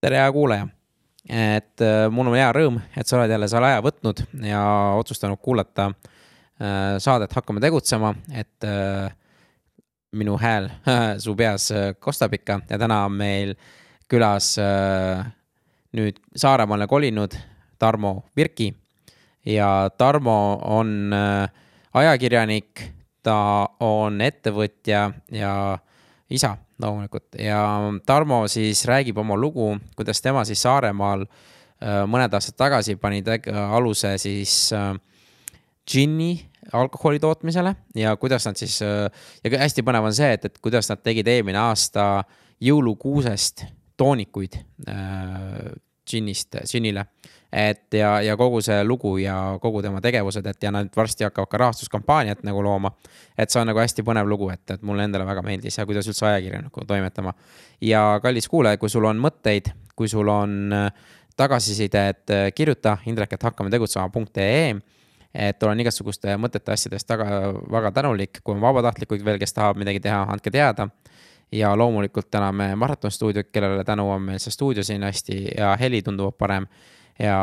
tere, hea kuulaja. et äh, mul on hea rõõm, et sa oled jälle selle aja võtnud ja otsustanud kuulata äh, saadet Hakkame tegutsema, et äh, minu hääl su peas kostab ikka ja täna on meil külas nüüd Saaremaale kolinud Tarmo Virki. ja Tarmo on ajakirjanik, ta on ettevõtja ja isa loomulikult. Ja Tarmo siis räägib oma lugu, kuidas tema siis Saaremaal äh, mõned aastad tagasi pani aluse siis äh, džinni alkoholi tootmisele ja kuidas nad siis äh, ja hästi põnev on see, et, et kuidas nad tegid eelmine aasta jõulukuusest toonikuid džinnist, džinnile et ja, ja kogu see lugu ja kogu tema tegevused, et ja nad varsti hakkavad ka rahastuskampaaniat nagu looma. et see on nagu hästi põnev lugu, et, et mulle endale väga meeldis ja kuidas üldse ajakirjaniku toimetama. ja kallis kuulaja, kui sul on mõtteid, kui sul on äh, tagasisidet, äh, kirjuta indrek.hakkametegutsema.ee et olen igasuguste mõtete asjadest taga väga tänulik, kui on vabatahtlikuid veel, kes tahab midagi teha, andke teada ja loomulikult täname Maraton stuudiot, kellele tänu on meil see stuudio siin hästi ja heli tunduvalt parem ja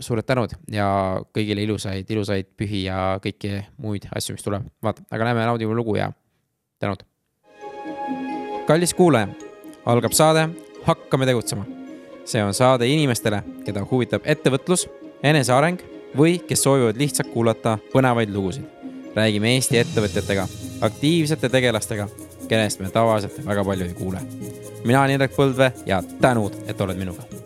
suured tänud ja kõigile ilusaid, ilusaid pühi ja kõiki muid asju, mis tuleb. vaata, aga lähme naudime lugu ja tänud. kallis kuulaja, algab saade Hakkame tegutsema. see on saade inimestele, keda huvitab ettevõtlus, eneseareng või kes soovivad lihtsalt kuulata põnevaid lugusid. räägime Eesti ettevõtjatega, aktiivsete tegelastega, kellest me tavaliselt väga palju ei kuule. mina olen Indrek Põldvee ja tänud, et oled minuga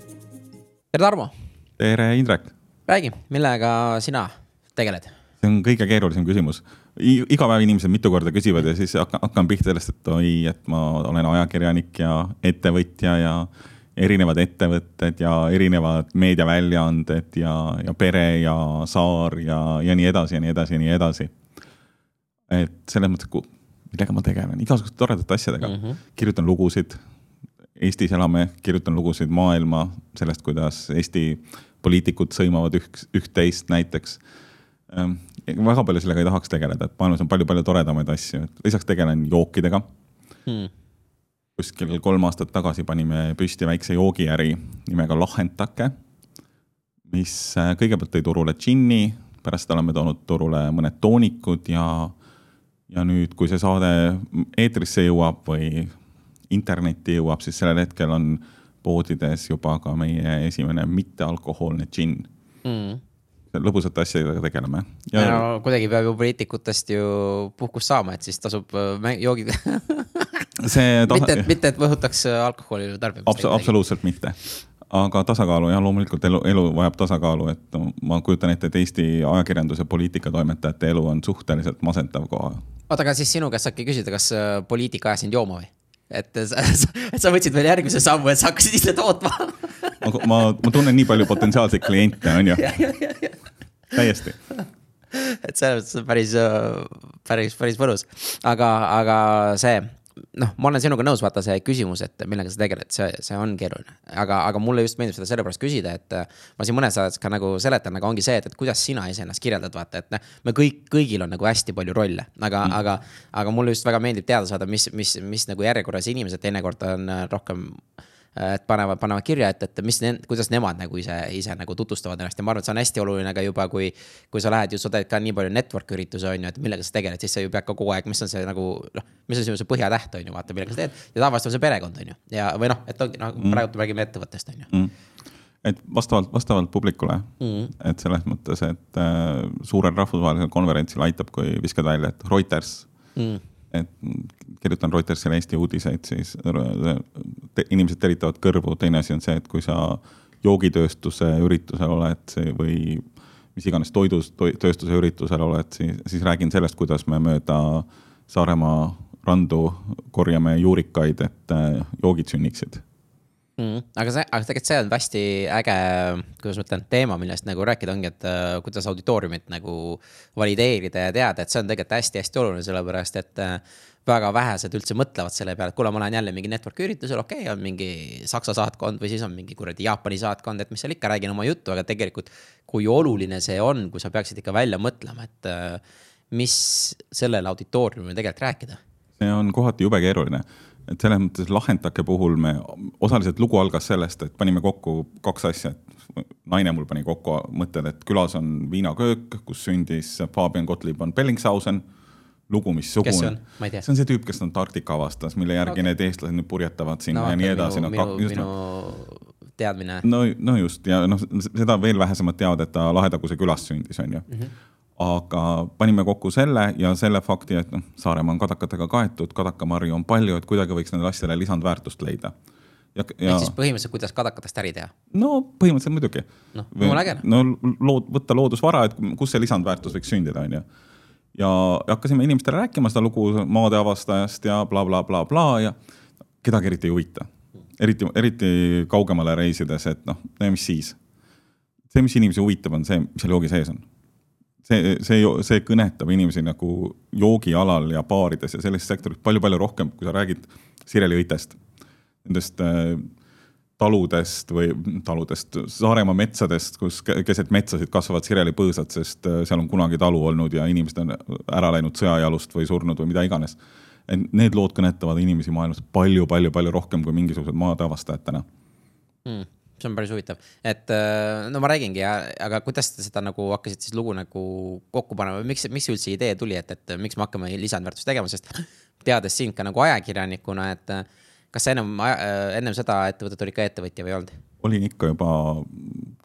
tere, Tarmo. tere, Indrek. räägi, millega sina tegeled? see on kõige keerulisem küsimus. iga päev inimesed mitu korda küsivad ja siis hakkan, hakkan pihta sellest, et oi, et ma olen ajakirjanik ja ettevõtja ja erinevad ettevõtted ja erinevad meediaväljaanded ja, ja pere ja saar ja, ja nii edasi ja nii edasi ja nii edasi. et selles mõttes, millega ma tegelen, igasuguste toredate asjadega mm. -hmm. kirjutan lugusid, Eestis elame, kirjutan lugusid maailma sellest, kuidas Eesti poliitikud sõimavad üks, üht-teist näiteks. Ehm, väga palju sellega ei tahaks tegeleda, et maailmas on palju-palju toredamaid asju, lisaks tegelen jookidega. Hmm.. kuskil kolm aastat tagasi panime püsti väikse joogiäri nimega Lahendake, mis äh, kõigepealt tõi turule džinni, pärast oleme toonud turule mõned toonikud ja, ja nüüd, kui see saade eetrisse jõuab või internetti jõuab, siis sellel hetkel on poodides juba ka meie esimene mittealkohoolne džinn mm lõbusate asjadega tegeleme. ja no, kuidagi peab ju poliitikutest ju puhkust saama, et siis tasub äh, joogid see ta... mitte, mitte et võhutaks äh, alkoholi tarbimist Abs. absoluutselt mitte, aga tasakaalu jah, loomulikult elu, elu vajab tasakaalu, et ma kujutan ette, et Eesti ajakirjanduse poliitikatoimetajate elu on suhteliselt masendav koha. oota, aga siis sinu käest saabki küsida, kas äh, poliitika ajas sind jooma või? Et sa, et sa võtsid veel järgmise sammu, et sa hakkasid ise tootma ma, ma, ma tunnen nii palju potentsiaalseid kliente, on ju. täiesti. et selles mõttes on päris, päris, päris mõnus, aga, aga see noh, ma olen sinuga nõus, vaata see küsimus, et millega sa tegeled, see, see on keeruline. aga, aga mulle just meeldib seda sellepärast küsida, et äh, ma siin mõnes saates ka nagu seletan, aga ongi see, et, et kuidas sina iseennast kirjeldad, vaata, et noh, me kõik, kõigil on nagu hästi palju rolle, aga mm., aga, aga mulle just väga meeldib teada saada, mis, mis, mis nagu järjekorras inimesed teinekord on äh, rohkem et panevad, panevad kirja, et, et mis, kuidas nemad nagu ise, ise nagu tutvustavad ennast ja ma arvan, et see on hästi oluline ka juba, kui. kui sa lähed ju, sa teed ka nii palju network üritusi, on ju, et millega sa tegeled, siis sa ju pead ka kogu aeg, mis on see nagu noh. mis on sinu see põhjatäht, on ju, vaata, millega sa teed ja tavaliselt on see perekond, on ju, ja, või noh, et ongi noh mm., praegu räägime ettevõttest, on ju mm et vastavalt, vastavalt publikule mm, et selles mõttes, et äh, suurel rahvusvahelisel konverentsil aitab, kui viskad välja, et Reuters mm et kirjutan Reutersile Eesti uudiseid, siis te, inimesed teritavad kõrvu, teine asi on see, et kui sa joogitööstuse üritusel oled või mis iganes toidus to,, tööstuse üritusel oled, siis, siis räägin sellest, kuidas me mööda Saaremaa randu korjame juurikaid, et äh, joogid sünniksid mm,. aga see, aga tegelikult see on hästi äge, kuidas ma ütlen, teema, millest nagu rääkida ongi, et uh, kuidas auditooriumit nagu valideerida ja teada, et see on tegelikult hästi-hästi oluline, sellepärast et uh, väga vähesed üldse mõtlevad selle peale, et kuule, ma lähen jälle mingi network'i üritusele, okei okay,, on mingi Saksa saatkond või siis on mingi kuradi Jaapani saatkond, et mis seal ikka, räägin oma juttu, aga tegelikult. kui oluline see on, kui sa peaksid ikka välja mõtlema, et uh, mis sellele auditooriumile tegelikult rääkida? see on kohati jube keeruline et selles mõttes Lahendake puhul me, osaliselt lugu algas sellest, et panime kokku kaks asja, et naine mul pani kokku mõtted, et külas on viinaköök, kus sündis Fabian Gottlieb von Bellingshausen lugu, mis sugu on? see on see tüüp, kes Antarktika avastas, mille järgi okay. need eestlased nüüd purjetavad sinna no, ja nii edasi. minu, minu, minu teadmine. no, no just ja noh, seda veel vähesemad teavad, et ta Lahedaguse külas sündis, on ju mm. -hmm aga panime kokku selle ja selle fakti, et noh, Saaremaa on kadakatega kaetud, kadakamarju on palju, et kuidagi võiks nendele asjadele lisandväärtust leida. ja, ja. ehk siis põhimõtteliselt, kuidas kadakatest äri teha? no põhimõtteliselt muidugi. noh, jumala äge. no lood, võtta loodusvara, et kus see lisandväärtus võiks sündida, on ju. ja hakkasime inimestele rääkima seda lugu maade avastajast ja blablabla bla, bla, bla, ja kedagi eriti ei huvita. eriti, eriti kaugemale reisides, et noh, mis siis. see, mis inimesi huvitab, on see, mis seal joogi sees on see, see, see kõnetab inimesi nagu joogialal ja baarides ja sellises sektoris palju-palju rohkem, kui sa räägid sireliõitest. Nendest äh, taludest või taludest, Saaremaa metsadest, kus keset metsasid kasvavad sirelipõõsad, sest äh, seal on kunagi talu olnud ja inimesed on ära läinud sõjajalust või surnud või mida iganes. et need lood kõnetavad inimesi maailmas palju-palju-palju rohkem kui mingisugused maade avastajad täna mm see on päris huvitav, et äh, no ma räägingi ja, aga kuidas te seda nagu hakkasite siis lugu nagu kokku panema, miks, miks üldse idee tuli, et, et miks me hakkame lisandväärtust tegema, sest teades sind ka nagu ajakirjanikuna, et kas sa ennem, äh, ennem seda ettevõtet olid ka ettevõtja või ei olnud? olin ikka juba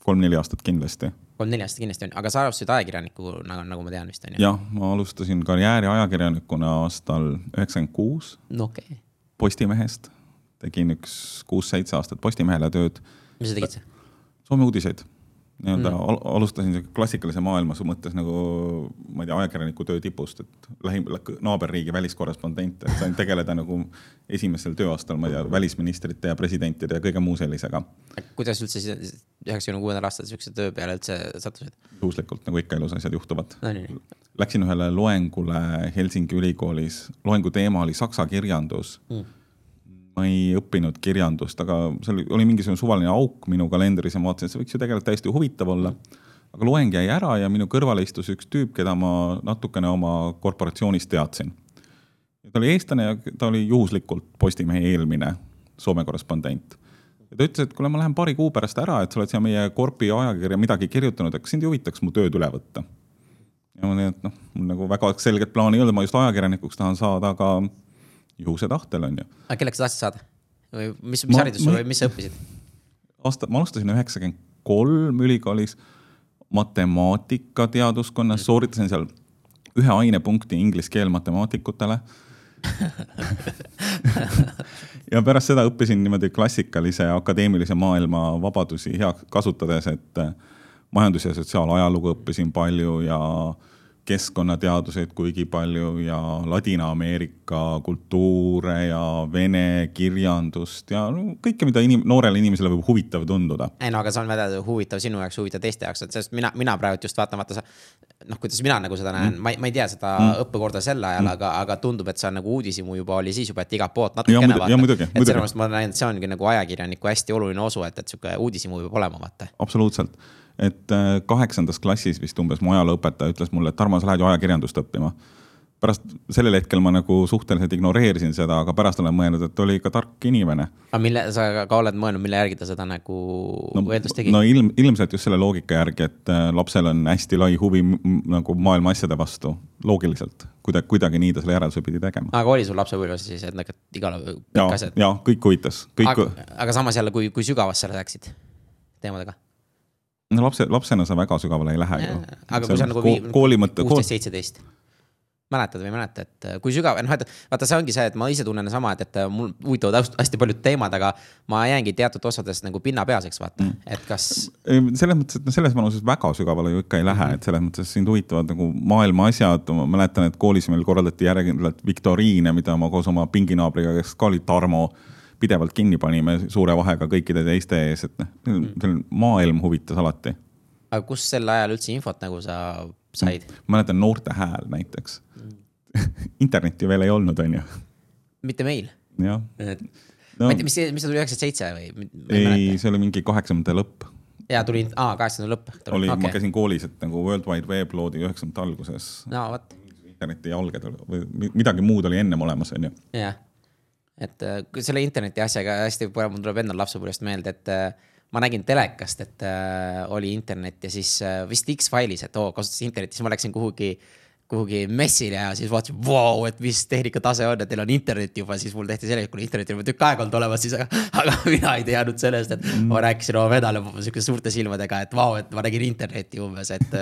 kolm-neli aastat kindlasti. kolm-neli aastat kindlasti on, aga sa alustasid ajakirjanikuna nagu, nagu ma tean vist on ju? jah, ma alustasin karjääri ajakirjanikuna aastal üheksakümmend kuus. no okei okay.. Postimehest, tegin üks kuus-seitse aastat Postimehele tööd mis sa tegid? Soome uudiseid nii-öelda mm. alustasin klassikalise maailma mõttes nagu ma ei tea, ajakirjaniku töö tipust, et lähim, naaberriigi väliskorrespondent, et sain tegeleda nagu esimesel tööaastal, ma ei tea, välisministrite ja presidentide ja kõige muu sellisega. kuidas üldse siis üheksakümne kuuendal aastal siukse töö peale üldse sattusid? juhuslikult, nagu ikka elus asjad juhtuvad no,. Läksin ühele loengule Helsingi ülikoolis, loengu teema oli saksa kirjandus mm ma ei õppinud kirjandust, aga seal oli mingisugune suvaline auk minu kalendris ja ma vaatasin, et see võiks ju tegelikult täiesti huvitav olla. aga loeng jäi ära ja minu kõrvale istus üks tüüp, keda ma natukene oma korporatsioonis teadsin. ta oli eestlane ja ta oli juhuslikult Postimehe eelmine Soome korrespondent. ja ta ütles, et kuule, ma lähen paari kuu pärast ära, et sa oled siia meie korpi ajakirja midagi kirjutanud, et kas sind ei huvitaks mu tööd üle võtta? ja ma tean, et noh, mul nagu väga selget plaani ei olnud, ma just ajakirjanikuks tahan saada, aga juhuse tahtel, on ju. aga kelleks sa tahtsid saada? või mis, mis haridus sul või mis sa õppisid? aasta, ma alustasin üheksakümmend kolm ülikoolis matemaatikateaduskonnas mm., sooritasin seal ühe ainepunkti inglise keel matemaatikutele ja pärast seda õppisin niimoodi klassikalise akadeemilise maailma vabadusi heaks kasutades, et majandus- ja sotsiaalajalugu õppisin palju ja äh, keskkonnateaduseid kuigi palju ja Ladina-Ameerika kultuure ja vene kirjandust ja no, kõike, mida inim-, noorele inimesele võib huvitav tunduda. ei no aga see on väga huvitav sinu jaoks, huvitav teiste jaoks, et sest mina, mina praegu just vaatan, vaata sa. noh, kuidas mina nagu seda näen mm., ma ei, ma ei tea seda mm. õppekorda sel ajal mm., aga, aga tundub, et see on nagu uudishimu juba oli siis juba, et igalt poolt natukene vaata. et selles mõttes ma näen, et see ongi nagu ajakirjaniku hästi oluline osu, et, et sihuke uudishimu peab olema, vaata. absoluutselt et äh, kaheksandas klassis vist umbes mu ajalooõpetaja ütles mulle, et Tarmo, sa lähed ju ajakirjandust õppima. pärast sellel hetkel ma nagu suhteliselt ignoreerisin seda, aga pärast olen mõelnud, et oli ikka tark inimene. aga mille, sa ka oled mõelnud, mille järgi ta seda nagu no, eeldust tegi? no ilm, ilmselt just selle loogika järgi, et äh, lapsel on hästi lai huvi nagu maailma asjade vastu, loogiliselt. kuidagi, kuidagi nii ta selle järelduse pidi tegema. aga oli sul lapsepõlves siis, et need igal, kõik asjad? jaa, kõik huvitas, kõik. aga, aga samas jälle, kui, kui sügavasse sa läksid teemadega? No lapse, lapsena sa väga sügavale ei lähe ju. aga kui sa nagu kooli mõtte. kuusteist, seitseteist mäletad või ei mäleta, et äh, kui sügav, noh, et vaata, see ongi see, et ma ise tunnen sama, et, et äh, mul huvitavad hästi paljud teemad, aga ma jäängi teatud osades nagu pinnapealseks, vaata mm., et kas. selles mõttes, et noh, selles vanuses väga sügavale ju ikka ei lähe mm, -hmm. et selles mõttes sind huvitavad nagu maailma asjad, ma mäletan, et koolis meil korraldati järjekindlalt viktoriine, mida ma koos oma pinginaabriga, kes ka oli Tarmo pidevalt kinni panime suure vahega kõikide teiste ees, et noh, mm. maailm huvitas alati. aga kust sel ajal üldse infot nagu sa said? ma mäletan Noorte Hääl näiteks mm. internetti veel ei olnud, on ju. mitte meil. jah. No, ma ei tea, mis, mis see tuli, üheksakümmend seitse või? ei, see oli mingi kaheksakümnendate lõpp. ja tuli, aa, kaheksakümnendate lõpp. oli okay., ma käisin koolis, et nagu World Wide Web loodi üheksakümnendate alguses. no vot. interneti alged või midagi muud oli ennem olemas, on ju. jah et äh, selle interneti asjaga hästi, mul tuleb endal lapsepõlvest meelde, et äh, ma nägin telekast, et äh, oli internet ja siis äh, vist X-File'is, et oo kasutasin internetti, siis ma läksin kuhugi kuhugi messile ja siis vaatasin, vau, et mis tehnikatase on, et teil on internet juba, siis mul tehti selgeks, kui internet juba tükk aega olnud olemas, siis aga, aga mina ei teadnud sellest, et mm. ma rääkisin oma venale sihukese suurte silmadega, et vau, et ma nägin internetti umbes, et.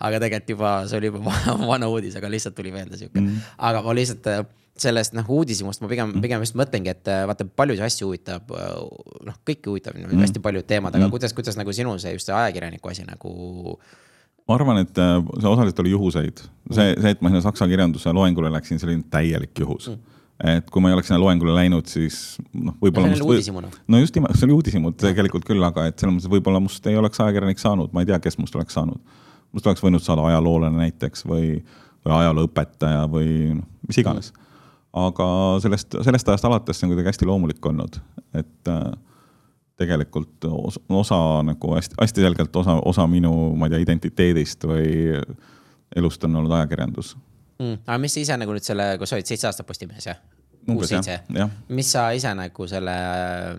aga tegelikult juba, see oli juba vana uudis, aga lihtsalt tuli meelde sihuke mm., aga ma lihtsalt sellest noh, uudishimust ma pigem, pigem just mõtlengi, et vaata paljusid asju huvitab, noh, kõiki huvitab mm. hästi paljud teemad, aga mm. kuidas, kuidas nagu sinu see just see ajakirjaniku asi nagu ma arvan, et äh, see osaliselt oli juhuseid. see, see, et ma sinna saksa kirjanduse loengule läksin, see oli täielik juhus mm. et kui ma ei oleks sinna loengule läinud, siis noh, võib-olla. see oli uudishimu noh. no just nimelt, see oli uudishimu tegelikult küll, aga et selles mõttes võib-olla must ei oleks ajakirjanik saanud, ma ei tea, kes must oleks saanud. must oleks võinud saada ajaloolane näiteks või, või ajalooõpetaja või noh, mis iganes mm. aga sellest, sellest ajast alates see on kuidagi hästi loomulik olnud, et äh, tegelikult osa, osa nagu hästi, hästi selgelt osa, osa minu, ma ei tea, identiteedist või elust on olnud ajakirjandus mm.. aga mis sa ise nagu nüüd selle, kui sa olid seitse aastat Postimehes jah? kuus-seitse, mis sa ise nagu selle äh,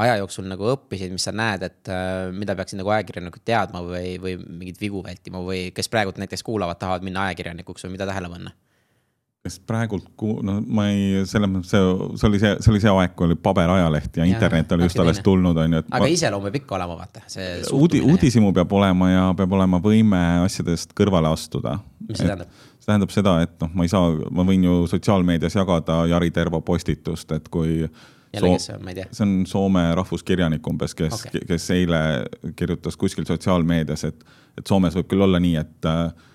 aja jooksul nagu õppisid, mis sa näed, et äh, mida peaksid nagu ajakirjanikud teadma või, või mingeid vigu vältima või kes praegult näiteks kuulavad, tahavad minna ajakirjanikuks või mida tähele panna? Kes praegult, no ma ei, selles mõttes see, see oli see, see oli see aeg, kui oli paberajaleht ja, ja internet oli just alles tulnud, on ju. aga ma... iseloom peab ikka olema, vaata, see uudi, uudishimu peab olema ja peab olema võime asjadest kõrvale astuda. mis see tähendab? see tähendab seda, et noh, ma ei saa, ma võin ju sotsiaalmeedias jagada Jari Tervo postitust, et kui jälle, kes see on, ma ei tea. see on Soome rahvuskirjanik umbes, kes okay., kes eile kirjutas kuskil sotsiaalmeedias, et, et Soomes võib küll olla nii, et Äh,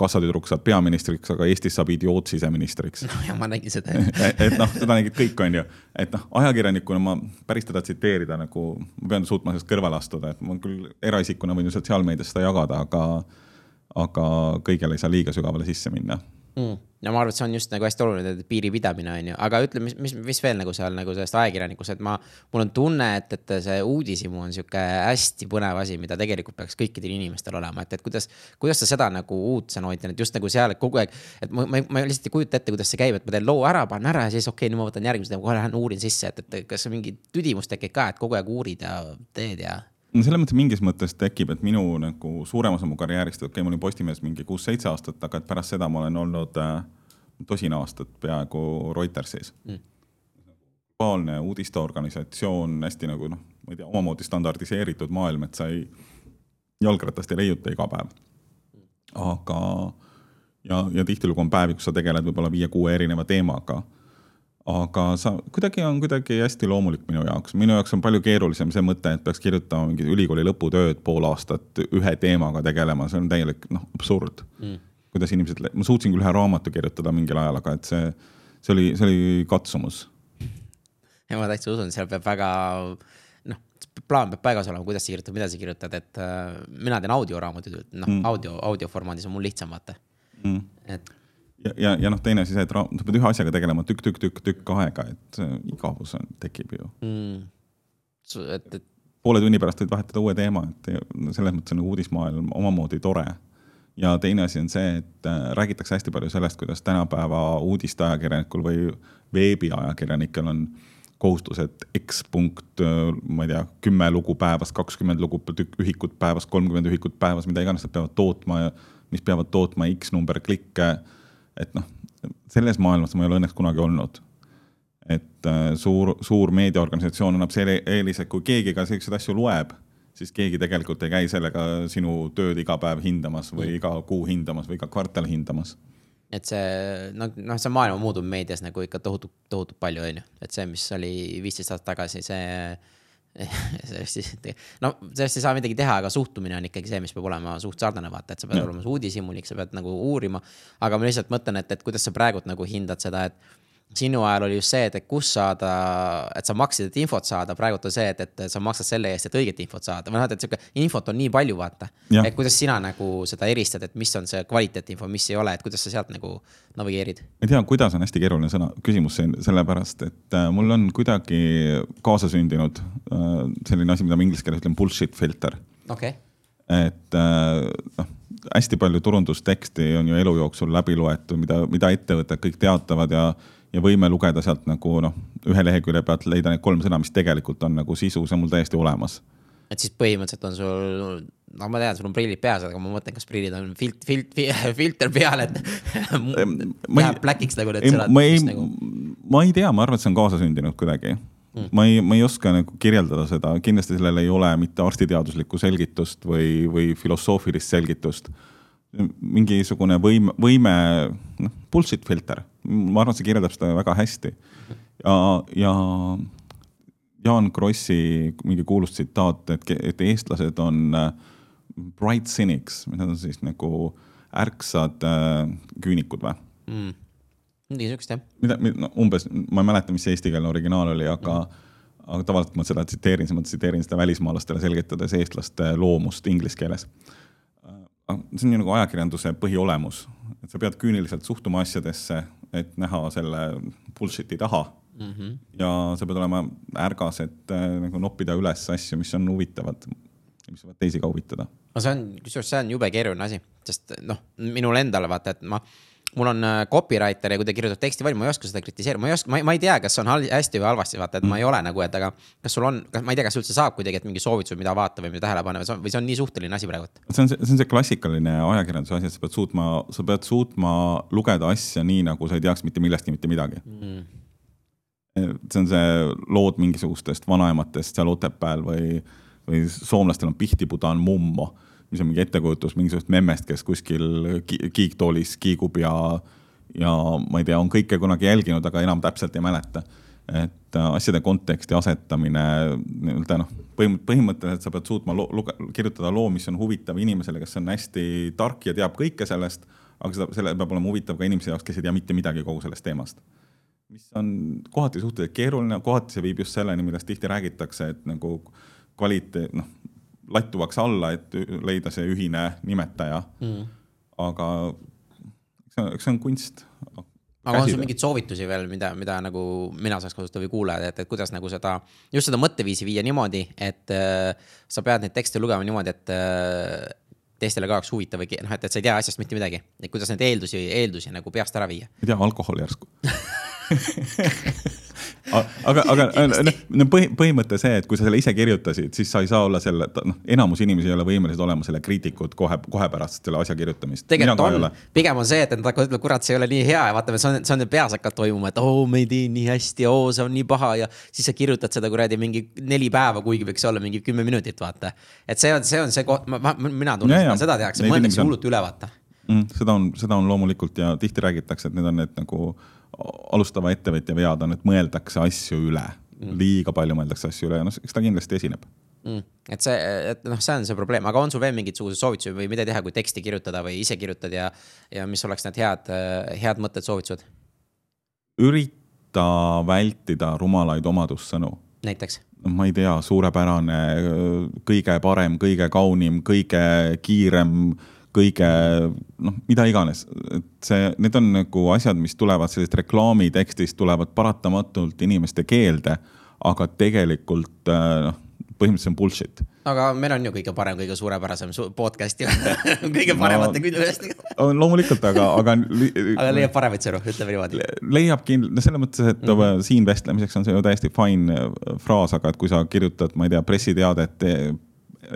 kassatüdruk saab peaministriks, aga Eestis saab idioot siseministriks. no ja ma nägin seda et noh, seda nägid kõik, on ju, et noh, ajakirjanikuna ma päris teda tsiteerida nagu, ma pean suutma sellest kõrvale astuda, et ma küll eraisikuna võin ju sotsiaalmeedias seda jagada, aga, aga kõigele ei saa liiga sügavale sisse minna mm.. no ma arvan, et see on just nagu hästi oluline, piiri pidamine on ju, aga ütle, mis, mis, mis veel nagu seal nagu sellest ajakirjanikust, et ma, mul on tunne, et, et see uudishimu on sihuke hästi põnev asi, mida tegelikult peaks kõikidel inimestel olema, et, et kuidas, kuidas sa seda nagu uudsena hoidnud, et just nagu seal kogu aeg, et ma, ma, ma lihtsalt ei kujuta ette, kuidas see käib, et ma teen loo ära, panen ära ja siis okei okay,, nüüd ma võtan järgmise, kohe lähen uurin sisse, et, et kas mingi tüdimus tekib ka, et kogu aeg uurid ja teed ja no selles mõttes mingis mõttes tekib, et minu nagu suurem osa mu karjäärist, okei okay,, ma olin Postimehes mingi kuus-seitse aastat, aga et pärast seda ma olen olnud äh, tosin aastat peaaegu Reutersis. Mm.. globaalne uudisteorganisatsioon, hästi nagu noh, ma ei tea, omamoodi standardiseeritud maailm, et sa ei, jalgratast ei leiuta iga päev. aga, ja, ja tihtilugu on päevi, kus sa tegeled võib-olla viie-kuue erineva teemaga aga sa, kuidagi on kuidagi hästi loomulik minu jaoks, minu jaoks on palju keerulisem see mõte, et peaks kirjutama mingit ülikooli lõputööd pool aastat ühe teemaga tegelema, see on täielik noh, absurd. Mm.. kuidas inimesed, ma suutsin küll ühe raamatu kirjutada mingil ajal, aga et see, see oli, see oli katsumus. ja ma täitsa usun, seal peab väga noh, plaan peab paigas olema, kuidas sa kirjutad, mida sa kirjutad, et äh, mina teen audioraamatuid, noh mm. audio, audioformaadis on mul lihtsam vaata. Mm.. et ja, ja, ja noh, teine asi see, et sa pead ühe asjaga tegelema tükk, tükk, tükk, tükk aega, et igavus on, tekib ju mm.. et, et. poole tunni pärast võid vahetada uue teema, et selles mõttes on nagu uudismaailm omamoodi tore. ja teine asi on see, et äh, räägitakse hästi palju sellest, kuidas tänapäeva uudisteajakirjanikul või veebiajakirjanikel on kohustus, et X punkt, äh, ma ei tea, kümme lugu päevas, kakskümmend lugu ühikut päevas, kolmkümmend ühikut päevas, mida iganes nad peavad tootma mis peavad tootma X number klikke et noh, selles maailmas ma ei ole õnneks kunagi olnud. et äh, suur, suur meediaorganisatsioon annab selle eelise, kui keegi ka selliseid asju loeb, siis keegi tegelikult ei käi sellega sinu tööd iga päev hindamas või iga kuu hindamas või iga kvartal hindamas. Et see noh, noh, see maailma muutub meedias nagu ikka tohutult, tohutult palju, on ju, et see, mis oli viisteist aastat tagasi, see sellest siis, no sellest ei saa midagi teha, aga suhtumine on ikkagi see, mis peab olema suht sarnane, vaata, et sa pead ja. olema uudishimulik, sa pead nagu uurima. aga ma lihtsalt mõtlen, et, et kuidas sa praegult nagu hindad seda, et sinu ajal oli just see, et, et kus saada, et sa maksid, et infot saada, praegult on see, et, et sa maksad selle eest, et õiget infot saada või noh, et sihuke infot on nii palju, vaata. et kuidas sina nagu seda eristad, et mis on see kvaliteetinfo, mis ei ole, et kuidas sa sealt nagu navigeerid? ma ei tea, kuidas on hästi keeruline sõna, küsimus sellepärast et äh, mul on kuidagi kaasasündinud äh, selline asi, mida ma inglise keeles ütlen bullshit filter. okei okay et äh, noh, hästi palju turundusteksti on ju elu jooksul läbi loetud, mida, mida ettevõtted kõik teatavad ja ja võime lugeda sealt nagu noh, ühe lehekülje pealt leida need kolm sõna, mis tegelikult on nagu sisu, see on mul täiesti olemas. et siis põhimõtteliselt on sul, no ma tean, sul on prillid peas, aga ma mõtlen, kas prillid on filt-, filt-, filter peal, et läheb black'iks nagu need sõnad. ma ei nagu..., ma ei tea, ma arvan, et see on kaasasündinud kuidagi mm.. ma ei, ma ei oska nagu kirjeldada seda, kindlasti sellel ei ole mitte arstiteaduslikku selgitust või, või filosoofilist selgitust. Mingisugune võime, võime, noh, bullshit filter, ma arvan, see kirjeldab seda väga hästi. ja, ja Jaan Krossi mingi kuulus tsitaat, et, et eestlased on äh, bright cynics, need on siis nagu ärksad äh, küünikud või mm.? midagi siukest jah. mida, no umbes, ma ei mäleta, mis see eestikeelne originaal oli, aga mm., aga tavaliselt ma seda tsiteerin, siis ma tsiteerin seda välismaalastele selgitades eestlaste loomust inglise keeles. See on ju nagu ajakirjanduse põhiolemus, et sa pead küüniliselt suhtuma asjadesse, et näha selle bullshit'i taha mm. -hmm. ja sa pead olema ärgas, et äh, nagu noppida üles asju, mis on huvitavad, mis võivad teisi ka huvitada. no see on, kusjuures see on jube keeruline asi, sest noh, minul endal vaata, et ma mul on äh, copywriter ja kui ta kirjutab teksti valmis, ma ei oska seda kritiseerida, ma ei oska, ma ei tea, kas on hästi või halvasti, vaata, et mm. ma ei ole nagu, et aga kas sul on, ma ei tea, kas üldse saab kuidagi, et mingi soovitus, mida vaata või mida tähele panna või see on, või see on nii suhteline asi praegu? see on see, see on see klassikaline ajakirjanduse asi, et sa pead suutma, sa pead suutma lugeda asja nii, nagu sa ei teaks mitte millestki mitte midagi mm. see on see lood mingisugustest vanaematest seal Otepääl või, või soomlastel on Pihtipuda on mummo mis on mingi ettekujutus mingisugust memmest, kes kuskil kiigtoolis kiigub ja, ja ma ei tea, on kõike kunagi jälginud, aga enam täpselt ei mäleta. et äh, asjade konteksti asetamine nii-öelda noh, põhimõtteliselt sa pead suutma luge, kirjutada loo, mis on huvitav inimesele, kes on hästi tark ja teab kõike sellest, aga seda, selle peab olema huvitav ka inimese jaoks, kes ei tea mitte midagi kogu sellest teemast mis on kohati suhteliselt keeruline, kohati see viib just selleni, millest tihti räägitakse, et nagu kvaliteet, noh, lattuvaks alla, et leida see ühine nimetaja. Mm.. aga eks see on, eks see on kunst. aga on sul mingeid soovitusi veel, mida, mida nagu mina saaks kasutada või kuulajad, et, et kuidas nagu seda, just seda mõtteviisi viia niimoodi, et äh, sa pead neid tekste lugema niimoodi, et äh, teistele ka oleks huvitav või noh, et, et sa ei tea asjast mitte midagi, et kuidas neid eeldusi, eeldusi nagu peast ära viia. ei tea, alkohol järsku aga, aga noh, põhi, põhimõte see, et kui sa selle ise kirjutasid, siis sa ei saa olla selle, noh, enamus inimesi ei ole võimelised olema selle kriitikud kohe, kohe pärast selle asja kirjutamist. tegelikult on, pigem on see, et nad hakkavad ütlema, kurat, see ei ole nii hea ja vaata, see on, see on peas hakkab toimuma, et oo oh,, me ei tee nii hästi, oo oh,, see on nii paha ja siis sa kirjutad seda kuradi mingi neli päeva, kuigi võiks olla mingi kümme minutit, vaata. et see on, see on see koht, ma, mina tunnen, seda tehakse, mõeldakse hullult üle, vaata mm,. seda on, seda on loomulikult ja tihti räägitakse, et need on need nagu alustava ettevõtja vead on, et mõeldakse asju üle mm., liiga palju mõeldakse asju üle ja noh, eks ta kindlasti esineb mm.. et see, et noh, see on see probleem, aga on sul veel mingisuguseid soovitusi või mida teha, kui teksti kirjutada või ise kirjutad ja, ja mis oleks need head, head mõtted, soovitused? ürita vältida rumalaid omadussõnu. näiteks? ma ei tea, suurepärane, kõige parem, kõige kaunim, kõige kiirem kõige noh, mida iganes, et see, need on nagu asjad, mis tulevad sellest reklaamitekstist, tulevad paratamatult inimeste keelde, aga tegelikult äh, noh, põhimõtteliselt on bullshit. aga meil on ju kõige parem, kõige suurepärasem podcast ju kõige paremate no, küljestega loomulikult, aga, aga aga leiab paremaid sõnu, ütleme niimoodi. leiab kindlasti, no selles mõttes, et mm -hmm. siin vestlemiseks on see ju täiesti fine äh, fraas, aga et kui sa kirjutad, ma ei tea, pressiteadet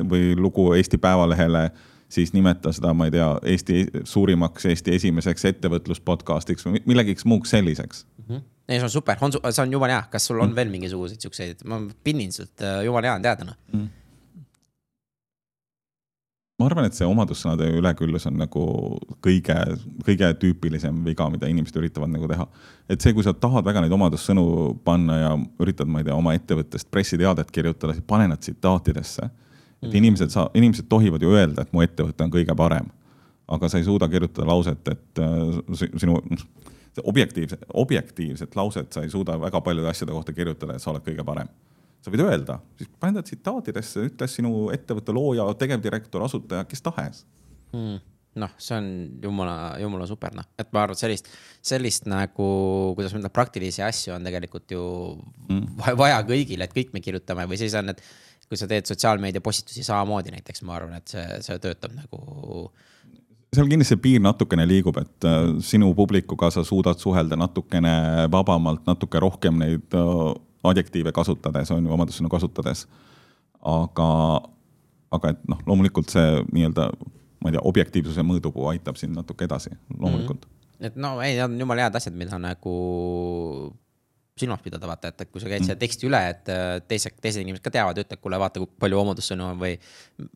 või lugu Eesti Päevalehele siis nimeta seda, ma ei tea, Eesti suurimaks, Eesti esimeseks ettevõtluspodcastiks või millegiks muuks selliseks mm. -hmm. ei, see on super, on, see on jumala hea, kas sul on mm veel mingisuguseid siukseid, ma pinnin sult, äh, jumala hea on teada noh mm. ma arvan, et see omadussõnade üleküllus on nagu kõige, kõige tüüpilisem viga, mida inimesed üritavad nagu teha. et see, kui sa tahad väga neid omadussõnu panna ja üritad, ma ei tea, oma ettevõttest pressiteadet kirjutada, siis pane nad tsitaatidesse et mm. inimesed saa-, inimesed tohivad ju öelda, et mu ettevõte on kõige parem. aga sa ei suuda kirjutada lauset, et äh, sinu objektiivse, objektiivset lauset sa ei suuda väga paljude asjade kohta kirjutada, et sa oled kõige parem. sa võid öelda, siis pane ta tsitaatidesse, ütles sinu ettevõtte looja, tegevdirektor, asutaja, kes tahes mm noh, see on jumala, jumala super, noh, et ma arvan, et sellist, sellist nagu, kuidas ma ütlen, praktilisi asju on tegelikult ju mm. vaja kõigile, et kõik me kirjutame või siis on, et kui sa teed sotsiaalmeedia postitusi samamoodi näiteks, ma arvan, et see, see töötab nagu. seal kindlasti piir natukene liigub, et äh, sinu publikuga sa suudad suhelda natukene vabamalt, natuke rohkem neid äh, adjektiive kasutades, on ju, omadussõnu kasutades. aga, aga et noh, loomulikult see nii-öelda, ma ei tea, objektiivsuse mõõdupuu aitab sind natuke edasi, loomulikult mm. -hmm. et no ei, need on jumala head asjad, mida nagu silmas pidada, vaata, et, kui sa käid mm. selle teksti üle, et teised, teised inimesed ka teavad, ütled, kuule, vaata, kui palju omadussõnu on või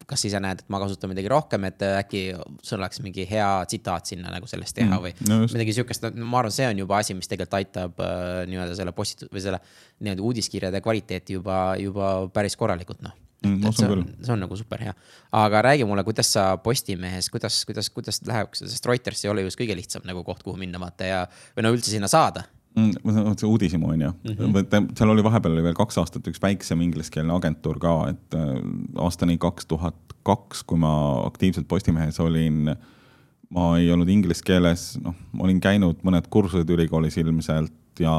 kas ise näed, et ma kasutan midagi rohkem, et äkki sul oleks mingi hea tsitaat sinna nagu sellest teha mm. või no midagi sihukest, ma arvan, see on juba asi, mis tegelikult aitab äh, nii-öelda selle postitu- või selle nii-öelda uudiskirjade kvaliteeti juba, juba päris korralikult, noh mm,. see on, see on nagu super hea, aga räägi mulle, kuidas sa Postimehes, kuidas, kuidas, kuidas läheb, sest Reuters ei ole just kõige lihtsam nagu koht, kuhu minna vaata ja, või no üldse sinna saada mm,. see uudishimu on ju mm, -hmm. seal oli vahepeal oli veel kaks aastat üks väiksem ingliskeelne agentuur ka, et äh, aastani kaks tuhat kaks, kui ma aktiivselt Postimehes olin, ma ei olnud inglise keeles, noh, ma olin käinud mõned kursused ülikoolis ilmselt ja,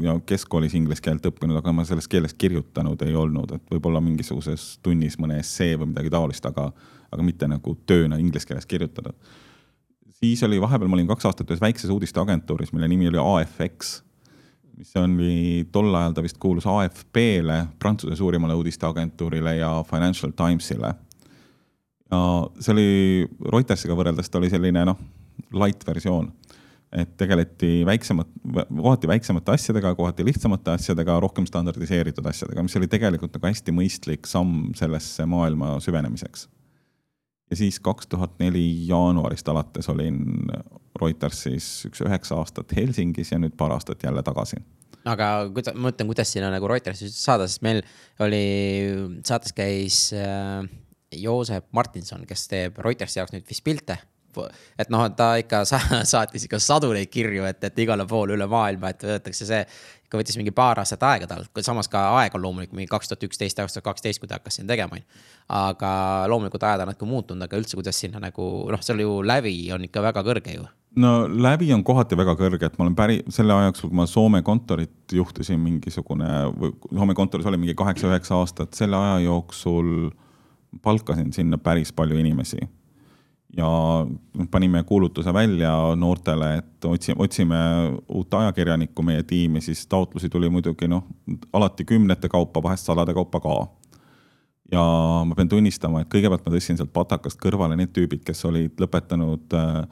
ja keskkoolis inglise keelt õppinud, aga ma selles keeles kirjutanud ei olnud, et võib-olla mingisuguses tunnis mõne essee või midagi taolist, aga, aga mitte nagu tööna inglise keeles kirjutada siis oli vahepeal, ma olin kaks aastat ühes väikses uudisteagentuuris, mille nimi oli AFX, mis oli tol ajal, ta vist kuulus AFP-le, Prantsuse suurimale uudisteagentuurile ja Financial Timesile. ja see oli Reutersiga võrreldes, ta oli selline noh, light versioon et tegeleti väiksemat, kohati väiksemate asjadega, kohati lihtsamate asjadega, rohkem standardiseeritud asjadega, mis oli tegelikult nagu hästi mõistlik samm sellesse maailma süvenemiseks ja siis kaks tuhat neli jaanuarist alates olin Reutersis üks üheksa aastat Helsingis ja nüüd paar aastat jälle tagasi. Aga kuidas, ma mõtlen, kuidas sinna nagu Reuterisse saada, sest meil oli, saates käis äh, Joosep Martinson, kes teeb Reutersi jaoks nüüd vist pilte et noh, ta ikka sa saatis ikka sadu neid kirju, et, et igale poole üle maailma, et võetakse see. ikka võttis mingi paar aastat aega tal, samas ka aeg on loomulikult mingi kaks tuhat üksteist, kaks tuhat kaksteist, kui ta hakkas siin tegema, on ju. aga loomulikult ajad on natuke muutunud, aga üldse, kuidas sinna nagu noh, seal ju lävi on ikka väga kõrge ju no läbi on kohati väga kõrge, et ma olen päri, selle aja jooksul, kui ma Soome kontorit juhtisin mingisugune, Soome kontoris olin mingi kaheksa-üheksa aastat, selle aja jooksul palkasin sinna päris palju inimesi ja panime kuulutuse välja noortele, et otsime, otsime uut ajakirjanikku meie tiimi, siis taotlusi tuli muidugi noh, alati kümnete kaupa, vahest sadade kaupa ka. ja ma pean tunnistama, et kõigepealt ma tõstsin sealt patakast kõrvale need tüübid, kes olid lõpetanud äh,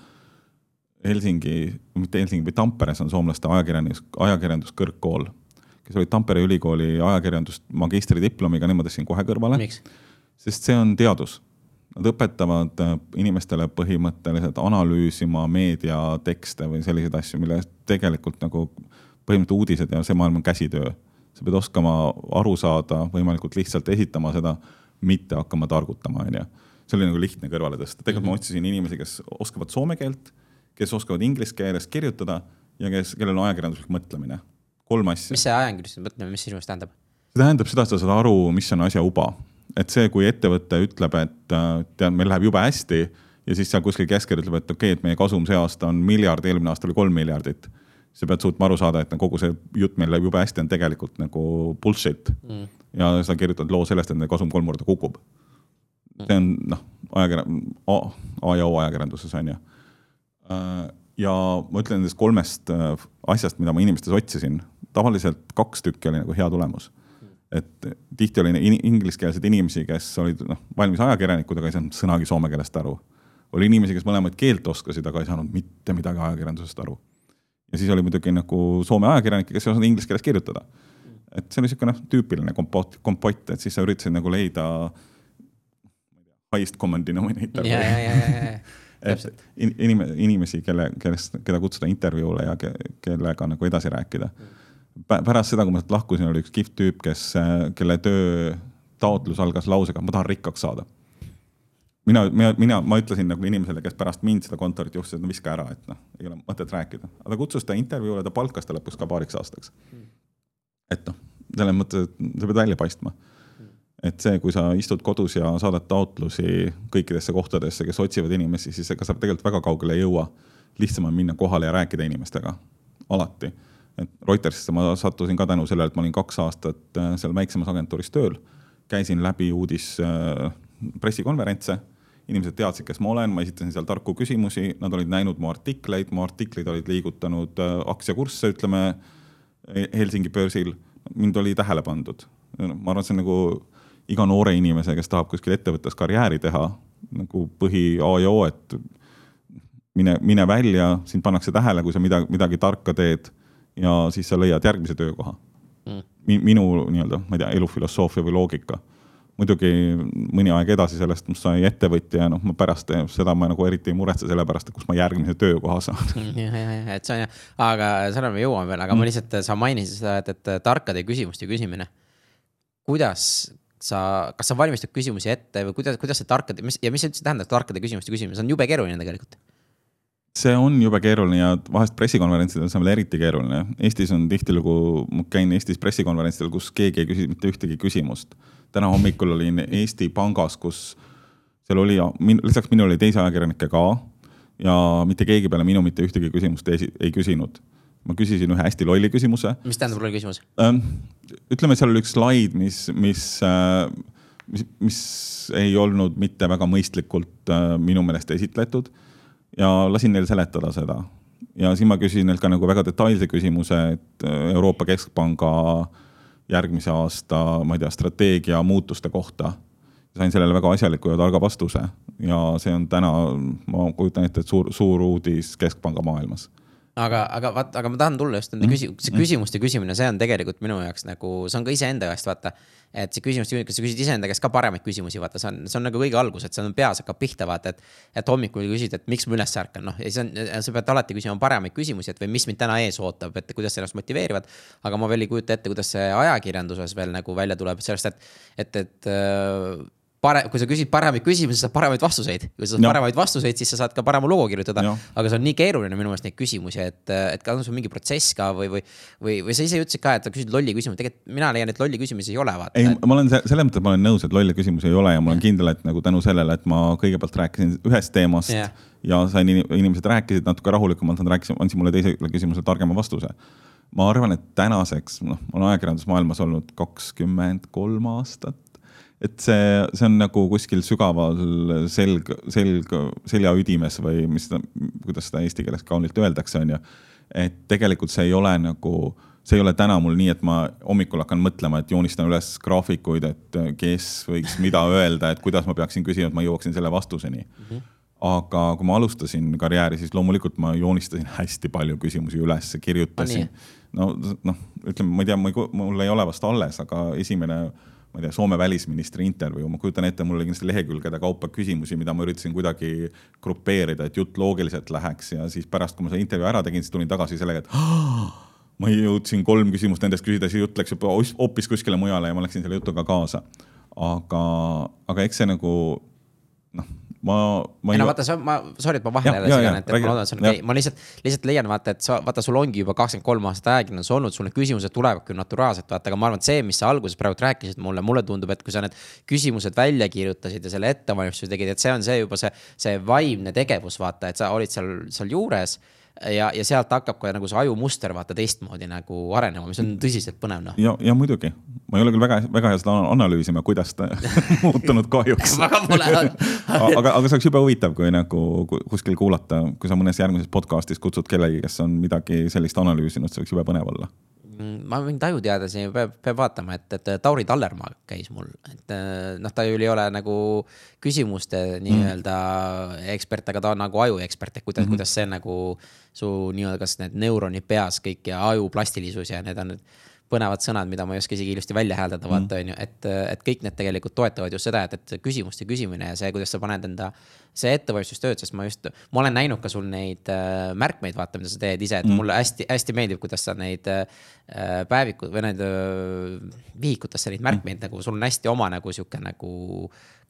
Helsingi, mitte Helsingi, või Tamperes on soomlaste ajakirjandus, ajakirjanduskõrgkool, kes olid Tampere ülikooli ajakirjandust magistridiplomiga, nemad tõstsin kohe kõrvale. sest see on teadus Nad õpetavad äh, inimestele põhimõtteliselt analüüsima meediatekste või selliseid asju, mille tegelikult nagu põhimõtteliselt uudised ja see maailm on käsitöö. sa pead oskama aru saada, võimalikult lihtsalt esitama seda, mitte hakkama targutama, onju. see oli nagu lihtne kõrvale tõsta, tegelikult ma mhm. otsisin inimesi, kes oskavad soome keelt, kes oskavad inglise keeles kirjutada ja kes, kellel on ajakirjanduslik mõtlemine. kolm asja. mis see ajakirjanduslik mõtlemine, mis sinu meelest tähendab? see tähendab seda, et sa saad aru, mis on asja uba et see, kui ettevõte ütleb, et äh, tead, meil läheb jube hästi ja siis seal kuskil keskel ütleb, et okei okay,, et meie kasum see aasta on miljard, eelmine aasta oli kolm miljardit. sa pead suutma aru saada, et kogu see jutt meil läheb jube hästi, on tegelikult nagu bullshit mm.. ja sa kirjutad loo sellest, et meie kasum kolm korda kukub. see on noh, ajakirja-, A ja O ajakirjanduses on ju. Äh, ja ma ütlen nendest kolmest äh, asjast, mida ma inimestes otsisin, tavaliselt kaks tükki oli nagu hea tulemus et tihti oli in ingliskeelseid inimesi, kes olid noh, valmis ajakirjanikud, aga ei saanud sõnagi soome keelest aru. oli inimesi, kes mõlemat keelt oskasid, aga ei saanud mitte midagi ajakirjandusest aru. ja siis oli muidugi nagu soome ajakirjanikke, kes ei osanud inglise keeles kirjutada. et see oli niisugune noh, tüüpiline kompott, kompott, et siis sa üritasid nagu leida highest common denominator. et inim-, inimesi, kelle, kellest, keda kutsuda intervjuule ja ke, kellega nagu edasi rääkida mm pärast seda, kui ma sealt lahkusin, oli üks kihvt tüüp, kes, äh, kelle töö taotlus algas lausega, ma tahan rikkaks saada. mina, mina, mina, ma ütlesin nagu inimesele, kes pärast mind seda kontorit juhtis, et no viska ära, et noh, ei ole mõtet rääkida. aga ta kutsus ta intervjuule, ta palkas ta lõpuks ka paariks aastaks. et noh, selles mõttes, et sa pead välja paistma. et see, kui sa istud kodus ja saadad taotlusi kõikidesse kohtadesse, kes otsivad inimesi, siis ega sa tegelikult väga kaugele ei jõua. lihtsam on minna kohale ja rääkida inimestega, alati et Reutersisse ma sattusin ka tänu sellele, et ma olin kaks aastat äh, seal väiksemas agentuuris tööl. käisin läbi uudis äh, pressikonverentse, inimesed teadsid, kes ma olen, ma esitasin seal tarku küsimusi, nad olid näinud mu artikleid, mu artiklid olid liigutanud äh, aktsiakursse, ütleme Helsingi börsil. mind oli tähele pandud. ma arvan, see on nagu iga noore inimese, kes tahab kuskil ettevõttes karjääri teha, nagu põhi A ja O, et mine, mine välja, sind pannakse tähele, kui sa midagi, midagi tarka teed ja siis sa leiad järgmise töökoha mm.. minu nii-öelda, ma ei tea, elufilosoofia või loogika. muidugi mõni aeg edasi sellest, must sai ettevõtja ja noh, ma pärast seda ma nagu eriti ei muretse selle pärast, et kus ma järgmise töökoha saan. ja, ja, ja, et see on jah, aga sellele me jõuame veel, aga mm. ma lihtsalt, sa mainisid seda, et, et tarkade küsimuste küsimine. kuidas sa, kas sa valmistad küsimusi ette või kuidas, kuidas see tarkade, mis ja mis see üldse tähendab, tarkade küsimuste küsimine, see on jube keeruline tegelikult see on jube keeruline ja vahest pressikonverentsidel on see veel eriti keeruline. Eestis on tihtilugu, ma käin Eestis pressikonverentsidel, kus keegi ei küsi mitte ühtegi küsimust. täna hommikul olin Eesti Pangas, kus seal oli, lisaks minul oli teisi ajakirjanikke ka ja mitte keegi peale minu mitte ühtegi küsimust ei, ei küsinud. ma küsisin ühe hästi lolli küsimuse. mis tähendab loll küsimus ähm,? ütleme, seal oli üks slaid, mis, mis äh, mis, mis ei olnud mitte väga mõistlikult äh, minu meelest esitletud ja lasin neil seletada seda. ja siis ma küsisin neilt ka nagu väga detailse küsimuse, et äh, Euroopa Keskpanga järgmise aasta, ma ei tea, strateegia muutuste kohta. sain sellele väga asjaliku ja targa vastuse ja see on täna, ma kujutan ette, et suur, suur uudis Keskpanga maailmas aga, aga vaata, aga ma tahan tulla just nende mm. küsi-, see küsimuste küsimine, see on tegelikult minu jaoks nagu, see on ka iseenda käest vaata. et see küsimine, kas sa küsid iseenda käest ka paremaid küsimusi, vaata, see on, see on nagu kõige algus, et see on peas hakkab pihta, vaata, et. et hommikul küsid, et miks ma üles ärkan, noh, ja see on, sa pead alati küsima paremaid küsimusi, et või mis mind täna ees ootab, et kuidas ennast motiveerivad. aga ma veel ei kujuta ette, kuidas see ajakirjanduses veel nagu välja tuleb, sellest, et, et, et parem, kui sa küsid paremaid küsimusi, sa saad paremaid vastuseid. kui sa saad ja. paremaid vastuseid, siis sa saad ka parema loo kirjutada. aga see on nii keeruline minu meelest neid küsimusi, et, et kas on sul mingi protsess ka või, või, või, või sa ise ütlesid ka, et sa küsid lolli küsimusi, tegelikult mina leian, et lolli küsimusi ei ole, ei, ma olen selles mõttes, ma olen nõus, et lolle küsimusi ei ole ja ma olen kindel, et nagu tänu sellele, et ma kõigepealt rääkisin ühest teemast ja, ja sain, inimesed rääkisid natuke rahulikumalt, nad rääkisid, andsid mulle teisele küsimusele targema vastuse. Ma arvan, et tänaseks, noh, ma olen ajakirjandusmaailmas olnud kakskümmend kolm aastat et see, see on nagu kuskil sügaval selg, selg, seljaüdimes või mis, kuidas seda eesti keeles kaunilt öeldakse, on ju. et tegelikult see ei ole nagu, see ei ole täna mul nii, et ma hommikul hakkan mõtlema, et joonistan üles graafikuid, et kes võiks mida öelda, et kuidas ma peaksin küsima, et ma jõuaksin selle vastuseni mm. -hmm aga kui ma alustasin karjääri, siis loomulikult ma joonistasin hästi palju küsimusi üles, kirjutasin. no, noh, ütleme, ma ei tea, mul ei ole vast alles, aga esimene ma ei tea, Soome välisministri intervjuu, ma kujutan ette, mul oli kindlasti lehekülgede kaupa küsimusi, mida ma üritasin kuidagi grupeerida, et jutt loogiliselt läheks ja siis pärast, kui ma selle intervjuu ära tegin, siis tulin tagasi sellega, et ma jõudsin kolm küsimust nendest küsida, siis jutt läks juba hoopis kuskile mujale ja ma läksin selle jutuga kaasa. aga, aga eks see nagu noh ma, ma. ei no vaata, ma, sorry, et ma vahele jälle segan, et, et ma loodan, et see on okei okay., ma lihtsalt, lihtsalt leian vaata, et sa, vaata, sul ongi juba kakskümmend kolm aastat ajakirjandus olnud, sul need küsimused tulevad küll naturaalselt, vaata, aga ma arvan, et see, mis sa alguses praegu rääkisid mulle, mulle tundub, et kui sa need küsimused välja kirjutasid ja selle ettevalmistuse tegid, et see on see juba see, see vaimne tegevus, vaata, et sa olid seal, seal juures ja, ja sealt hakkab ka nagu see ajumuster vaata teistmoodi nagu arenema, mis on tõsiselt põnev noh. ja, ja muidugi, ma ei ole küll väga, väga hea seda analüüsima, kuidas ta muutunud kahjuks. Aga, aga see oleks jube huvitav, kui nagu kuskil kuulata, kui sa mõnes järgmises podcast'is kutsud kellegi, kes on midagi sellist analüüsinud, see võiks jube põnev olla. Mm, ma võin taju teada, siin peab, peab vaatama, et, et Tauri Tallermaa käis mul, et äh, noh, ta ju ei ole nagu küsimuste nii-öelda mm. ekspert, aga ta on nagu ajuekspert, et kuidas mm, -hmm. kuidas see nagu su nii-öelda, kas need neuronid peas kõik ja aju plastilisus ja need on need põnevad sõnad, mida ma ei oska isegi ilusti välja hääldada mm., vaata on ju, et, et kõik need tegelikult toetavad just seda, et, et küsimuste küsimine ja see, kuidas sa paned enda. see ettevalmistustööd, sest ma just, ma olen näinud ka sul neid äh, märkmeid, vaata, mida sa teed ise, et mm. mulle hästi-hästi meeldib, kuidas sa neid äh, päevikud või need äh, vihikutesse neid märkmeid mm. nagu, sul on hästi oma nagu sihuke nagu.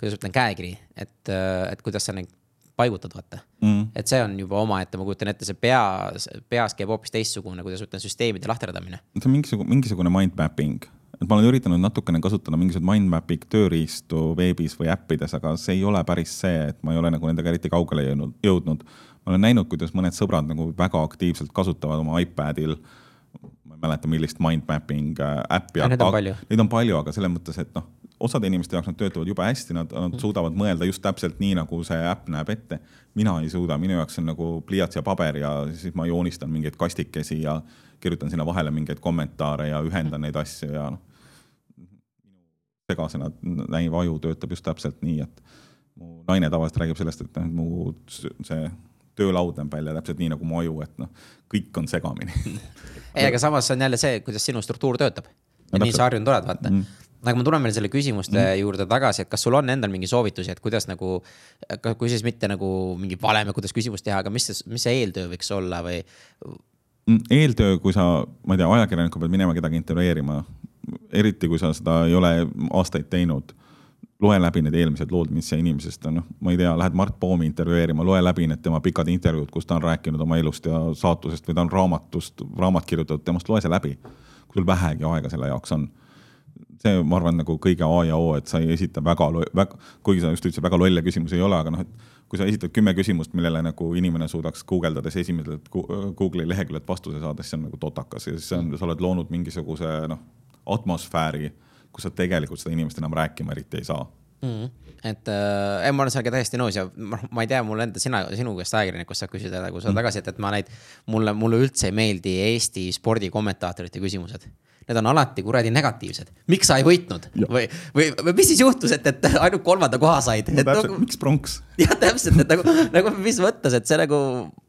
kuidas ütlen, käekiri, et, äh, et kuidas sa neid paigutad, vaata mm.. et see on juba omaette, ma kujutan ette, see peas, peas käib hoopis teistsugune, kuidas ütlen, süsteemide lahterdamine. see on mingisugune, mingisugune mind mapping, et ma olen üritanud natukene kasutada mingisuguseid mind mapping tööriistu veebis või äppides, aga see ei ole päris see, et ma ei ole nagu nendega eriti kaugele jõudnud, ma olen näinud, kuidas mõned sõbrad nagu väga aktiivselt kasutavad oma iPadil ma ei mäleta, millist mind mapping äh, äppi. Neid on palju. Neid on palju, aga selles mõttes, et noh, osade inimeste jaoks nad töötavad jube hästi, nad, nad suudavad mõelda just täpselt nii, nagu see äpp näeb ette. mina ei suuda, minu jaoks on nagu pliiats ja paber ja siis ma joonistan mingeid kastikesi ja kirjutan sinna vahele mingeid kommentaare ja ühendan neid asju ja noh. segasena näiv aju töötab just täpselt nii, et mu naine tavaliselt räägib sellest, et noh, mu see töölaud näeb välja täpselt nii nagu mu aju, et noh, kõik on segamini ei, aga samas see on jälle see, kuidas sinu struktuur töötab. ja no, nii sa harjunud oled, vaata mm aga ma tulen veel selle küsimuste mm. juurde tagasi, et kas sul on endal mingi soovitusi, et kuidas nagu, kui siis mitte nagu mingi valem, kuidas küsimust teha, aga mis see, mis see eeltöö võiks olla või? Mm, eeltöö, kui sa, ma ei tea, ajakirjaniku pead minema kedagi intervjueerima, eriti kui sa seda ei ole aastaid teinud loe läbi need eelmised lood, mis see inimesest on, noh, ma ei tea, lähed Mart Poomi intervjueerima, loe läbi need tema pikad intervjuud, kus ta on rääkinud oma elust ja saatusest või ta on raamatust, raamat kirjutatud temast, loe see läbi. kui sul vähegi aega selle jaoks on. See, ma arvan, nagu kõige A ja O, et sa ei esita väga, väga, kuigi sa just ütlesid, väga lolle küsimusi ei ole, aga noh, et kui sa esitad kümme küsimust, millele nagu inimene suudaks guugeldades esimeselt Google'i leheküljelt vastuse saada, siis see on nagu totakas. Ja siis on, sa oled loonud mingisuguse noh, atmosfääri kus sa tegelikult seda inimest enam rääkima eriti ei saa mm. et äh, ma olen sellega täiesti nõus ja noh, ma ei tea, mul enda, sina, sinu käest ajakirjanikust saab küsida nagu seda mm. tagasisidet, et ma neid, mulle, mulle üldse ei meeldi Eesti spordikommentaatorite küsimused need on alati kuradi negatiivsed. miks sa ei võitnud ja. või, või, või mis siis juhtus, et, et ainult kolmanda koha said no,? Nagu, miks pronks? jah, täpselt, et nagu, nagu mis mõttes, et see nagu,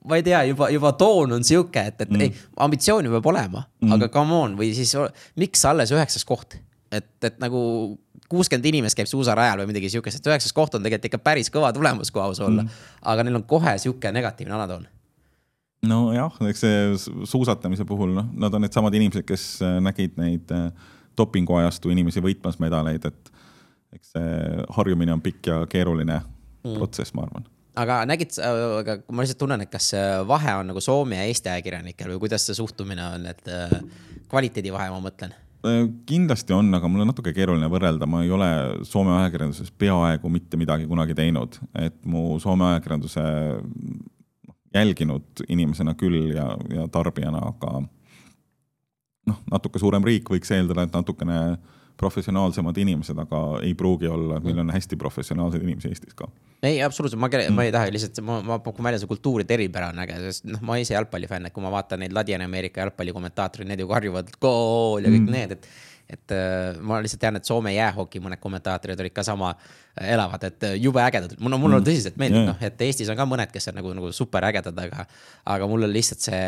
ma ei tea, juba, juba toon on sihuke, et, et mm. ei, ambitsiooni peab olema mm., aga come on, või siis miks alles üheksas koht? et, et nagu kuuskümmend inimest käib suusarajal või midagi sihukest, et üheksas koht on tegelikult ikka päris kõva tulemus, kui aus olla mm.. aga neil on kohe sihuke negatiivne alatoon. nojah, eks see suusatamise puhul, noh, nad on needsamad inimesed, kes äh, nägid neid äh, dopinguajastu inimesi võitmas medaleid, et eks see harjumine on pikk ja keeruline mm. protsess, ma arvan aga nägid, aga ma lihtsalt tunnen, et kas vahe on nagu Soome ja Eesti ajakirjanikel või kuidas see suhtumine on, et äh, kvaliteedivahe, ma mõtlen kindlasti on, aga mul on natuke keeruline võrrelda, ma ei ole Soome ajakirjanduses peaaegu mitte midagi kunagi teinud, et mu Soome ajakirjanduse noh, jälginud inimesena küll ja, ja tarbijana, aga noh, natuke suurem riik võiks eeldada, et natukene äh, professionaalsemad inimesed, aga ei pruugi olla, meil on hästi professionaalseid inimesi Eestis ka. Ei, absoluutselt, ma mm., ma ei taha lihtsalt, ma, ma pakun välja, see kultuuride eripära on äge, sest noh, ma ise jalgpallifänn, et kui ma vaatan neid Ladina-Ameerika jalgpallikommentaatoreid, need ju karjuvad gool ja kõik mm. need, et et äh, ma lihtsalt tean, et Soome jäähoki mõned kommentaatorid olid ka sama äh, elavad, et äh, jube ägedad, mulle, mulle mm. tõsiselt meeldib, noh, et Eestis on ka mõned, kes on nagu, nagu super ägedad, aga. aga mul on lihtsalt see,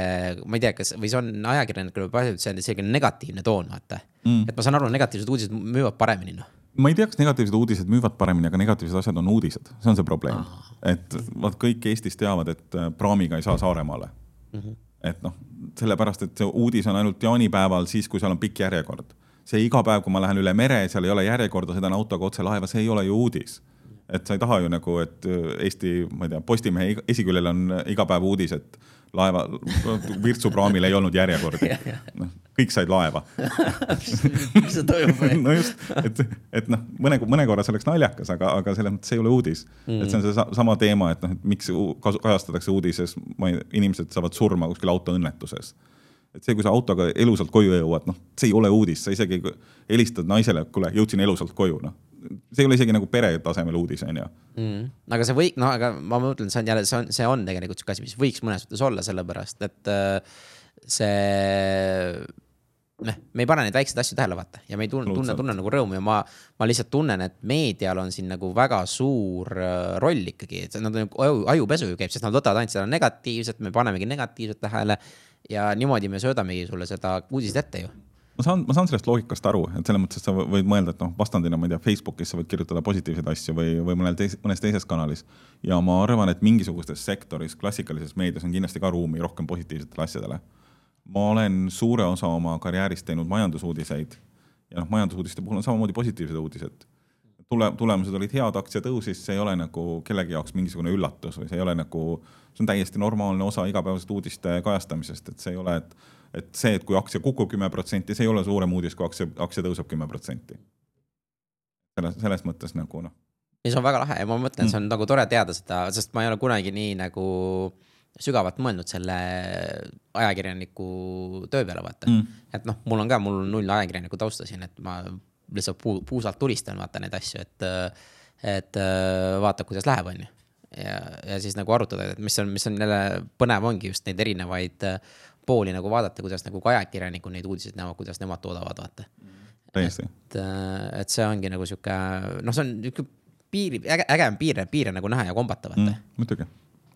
ma ei tea, kas või see on ajakirjanikele see on selline negatiivne toon, vaata mm.. et ma saan aru, negatiivsed uudised müüvad paremini, noh ma ei tea, kas negatiivsed uudised müüvad paremini, aga negatiivsed asjad on uudised, see on see probleem ah.. et vaat kõik Eestis teavad, et praamiga ei saa Saaremaale mm. -hmm. et noh, sellepärast, et see uudis on ainult jaanipäeval siis, kui seal on pikk järjekord see iga päev, kui ma lähen üle mere, seal ei ole järjekorda, sõidan autoga otse laeva, see ei ole ju uudis. et sa ei taha ju nagu, et äh, Eesti, ma ei tea, Postimehe esiküljel on iga päev uudis, et laeva, Virtsu praamil ei olnud järjekordi. noh, kõik said laeva mis see toimub või? no just, et, et noh, mõne, mõne korra see oleks naljakas, aga, aga selles mõttes see ei ole uudis mm.. et see on seesama teema, et noh, et miks kajastatakse uudises, ma ei, inimesed saavad surma kuskil autoõnnetuses et see, kui sa autoga elusalt koju jõuad, noh, see ei ole uudis, sa isegi helistad naisele, kuule, jõudsin elusalt koju, noh. See ei ole isegi nagu pere tasemel uudis, on ju. Mm. aga see või, no aga ma mõtlen, see on jälle, see on, see on tegelikult sihuke asi, mis võiks mõnes mõttes olla, sellepärast et äh, see noh, me ei pane neid väikseid asju tähele, vaata ja me ei tunne, tunne, tunne nagu rõõmu ja ma, ma lihtsalt tunnen, et meedial on siin nagu väga suur äh, roll ikkagi, et nad on aju, ajupesu ju käib, sest nad võtavad ainult seda negatiivset, me panemegi negatiivset tähele ja niimoodi me söödamegi sulle seda uudist ette ju ma saan, ma saan sellest loogikast aru, et selles mõttes, et sa võid mõelda, et noh, vastandina, ma ei tea, Facebookis sa võid kirjutada positiivseid asju või, või mõnel teis, mõnes teises kanalis. ja ma arvan, et mingisugustes sektoris, klassikalises meedias on kindlasti ka ruumi rohkem positiivsetele asjadele. ma olen suure osa oma karjäärist teinud majandusuudiseid ja noh, majandusuudiste puhul on samamoodi positiivsed uudised tule, tulemused olid head, aktsia tõusis, see ei ole nagu kellegi jaoks mingisugune üllatus või see ei ole nagu, see on täiesti normaalne osa igapäevasest uudiste kajastamisest, et see ei ole, et, et see, et kui aktsia kukub kümme protsenti, see ei ole suurem uudis, kui aktsia, aktsia tõuseb kümme protsenti. selles, selles mõttes nagu noh. ja see on väga lahe ja ma mõtlen, see on mm. nagu tore teada seda, sest ma ei ole kunagi nii nagu sügavalt mõelnud selle ajakirjaniku töö peale, vaata mm.. et noh, mul on ka, mul on null ajakirjaniku tausta siin, et ma lihtsalt puu, puusalt tulistan, vaata neid asju, et, et äh, vaata, kuidas läheb, on ju. ja, ja siis nagu arutada, et mis on, mis on jälle põnev, ongi just neid erinevaid pooli nagu vaadata, kuidas nagu ka ajakirjanikud neid uudiseid näevad, kuidas nemad toodavad, vaata. täiesti. et, äh, et see ongi nagu sihuke, noh, see on nihuke piiri, äge, äge on piire, piire nagu näha ja kombata, vaata mm,. muidugi,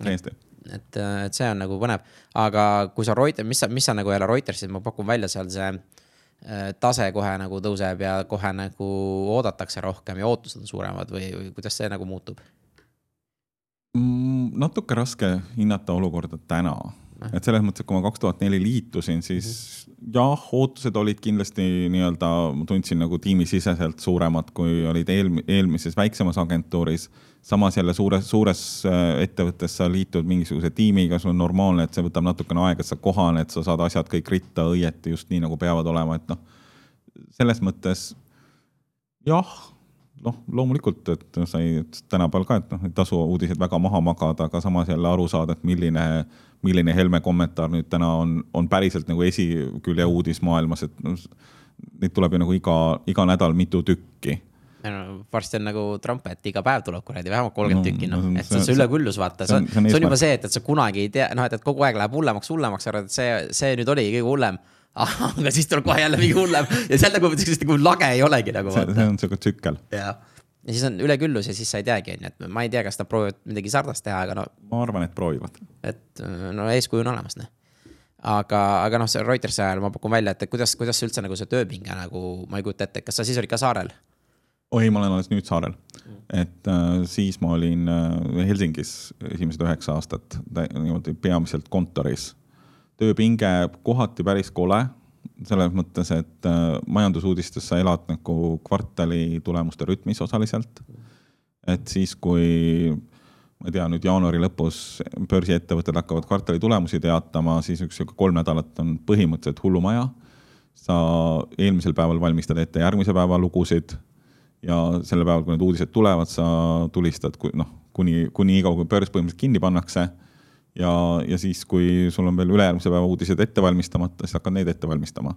täiesti et, et see on nagu põnev, aga kui sa Reuters, mis sa, mis sa nagu jälle Reutersis, ma pakun välja seal see äh, tase kohe nagu tõuseb ja kohe nagu oodatakse rohkem ja ootused on suuremad või, või kuidas see nagu muutub mm,? natuke raske hinnata olukorda täna, et selles mõttes, et kui ma kaks tuhat neli liitusin, siis -hmm. jah, ootused olid kindlasti nii-öelda, ma tundsin nagu tiimisiseselt suuremad, kui olid eelm-, eelmises väiksemas agentuuris samas jälle suures, suures äh, ettevõttes sa liitud mingisuguse tiimiga, sul on normaalne, et see võtab natukene aega, et sa kohaned, sa saad asjad kõik ritta õieti just nii, nagu peavad olema, et noh, selles mõttes jah, noh, loomulikult, et sai tänapäeval ka, et noh, ei tasu uudiseid väga maha magada, aga samas jälle aru saada, et milline, milline Helme kommentaar nüüd täna on, on päriselt nagu esikülje uudis maailmas, et noh, neid tuleb ju nagu iga, iga nädal mitu tükki. No varsti on nagu Trump, et iga päev tuleb kuradi vähemalt kolmkümmend no, tükki, noh, et see on see üleküllus, vaata, see on, see on, see on juba see, et, et sa kunagi ei tea, noh, et, et kogu aeg läheb hullemaks, hullemaks, arvad, et see, see nüüd oligi kõige hullem aga siis tuleb kohe jälle mingi hullem ja seal nagu sellist nagu lage ei olegi nagu. see, on sihuke tsükkel. jah, ja siis on üleküllus ja siis sa ei teagi, on ju, et ma ei tea, kas nad proovivad midagi sarnast teha, aga no. ma arvan, et proovivad. et no eeskuju on olemas, noh aga, aga noh, see Reutersi ajal ma pakun välja, et kuidas, kuidas üldse nagu see tööpinge nagu, ma ei kujuta ette, kas sa siis olid ka saarel? oi, ma olen alles nüüd saarel. et äh, siis ma olin äh, Helsingis esimesed üheksa aastat niimoodi peamiselt kontoris. Tööpinge kohati päris kole, selles mõttes, et äh, majandusuudistes sa elad nagu kvartali tulemuste rütmis osaliselt. et siis, kui ma ei tea, nüüd jaanuari lõpus börsiettevõtted hakkavad kvartali tulemusi teatama, siis üks sihuke kolm nädalat on põhimõtteliselt hullumaja. sa eelmisel päeval valmistad ette järgmise päeva lugusid ja sellel päeval, kui need uudised tulevad, sa tulistad, noh, kuni, kuni nii kaua, kui börs põhimõtteliselt kinni pannakse. Ja, ja siis, kui sul on veel ülejärgmise päeva uudised ette valmistamata, siis hakkad neid ette valmistama.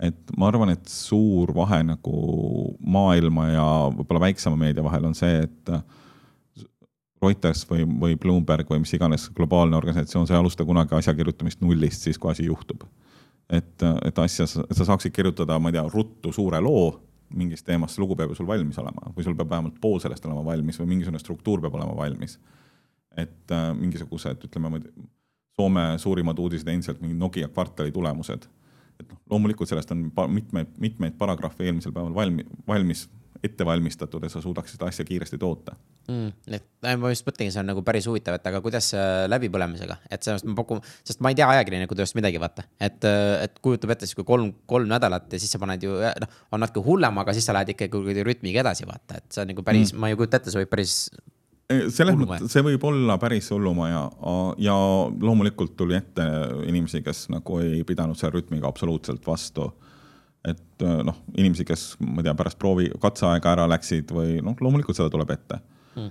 et ma arvan, et suur vahe nagu maailma ja võib-olla väiksema meedia vahel on see, et Reuters või, või Bloomberg või mis iganes globaalne organisatsioon, sa ei alusta kunagi asja kirjutamist nullist, siis kui asi juhtub. et, et asja, et sa saaksid kirjutada, ma ei tea, ruttu suure loo mingist teemast, lugu peab ju sul valmis olema või sul peab vähemalt pool sellest olema valmis või mingisugune struktuur peab olema valmis. Et äh, mingisugused, ütleme, Soome suurimad uudised endiselt mingid Nokia kvartali tulemused. et noh, loomulikult sellest on mitmeid, mitmeid paragrahve eelmisel päeval valmi-, valmis ette valmistatud, et sa suudaks seda asja kiiresti toota mm,. et ma just mõtlengi, see on nagu päris huvitav, et aga kuidas läbipõlemisega, et sellest ma pakun, sest ma ei tea ajakirjaniku tööst midagi, vaata. et, et kujutab ette siis, kui kolm, kolm nädalat ja siis sa paned ju noh, on natuke hullem, aga siis sa lähed ikkagi rütmiga edasi, vaata, et see on nagu päris mm., ma ei kujuta ette, see võib päris selles mõttes, see võib olla päris hullumaja ja loomulikult tuli ette inimesi, kes nagu ei pidanud selle rütmiga absoluutselt vastu et äh, noh, inimesi, kes ma ei tea, pärast proovi, katseaega ära läksid või noh, loomulikult seda tuleb ette mm.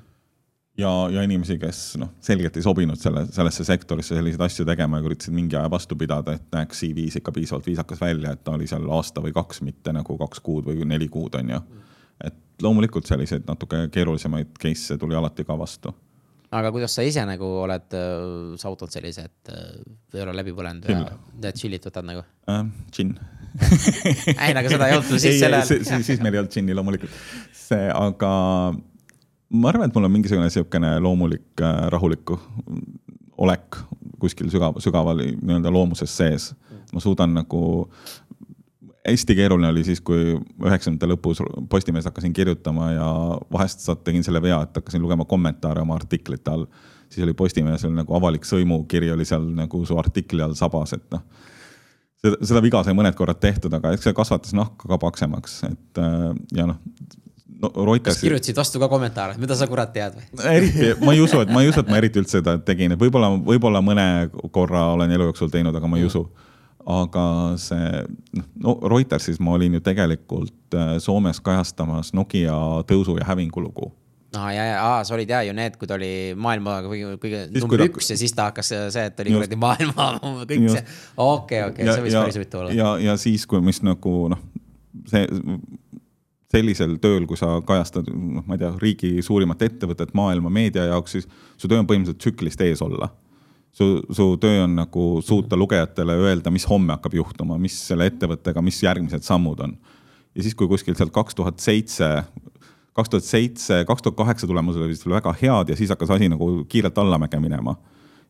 ja, ja inimesi, kes noh, selgelt ei sobinud selle, sellesse sektorisse selliseid asju tegema ja üritasid mingi aja vastu pidada, et näeks CV-s ikka piisavalt viisakas välja, et ta oli seal aasta või kaks, mitte nagu kaks kuud või neli kuud, on ju. Et loomulikult selliseid natuke keerulisemaid case'e tuli alati ka vastu aga kuidas sa ise nagu oled äh, saavutanud sellise, et äh, ei ole läbi põlenud ja, ja chill'it võtad nagu äh,? džinn ei, aga seda ei olnud siis sel ajal. siis, siis meil ei olnud džinni loomulikult. see, aga ma arvan, et mul on mingisugune sihukene loomulik äh, rahulik olek kuskil sügav, sügaval nii-öelda loomuses sees. ma suudan nagu hästi keeruline oli siis, kui üheksakümnendate lõpus Postimehes hakkasin kirjutama ja vahest tegin selle vea, et hakkasin lugema kommentaare oma artiklite all. siis oli Postimehes oli nagu avalik sõimukiri oli seal nagu su artikli all sabas, et noh. seda, seda viga sai mõned korrad tehtud, aga eks see kasvatas nahka ka paksemaks, et äh, ja noh no Reuters. kas kirjutasid vastu ka kommentaare, mida sa kurat tead või? eriti, ma ei usu, et ma ei usu, et ma eriti üldse seda tegin, et võib-olla, võib-olla mõne korra olen elu jooksul teinud, aga ma ei mm. usu aga see, noh, no Reutersis ma olin ju tegelikult äh, Soomes kajastamas Nokia tõusu ja hävingu lugu aa ah, ja, ja, aa, sa olid ja ju need, kui ta oli maailma kõige, kõige number üks ja siis ta hakkas see, et oli kuradi maailma kõik just. see, okei, okei, see võis päris huvitav olla. ja, ja siis, kui, mis nagu noh, see sellisel tööl, kui sa kajastad, noh, ma ei tea, riigi suurimat ettevõtet maailma meedia jaoks, siis su töö on põhimõtteliselt tsüklist ees olla. Su, su töö on nagu suuta lugejatele öelda, mis homme hakkab juhtuma, mis selle ettevõttega, mis järgmised sammud on. ja siis, kui kuskil sealt kaks tuhat seitse, kaks tuhat seitse, kaks tuhat kaheksa tulemused olid veel väga head ja siis hakkas asi nagu kiirelt allamäge minema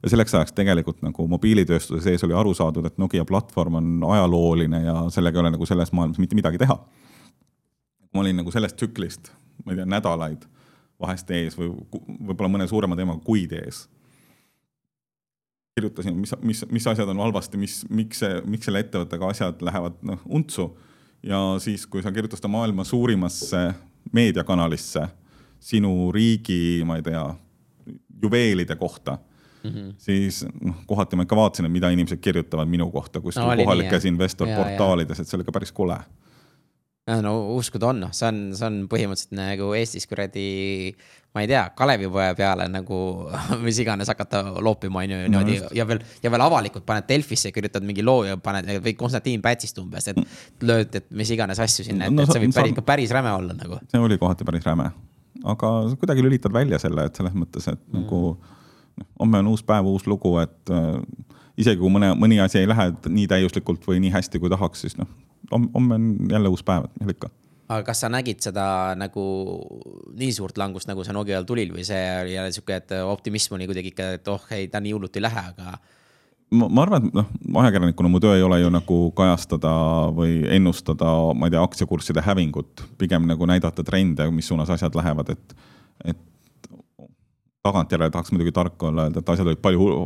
ja selleks ajaks tegelikult nagu mobiilitööstuse sees oli aru saadud, et Nokia platvorm on ajalooline ja sellega ei ole nagu selles maailmas mitte midagi teha ma olin nagu sellest tsüklist, ma ei tea, nädalaid vahest ees või võib-olla mõne suurema teemaga kuid ees. Kirjutasin, mis, mis, mis asjad on halvasti, mis, miks see, miks selle ettevõttega asjad lähevad noh untsu. ja siis, kui sa kirjutad seda maailma suurimasse meediakanalisse sinu riigi, ma ei tea, juveelide kohta Mm -hmm. siis noh, kohati ma ikka vaatasin, et mida inimesed kirjutavad minu kohta kuskil no, kohalikes investorportaalides, et see oli ikka päris kole no uskuda on, noh, see on, see on põhimõtteliselt nagu Eestis kuradi, ma ei tea, Kalevipoja peale nagu mis iganes hakata loopima, on ju, niimoodi ja veel, ja veel avalikult paned Delfisse, kirjutad mingi loo ja paned või Konstantin Pätsist umbes, et lööd, et mis iganes asju sinna, et no,, et see võib päris, ikka päris räme olla nagu. see oli kohati päris räme, aga kuidagi lülitad välja selle, et selles mõttes, et mm. nagu noh, homme on uus päev, uus lugu, et äh, isegi kui mõne, mõni asi ei lähe nii täiuslikult või nii hästi, kui tahaks, siis noh, homme on jälle uus päev, et mis ikka aga kas sa nägid seda nagu nii suurt langust, nagu see Nokial tulil või see oli jälle sihuke, et optimism oli kuidagi ikka, et oh ei, ta nii hullult ei lähe, aga. ma, arvan, et noh, ajakirjanikuna mu töö ei ole ju nagu kajastada või ennustada, ma ei tea, aktsiakursside hävingut, pigem nagu näidata trende, mis suunas asjad lähevad, et, et tagantjärele tahaks muidugi tark olla, öelda, et asjad olid palju hullu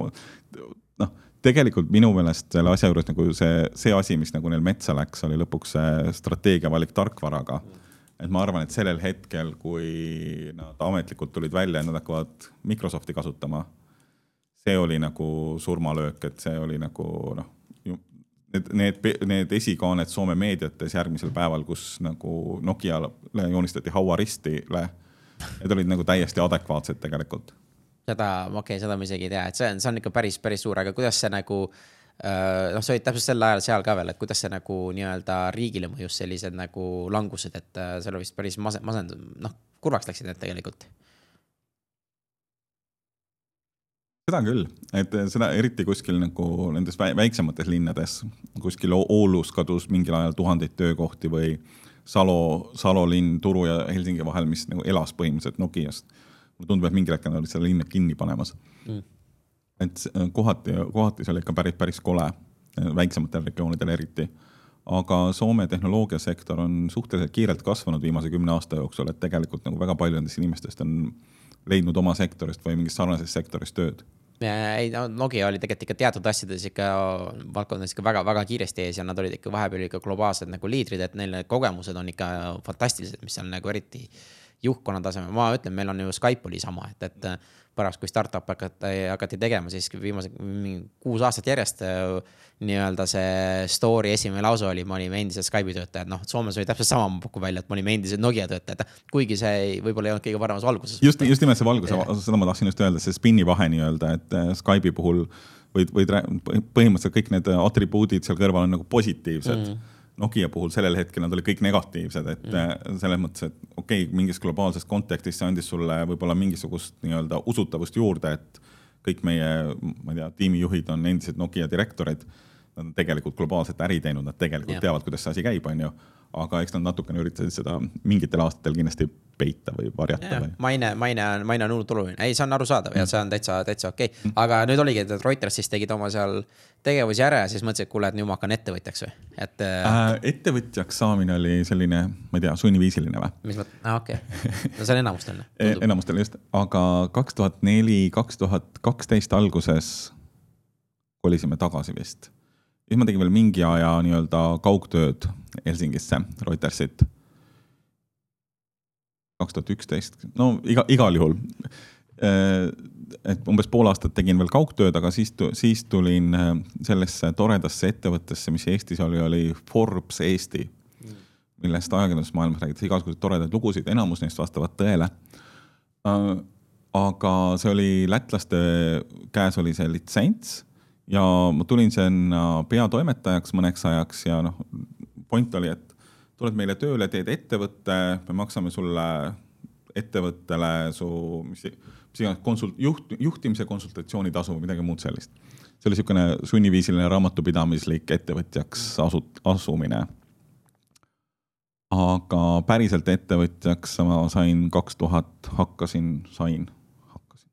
tegelikult minu meelest selle asja juures nagu see, see asi, mis nagu neil metsa läks, oli lõpuks see strateegia valik tarkvaraga. et ma arvan, et sellel hetkel, kui nad ametlikult tulid välja, et nad hakkavad Microsofti kasutama, see oli nagu surmalöök, et see oli nagu noh, need, need, need esikaaned Soome meediates järgmisel päeval, kus nagu Nokiale joonistati hauaristile, need olid nagu täiesti adekvaatsed tegelikult seda, okei okay,, seda ma isegi ei tea, et see on, see on ikka päris, päris suur, aga kuidas see nagu äh, noh, sa olid täpselt sel ajal seal ka veel, et kuidas see nagu nii-öelda riigile mõjus sellised nagu langused, et äh, seal vist päris mase-, masend-, noh, kurvaks läksid need tegelikult. seda küll, et seda eriti kuskil nagu nendes väiksemates linnades, kuskil Oulus kadus mingil ajal tuhandeid töökohti või Salo, Salo linn Turu ja Helsingi vahel, mis nagu elas põhimõtteliselt Nokiast mulle tundub, et mingil hetkel nad olid selle linna kinni panemas. Mm.. et äh, kohati, kohati see oli ikka päris, päris kole, äh, väiksematel regioonidel eriti. aga Soome tehnoloogiasektor on suhteliselt kiirelt kasvanud viimase kümne aasta jooksul, et tegelikult nagu väga palju nendest inimestest on leidnud oma sektorist või mingist sarnasest sektorist tööd. Ei no Nokia oli tegelikult ikka teatud asjades ikka valdkondades ikka väga-väga kiiresti ees ja nad olid ikka vahepeal ikka globaalsed nagu liidrid, et neil need kogemused on ikka fantastilised, mis seal nagu eriti juhtkonna tasemel, ma ütlen, meil on ju Skype oli sama, et, et pärast, kui startup hakati, hakati tegema, siis viimased kuus aastat järjest nii-öelda see story esimene lause oli, me olime endised Skype'i töötajad, noh, Soomes oli täpselt sama, ma pakun välja, et me olime endised Nokia töötajad, kuigi see võib-olla ei olnud kõige paremas valguses. just, just nimelt see valgus, seda ma tahtsin just öelda, see spin'i vahe nii-öelda, et äh, Skype'i puhul võid, võid põhimõtteliselt kõik need atribuudid seal kõrval on nagu positiivsed. Mm Nokia puhul sellel hetkel nad olid kõik negatiivsed, et mm. selles mõttes, et okei okay,, mingis globaalses kontekstis see andis sulle võib-olla mingisugust nii-öelda usutavust juurde, et kõik meie, ma ei tea, tiimijuhid on endised Nokia direktorid. Nad on tegelikult globaalset äri teinud, nad tegelikult yeah. teavad, kuidas see asi käib, on ju aga eks nad natukene üritasid seda mingitel aastatel kindlasti peita või varjata või. maine, maine on, maine on hullult oluline, ei, see on arusaadav ja mm. see on täitsa, täitsa okei okay. mm.. aga nüüd oligi, et Reuters siis tegid oma seal tegevusi ära ja siis mõtlesid, et kuule, et nüüd ma hakkan ettevõtjaks või, et äh,. äh ettevõtjaks saamine oli selline, ma ei tea, sunniviisiline või? mis mõttes, aa okei okay., no see on enamustel e. enamustel just, aga kaks tuhat neli, kaks tuhat kaksteist alguses kolisime tagasi vist siis ma tegin veel mingi aja nii-öelda kaugtööd Helsingisse, Reutersit. kaks tuhat üksteist, no iga, igal juhul. Äh, et umbes pool aastat tegin veel kaugtööd, aga siis, siis tulin äh, sellesse toredasse ettevõttesse, mis Eestis oli, oli Forbes Eesti, millest ajakirjandusmaailmas räägitakse igasuguseid toredaid lugusid, enamus neist vastavad tõele äh, aga see oli lätlaste käes oli see litsents ja ma tulin sinna peatoimetajaks mõneks ajaks ja noh, point oli, et tuled meile tööle, teed ettevõtte, me maksame sulle ettevõttele su, mis, mis iganes konsult-, juht, juhtimise konsultatsioonitasu või midagi muud sellist. see oli niisugune sunniviisiline raamatupidamislik ettevõtjaks asu-, asumine. aga päriselt ettevõtjaks ma sain kaks tuhat, hakkasin, sain, hakkasin,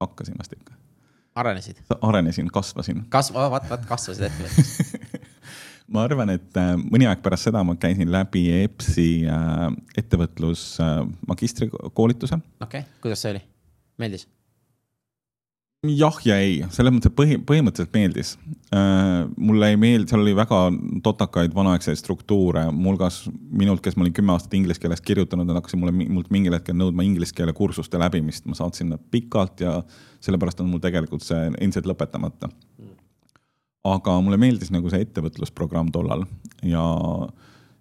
hakkasin vast ikka. Arenesid? arenesin, kasvasin. kasva, vaat, vaat kasvasid ettevõttes ma arvan, et äh, mõni aeg pärast seda ma käisin läbi EBS-i äh, ettevõtlus äh, magistrikoolituse. okei okay., kuidas see oli, meeldis? Jah ja ei, selles mõttes, põhi, põhimõtteliselt meeldis. Äh,. mulle ei meeldi, seal oli väga totakaid vanaaegseid struktuure, muuhulgas minult, kes ma olin kümme aastat inglise keeles kirjutanud, nad hakkasid mulle, mult mingil hetkel nõudma inglise keele kursuste läbimist, ma saatsin nad pikalt ja sellepärast on mul tegelikult see endiselt lõpetamata. Aga mulle meeldis nagu see ettevõtlusprogramm tollal ja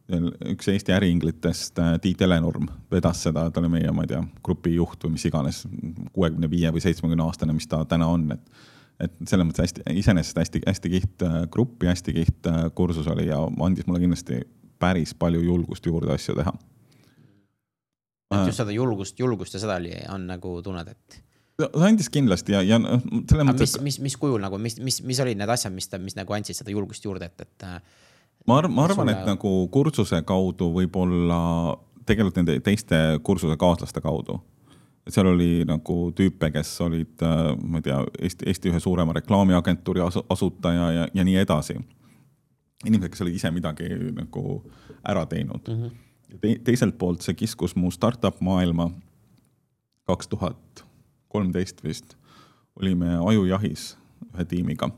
üks Eesti äriinglitest, äh, Tiit Helenurm, vedas seda, ta oli meie, ma ei tea, grupi juht või mis iganes, kuuekümne viie või seitsmekümne aastane, mis ta täna on, et et selles mõttes hästi, iseenesest hästi, hästi kiht äh, grupp ja hästi kiht äh, kursus oli ja andis mulle kindlasti päris palju julgust juurde asju teha. et just seda julgust, julgust ja seda oli, on nagu tunned, et ta andis kindlasti ja, ja noh, selles mõttes. mis, mis, mis kujul nagu, mis, mis, mis olid need asjad, mis, mis nagu andsid seda julgust juurde, et, et. Ma arvan, ma arvan, et nagu kursuse kaudu võib-olla tegelikult nende teiste kursuse kaaslaste kaudu. seal oli nagu tüüpe, kes olid, äh, ma ei tea, Eesti, Eesti ühe suurema reklaamiagentuuri asu, asutaja ja, ja nii edasi. inimesed, kes olid ise midagi nagu ära teinud mm. -hmm. Te, teiselt poolt see kiskus mu startup maailma kaks tuhat kolmteist vist, olime ajujahis ühe tiimiga.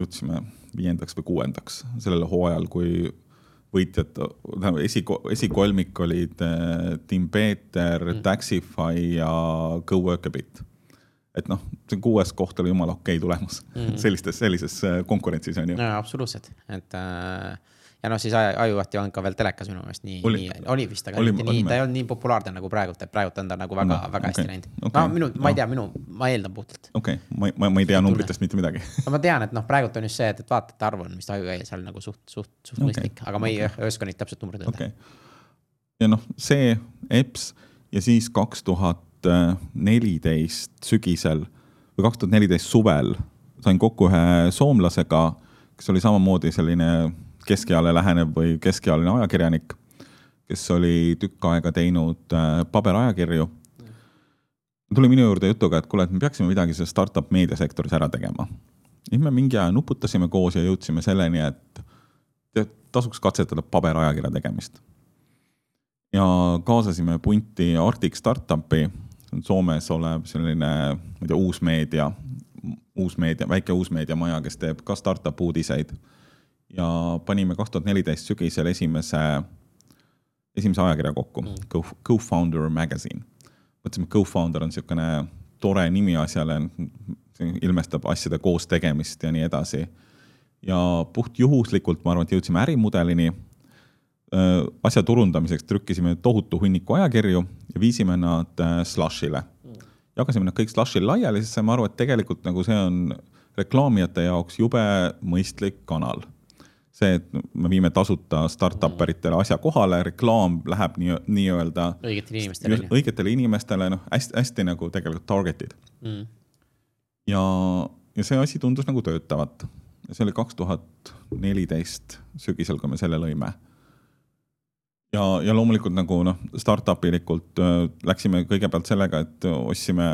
jõudsime viiendaks või kuuendaks sellel hooajal, kui võitjad, tähendab esi, esikolmik olid äh, Tim Peeter mm., Taxify ja GoWorkabit. et noh, see kuues koht oli jumala okei okay tulemus mm. sellistes, sellises äh, konkurentsis on ju. absoluutselt, et äh ja noh, siis Ajujuht ei olnud ka veel telekas minu meelest nii, nii, oli vist, aga oli, mitte nii, ta ei olnud nii populaarne nagu praegult, et praegult on ta nagu väga, väga hästi okay, läinud okay,. no minu, ma ei tea, minu, ma eeldan puhtalt. okei okay., ma, ma, ma ei tea numbritest mitte midagi no ma tean, et noh, praegult on just see, et, et vaatajate arv on vist Ajujuhi seal nagu suht, suht, suht okay, mõistlik, aga ma ei okay. oska neid täpselt numbreid öelda okay.. ja noh, see EPS ja siis kaks tuhat neliteist sügisel või kaks tuhat neliteist suvel sain kokku ühe soomlasega, kes oli samamoodi selline keskeale lähenev või keskealine ajakirjanik, kes oli tükk aega teinud äh, paberajakirju. tuli minu juurde jutuga, et kuule, et me peaksime midagi selles startup meediasektoris ära tegema. siis me mingi aja nuputasime koos ja jõudsime selleni, et tasuks katsetada paberajakirja tegemist. ja kaasasime punti Arctic Startupi, Soomes olev selline, ma ei tea, uusmeedia, uusmeedia, väike uusmeediamaja, kes teeb ka startup uudiseid ja panime kaks tuhat neliteist sügisel esimese, esimese ajakirja kokku mm., Go, Co-Founder Magazine. mõtlesime, et Co-Founder on niisugune tore nimi asjale, ilmestab asjade koos tegemist ja nii edasi. ja puhtjuhuslikult, ma arvan, et jõudsime ärimudelini. asja turundamiseks trükkisime tohutu hunniku ajakirju ja viisime nad Slushile. jagasime nad kõik Slushile laiali, sest saime aru, et tegelikult nagu see on reklaamijate jaoks jube mõistlik kanal see, et me viime tasuta startup eritele asja kohale, reklaam läheb nii, nii-öelda. õigetele inimestele. õigetele inimestele, noh, hästi-hästi nagu tegelikult target'id mm.. ja, ja see asi tundus nagu töötavat. see oli kaks tuhat neliteist sügisel, kui me selle lõime. ja, ja loomulikult nagu noh, startup ilikult äh, läksime kõigepealt sellega, et ostsime,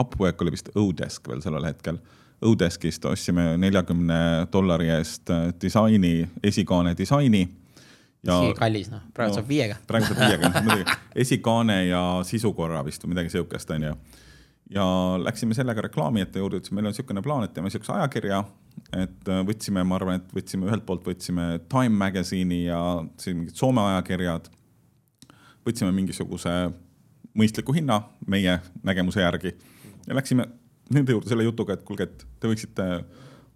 Upwork oli vist Odesk veel sellel hetkel Õudeskist ostsime neljakümne dollari eest äh, disaini, esikaane disaini. Ja, kallis noh, praegu no, saab viiega. praegu saab viiega, muidugi esikaane ja sisukorra vist või midagi sihukest, onju. ja läksime sellega reklaami ette juurde, ütlesime, meil on sihukene plaan, et teeme sihukese ajakirja. et äh, võtsime, ma arvan, et võtsime ühelt poolt võtsime Time Magazine'i ja siin mingid Soome ajakirjad. võtsime mingisuguse mõistliku hinna meie nägemuse järgi ja läksime nende juurde selle jutuga, et kuulge, et te võiksite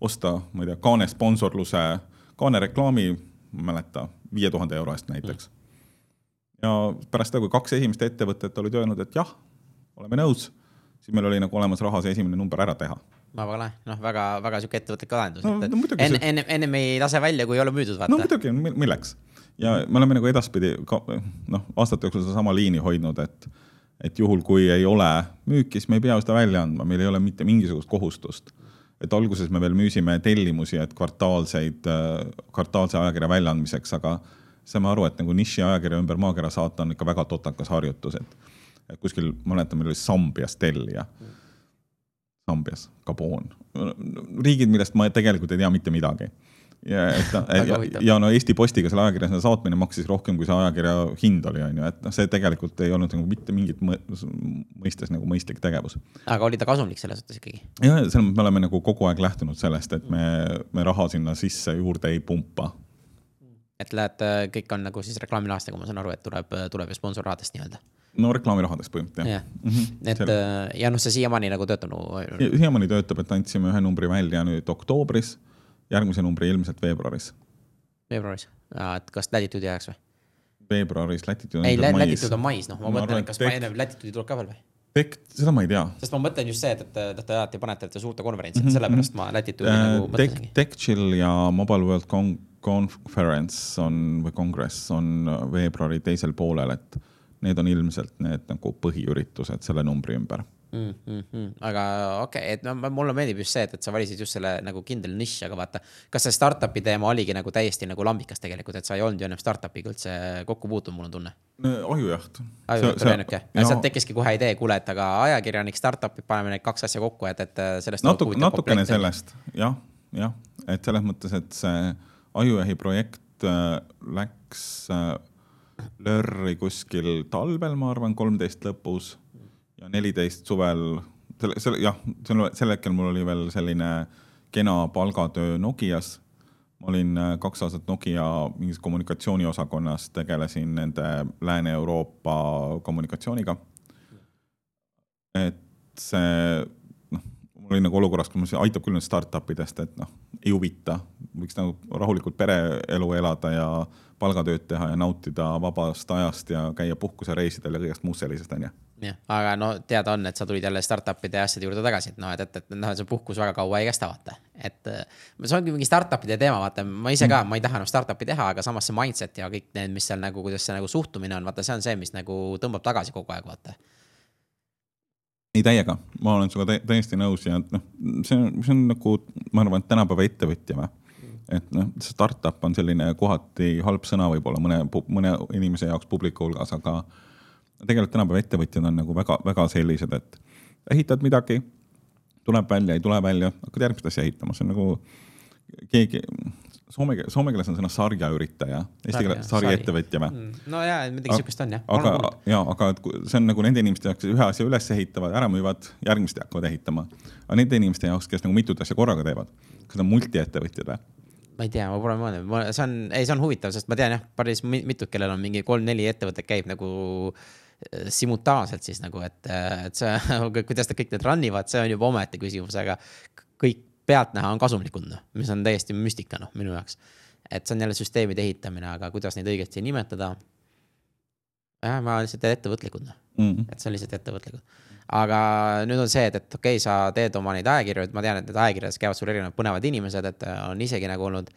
osta, ma ei tea, kaane sponsorluse, kaane reklaami, ma ei mäleta, viie tuhande euro eest näiteks. ja pärast seda, kui kaks esimest ettevõtet olid öelnud, et jah, oleme nõus, siis meil oli nagu olemas raha see esimene number ära teha. väga lahe, noh, väga, väga sihuke ettevõtlik lahendus No, no, no enne, enne, ennem ei lase välja, kui ei ole müüdud, vaata no muidugi, milleks. ja me oleme nagu edaspidi ka noh, aastate jooksul sedasama liini hoidnud, et, et juhul, kui ei ole müüki, siis me ei pea seda välja andma, meil ei ole mitte mingisugust kohustust. et alguses me veel müüsime tellimusi, et kvartaalseid, kvartaalse ajakirja väljaandmiseks, aga saame aru, et nagu nišiajakirja ümber maakera saata on ikka väga totakas harjutus, et, et kuskil, ma mäletan, meil oli Sambias tellija. Sambias, Gabon, riigid, millest ma tegelikult ei tea mitte midagi ja, et, Väga ja, ja no Eesti Postiga selle ajakirja sinna saatmine maksis rohkem, kui see ajakirja hind oli, on ju, et noh, see tegelikult ei olnud nagu mitte mingit mõ- mõistes nagu mõistlik tegevus. aga oli ta kasumlik selles suhtes ikkagi? ja selles mõttes me oleme nagu kogu aeg lähtunud sellest, et me, me raha sinna sisse juurde ei pumpa. et lähed, kõik on nagu siis reklaamilahastega, ma saan aru, et tuleb, tuleb ju sponsorrahadest nii-öelda. no reklaamirahadest põhimõtteliselt jah jah mm -hmm. et äh, ja noh, see siiamaani nagu töötab no, Si- siiamaani töötab, et andsime ühe numbri välja nüüd oktoobris, järgmise numbri ilmselt veebruaris. veebruaris, et kas Latitude'i ajaks või? veebruaris, Latitude ei, on mais. Latitude on mais, noh, ma Ma mõtlen, kas tek- enne Latitude'i tuleb ka veel või? Tek-, seda ma ei tea. sest ma mõtlen just see, et, et, et te alati panete ette suurte konverentside mm, -hmm. sellepärast ma Latitude'i Äh, nagu Tech, mõtlesingi. TechChill ja Mobile World Con- Conference on või kongress on veebruari teisel poolel, et need on ilmselt need nagu põhiüritused selle numbri ümber. Mm, mm, mm. aga okei okay,, et no mulle meeldib just see, et, et sa valisid just selle nagu kindla niši, aga vaata, kas see startup'i teema oligi nagu täiesti nagu lambikas tegelikult, et sa ei olnud ju ennem startup'iga üldse kokku puutunud, mul on tunne. ajujaht. ajujutt oli ainuke, sealt tekkiski kohe idee, kuule, et aga ajakirjanik, startup'id, paneme need kaks asja kokku, et, et sellest. natuke, natukene. sellest, jah, jah, et selles mõttes, et see Ajujahi projekt äh, läks äh, lörri kuskil talvel, ma arvan, kolmteist lõpus ja neliteist suvel, selle, selle jah, sel, sel hetkel mul oli veel selline kena palgatöö Nokias. ma olin äh, kaks aastat Nokia mingis kommunikatsiooniosakonnas, tegelesin nende Lääne-Euroopa kommunikatsiooniga. et see noh, mul oli nagu olukorras, kus mõtlesin, aitab küll nüüd startup idest, et noh, ei huvita, võiks nagu rahulikult pereelu elada ja palgatööd teha ja nautida vabast ajast ja käia puhkusereisidel ja kõigest muust sellisest, onju. jah, aga no teada on, et sa tulid jälle startup'ide ja asjade juurde tagasi, et noh, et, et, et noh, see puhkus väga kaua ei kesta, vaata. et äh, see ongi mingi startup'ide teema, vaata, ma ise ka, ma ei taha noh startup'i teha, aga samas see mindset ja kõik need, mis seal nagu, kuidas see nagu suhtumine on, vaata, see on see, mis nagu tõmbab tagasi kogu aeg, vaata. ei täiega, ma olen sinuga tä- täiesti nõus ja noh, see on, see on nagu, ma arvan, et tänapäeva ettevõtja või. et noh, startup on selline kohati halb sõna võib-olla mõne, mõne inimese jaoks publiku hulgas, aga tegelikult tänapäeva ettevõtjad on nagu väga-väga sellised, et ehitad midagi, tuleb välja, ei tule välja, hakkad järgmist asja ehitama, see on nagu keegi, soome, soome keeles on sõna sarjaüritaja, eesti Sarja, keeles sarjaettevõtja või? no ja midagi sihukest on jah. aga, ja, aga see on nagu nende inimeste jaoks, kes ühe asja üles ehitavad, ära müüvad, järgmist hakkavad ehitama. aga nende inimeste jaoks, kes nagu mitut asja korraga teevad, kas nad on multiettevõtjad või? ma ei tea, ma pole mõelnud, see on, ei, see on huvitav, sest ma tean jah, päris mi- mitut, kellel on mingi kolm-neli ettevõtet käib nagu äh, simultaanselt siis nagu, et, et see, kuidas nad kõik need run ivad, see on juba omaette küsimus, aga kõik pealtnäha on kasumlikud, noh, mis on täiesti müstika, noh, minu jaoks. et see on jälle süsteemide ehitamine, aga kuidas neid õigesti nimetada. jah, ma lihtsalt ettevõtlikud, noh Mm. et see on lihtsalt ettevõtlikud. aga nüüd on see, et, et okei okay,, sa teed oma neid ajakirju, et ma tean, et need ajakirjades käivad sul erinevad põnevad inimesed, et äh, on isegi nagu olnud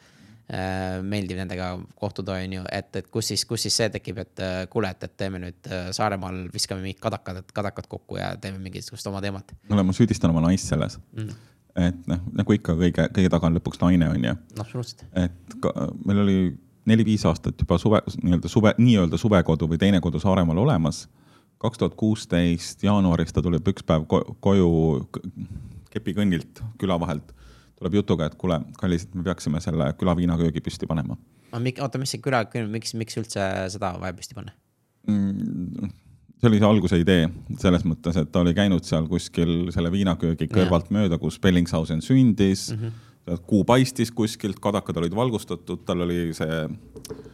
äh, meeldiv nendega kohtuda, on ju, et, et kus siis, kus siis see tekib, et äh, kuule, et, et teeme nüüd äh, Saaremaal, viskame mingid kadakad, kadakad kokku ja teeme mingisugust oma teemat kuule, ma süüdistan oma naist selles, mm.. et noh, nagu ikka kõige, kõige taga on lõpuks naine, onju. noh, absoluutselt. et ka, meil oli neli-viis aastat juba suve, nii-öelda suve, nii-öelda suvekodu või teine kodu Saaremaal olemas. kaks tuhat kuusteist jaanuaris ta tuleb üks päev ko koju kepikõnnilt küla vahelt, tuleb jutuga, et kuule, kallis, et me peaksime selle küla viinaköögi püsti panema oota, mis see küla, miks, miks üldse seda vaja püsti panna? mm,. see oli see alguse idee selles mõttes, et ta oli käinud seal kuskil selle viinaköögi kõrvalt mööda, kus Bellingshausen sündis mm. -hmm. kuu paistis kuskilt, kadakad olid valgustatud, tal oli see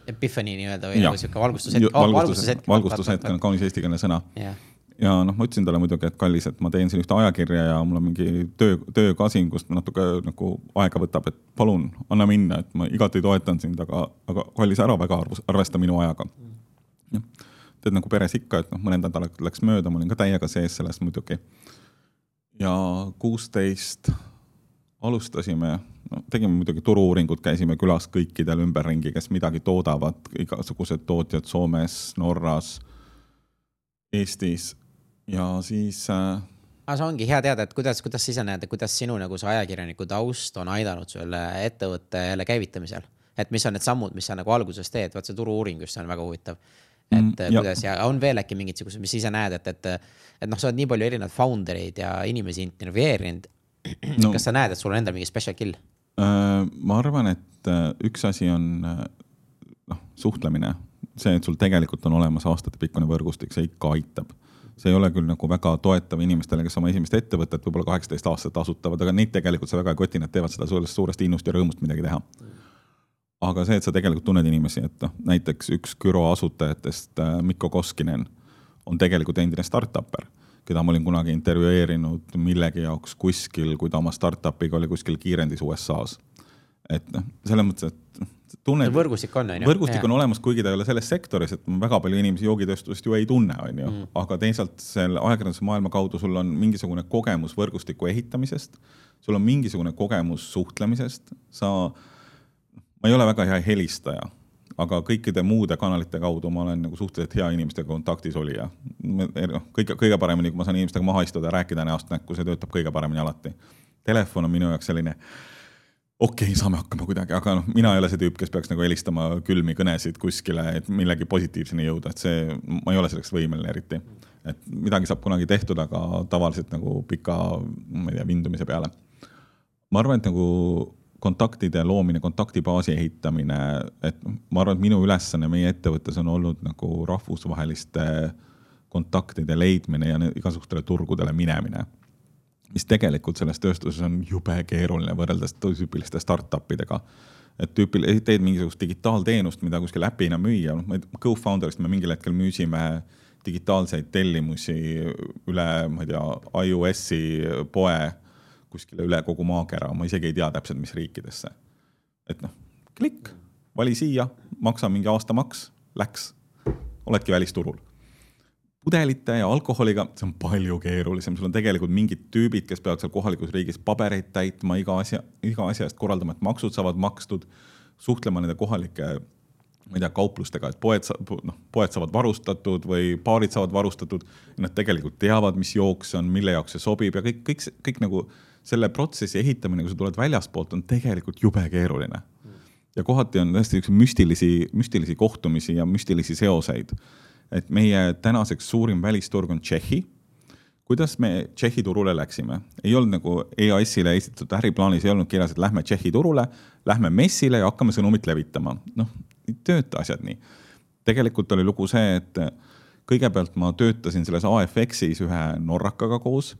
Epiphany nii-öelda või nagu sihuke valgustushetk oh,, valgustushetk, valgustushetk on kaunis eestikeelne sõna. jah, ja noh, ma ütlesin talle muidugi, et kallis, et ma teen siin ühte ajakirja ja mul on mingi töö, töö ka siin, kus natuke nagu aega võtab, et palun anna minna, et ma igati toetan sind, aga, aga kallis, ära väga arvus- arvesta minu ajaga. jah, teed nagu peres ikka, et noh, mõned nädalad läks mööda, ma olin ka täiega sees selles muidugi. ja kuusteist alustasime, no tegime muidugi turu-uuringut, käisime külas kõikidel ümberringi, kes midagi toodavad, igasugused tootjad Soomes, Norras, Eestis ja siis äh, aga see ongi hea teada, et kuidas, kuidas sa ise näed, et kuidas sinu nagu see ajakirjaniku taust on aidanud sulle ettevõtte jälle käivitamisel? et mis on need sammud, mis sa nagu alguses teed, vaat see turu-uuring just, on väga huvitav. et mm, kuidas ja on veel äkki mingisugused, mis ise näed, et, et, et noh, sa oled nii palju erinevaid founder eid ja inimesi intervjueerinud no.. kas sa näed, et sul on endal mingi special kill? Äh, ma arvan, et äh, üks asi on äh, noh, suhtlemine, see, et sul tegelikult on olemas aastatepikkune võrgustik, see ikka aitab see ei ole küll nagu väga toetav inimestele, kes oma esimest ettevõtet võib-olla kaheksateist aastat asutavad, aga neid tegelikult see väga ei koti, nad teevad seda suurest, suurest innust ja rõõmust midagi teha. aga see, et sa tegelikult tunned inimesi, et noh, näiteks üks Küro asutajatest, Mikko Koskinen, on tegelikult endine startup'er keda ma olin kunagi intervjueerinud millegi jaoks kuskil, kui ta oma startup'iga oli kuskil kiirendis USA-s. et noh, selles mõttes, et tunned. võrgustik on, on ju. võrgustik on olemas, kuigi ta ei ole selles sektoris, et väga palju inimesi joogitööstusest ju ei tunne, on ju, mm. aga teisalt selle ajakirjanduse maailma kaudu sul on mingisugune kogemus võrgustiku ehitamisest, sul on mingisugune kogemus suhtlemisest, sa, ma ei ole väga hea helistaja aga kõikide muude kanalite kaudu ma olen nagu suhteliselt hea inimestega kontaktis olija. noh, kõige, kõige paremini, kui ma saan inimestega maha istuda ja rääkida näost näkku, see töötab kõige paremini alati. Telefon on minu jaoks selline, okei okay,, saame hakkama kuidagi, aga noh, mina ei ole see tüüp, kes peaks nagu helistama külmi kõnesid kuskile, et millegi positiivseni jõuda, et see, ma ei ole selleks võimeline eriti. et midagi saab kunagi tehtud, aga tavaliselt nagu pika, ma ei tea, vindumise peale. ma arvan, et nagu kontaktide loomine, kontaktibaasi ehitamine, et ma arvan, et minu ülesanne meie ettevõttes on olnud nagu rahvusvaheliste kontaktide leidmine ja igasugustele turgudele minemine. Mis tegelikult selles tööstuses on jube keeruline võrreldes tüüpiliste startup idega. et tüüpil-, teed mingisugust digitaalteenust, mida kuskil äpina müüa, noh, ma ei tea, GoFounderist me mingil hetkel müüsime digitaalseid tellimusi üle, ma ei tea, iOS-i poe kuskile üle kogu maakera, ma isegi ei tea täpselt, mis riikidesse. et noh, klikk, vali siia, maksa mingi aastamaks, läks, oledki välisturul. Pudelite ja alkoholiga, see on palju keerulisem, sul on tegelikult mingid tüübid, kes peavad seal kohalikus riigis pabereid täitma, iga asja, iga asja eest korraldama, et maksud saavad makstud, suhtlema nende kohalike ma ei tea, kauplustega, et poed, noh, poed saavad varustatud või baarid saavad varustatud. Nad tegelikult teavad, mis jooks see on, mille jaoks see sobib ja kõik, kõik, kõik nagu selle protsessi ehitamine, kui sa tuled väljaspoolt, on tegelikult jube keeruline. ja kohati on tõesti niisuguseid müstilisi, müstilisi kohtumisi ja müstilisi seoseid. Et meie tänaseks suurim välisturg on Tšehhi. kuidas me Tšehhi turule läksime? ei olnud nagu EAS-ile esitatud äriplaanis ei olnud kirjas, et lähme Tšehhi turule, lähme messile ja hakkame sõnumit levitama. noh, ei tööta asjad nii. tegelikult oli lugu see, et kõigepealt ma töötasin selles AFX-is ühe norrakaga koos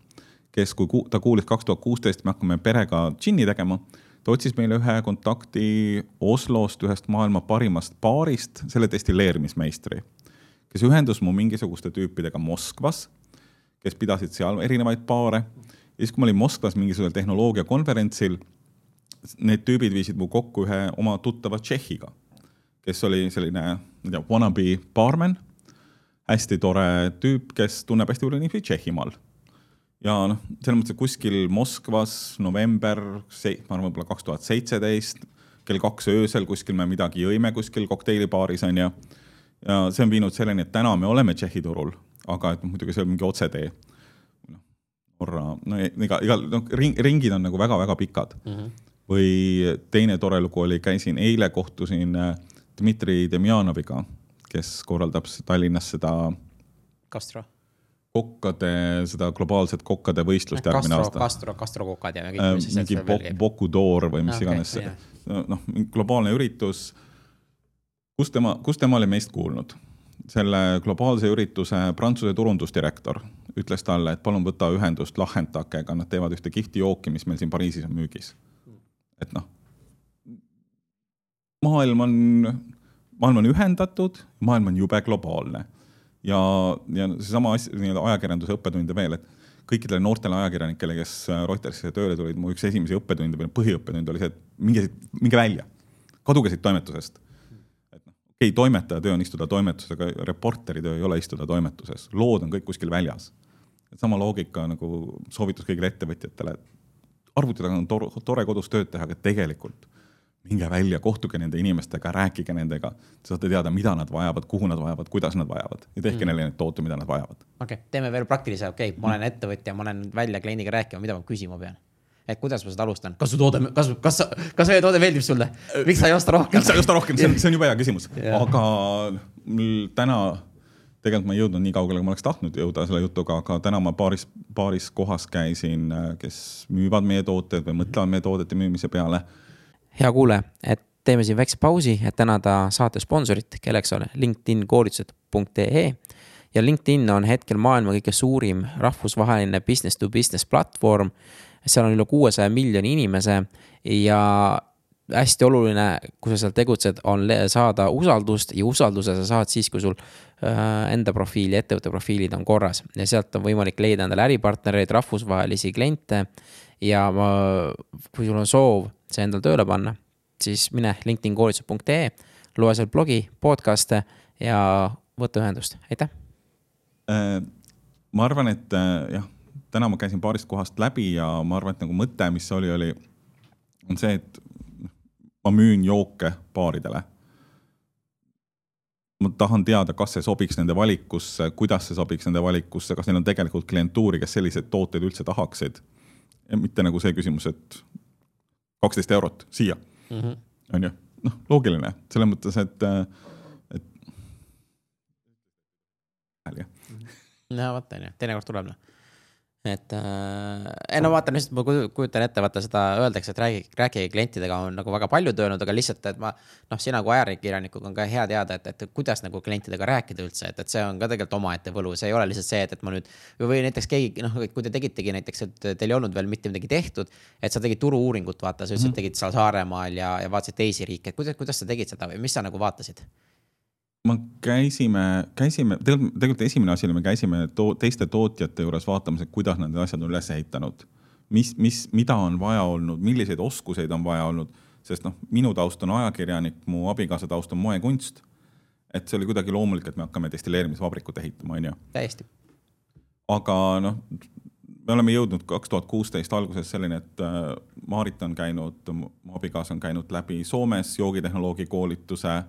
kes, kui ta kuulis kaks tuhat kuusteist, me hakkame perega džinni tegema, ta otsis meile ühe kontakti Oslost, ühest maailma parimast baarist, selle destilleerimismeistri, kes ühendus mu mingisuguste tüüpidega Moskvas, kes pidasid seal erinevaid baare. ja siis, kui ma olin Moskvas mingisugusel tehnoloogiakonverentsil, need tüübid viisid mu kokku ühe oma tuttava Tšehhiga, kes oli selline, ma ei tea, wannabe baarmen, hästi tore tüüp, kes tunneb hästi palju inimesi Tšehhimaal ja noh, selles mõttes, et kuskil Moskvas november, ma arvan, võib-olla kaks tuhat seitseteist, kell kaks öösel kuskil me midagi jõime kuskil kokteilibaaris onju. ja see on viinud selleni, et täna me oleme Tšehhi turul, aga et muidugi see on mingi otsetee. noh, Norra, no iga, igal, noh ring, ringid on nagu väga-väga pikad mm. -hmm. või teine tore lugu oli, käisin eile, kohtusin äh, Dmitri Demjanoviga, kes korraldab Tallinnas seda. Castro kokkade, seda globaalset kokkade võistlust järgmine aasta. Castro, Castro kokad ja mis mingi Bok, Boku d'Or või mis okay, iganes okay,, noh, globaalne üritus. Kus tema, kus tema oli meist kuulnud? selle globaalse ürituse Prantsuse turundusdirektor ütles talle, et palun võta ühendust Lahentakega, nad teevad ühte kihvti jooki, mis meil siin Pariisis on müügis. et noh, maailm on, maailm on ühendatud, maailm on jube globaalne ja, ja seesama asja, nii-öelda ajakirjanduse õppetunde veel, et kõikidele noortele ajakirjanikele, kes Reutersisse tööle tulid, mu üks esimesi õppetunde või põhiõppetund oli see, et minge, minge välja, kaduge siit toimetusest. Okei okay,, toimetaja töö on istuda toimetuses, aga reporteri töö ei ole istuda toimetuses, lood on kõik kuskil väljas. sama loogika nagu soovitus kõigile ettevõtjatele, et arvuti taga on tore, tore kodus tööd teha, aga tegelikult minge välja, kohtuge nende inimestega, rääkige nendega, te saate teada, mida nad vajavad, kuhu nad vajavad, kuidas nad vajavad ja tehke mm. neile neid toote, mida nad vajavad. okei okay,, teeme veel praktilise, okei okay,, ma olen ettevõtja, ma lähen välja kliendiga rääkima, mida ma küsima pean? Et kuidas ma seda alustan, kas su toode, kas, kas, kas meie toode meeldib sulle, miks sa ei osta rohkem? miks sa ei osta rohkem, see on, see on jube hea küsimus, aga mul täna tegelikult ma ei jõudnud nii kaugele, kui ma oleks tahtnud jõuda selle jutuga, aga täna ma paaris, paaris kohas käisin, kes müüvad meie tooteid või mõtlevad meie toodete müümise peale. Hea kuulaja, et teeme siin väikse pausi, et tänada saate sponsorit, kelleks on LinkedIn koolitused.ee ja LinkedIn on hetkel maailma kõige suurim rahvusvaheline business to business platvorm. Seal on üle kuuesaja miljoni inimese ja hästi oluline, kui sa seal tegutsed, on saada usaldust ja usalduse sa saad siis, kui sul äh, enda profiil ja ettevõtte profiilid on korras ja sealt on võimalik leida endale äripartnereid, rahvusvahelisi kliente. ja ma, kui sul on soov see endale tööle panna, siis mine linkedinkoolitused.ee, loe seal blogi, podcast'e ja võta ühendust, aitäh. Äh, ma arvan, et äh, jah, täna ma käisin paarist kohast läbi ja ma arvan, et nagu mõte, mis oli, oli, on see, et ma müün jooke baaridele. ma tahan teada, kas see sobiks nende valikusse, kuidas see sobiks nende valikusse, kas neil on tegelikult klientuuri, kes selliseid tooteid üldse tahaksid. mitte nagu see küsimus, et kaksteist eurot siia mm, -hmm. on ju, noh, loogiline selles mõttes, et, et. no vot, on ju, teinekord tuleb noh et äh, ei no vaata lihtsalt ma kujutan ette, vaata seda öeldakse, et räägi, rääkige klientidega on nagu väga paljud öelnud, aga lihtsalt, et ma. noh, sina kui ajakirjanikuga on ka hea teada, et, et kuidas nagu klientidega rääkida üldse, et, et see on ka tegelikult omaette võlu, see ei ole lihtsalt see, et, et ma nüüd. või näiteks keegi noh, kui te tegitegi näiteks, et teil ei olnud veel mitte midagi tehtud. et sa tegid turu-uuringut, vaata, sa ütlesid mm, -hmm. tegid seal Saaremaal ja, ja vaatasid teisi riike, et kuidas, kuidas sa tegid seda või mis sa nagu vaatasid? Ma käisime, käisime, tegelikult, tegelikult esimene asi oli, me käisime to teiste tootjate juures vaatamas, et kuidas nad need asjad on üles ehitanud. mis, mis, mida on vaja olnud, milliseid oskuseid on vaja olnud, sest noh, minu taust on ajakirjanik, mu abikaasa taust on moekunst. et see oli kuidagi loomulik, et me hakkame destilleerimisvabrikut ehitama, on ju. täiesti. aga noh, me oleme jõudnud kaks tuhat kuusteist alguses selleni, et äh, Maarit on käinud, mu abikaasa on käinud läbi Soomes joogitehnoloogi koolituse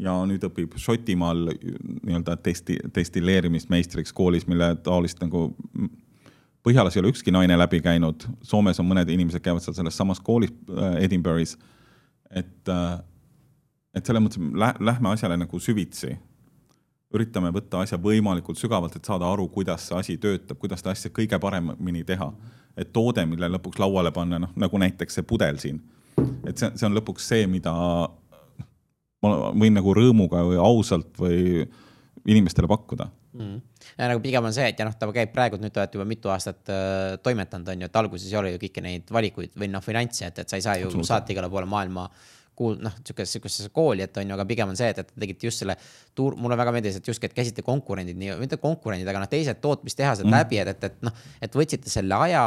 ja nüüd õpib Šotimaal nii-öelda testi, destilleerimismeistriks koolis, mille taolist nagu Põhjalas ei ole ükski naine läbi käinud, Soomes on mõned inimesed käivad seal selles samas koolis äh, Edinburgh'is. et, äh, et selles mõttes lä-, lähme asjale nagu süvitsi. üritame võtta asja võimalikult sügavalt, et saada aru, kuidas see asi töötab, kuidas seda asja kõige paremini teha. et toode, mille lõpuks lauale panna, noh nagu näiteks see pudel siin, et see, see on lõpuks see, mida ma võin nagu rõõmuga või ausalt või inimestele pakkuda. Mm.. nagu pigem on see, et ja noh, ta käib praegu nüüd te olete juba mitu aastat äh, toimetanud, on ju, et alguses ei ole ju kõiki neid valikuid või noh, finantse, et, et sa ei saa ju saata igale poole maailma kuul-, noh, sihukest, sihukesesse kooli, et on ju, aga pigem on see, et, et te tegite just selle tuur-, mulle väga meeldis, et justkui, et käisite konkurendid nii, mitte konkurendid, aga noh, teised tootmistehased mm. läbi, et, et, et noh, et võtsite selle aja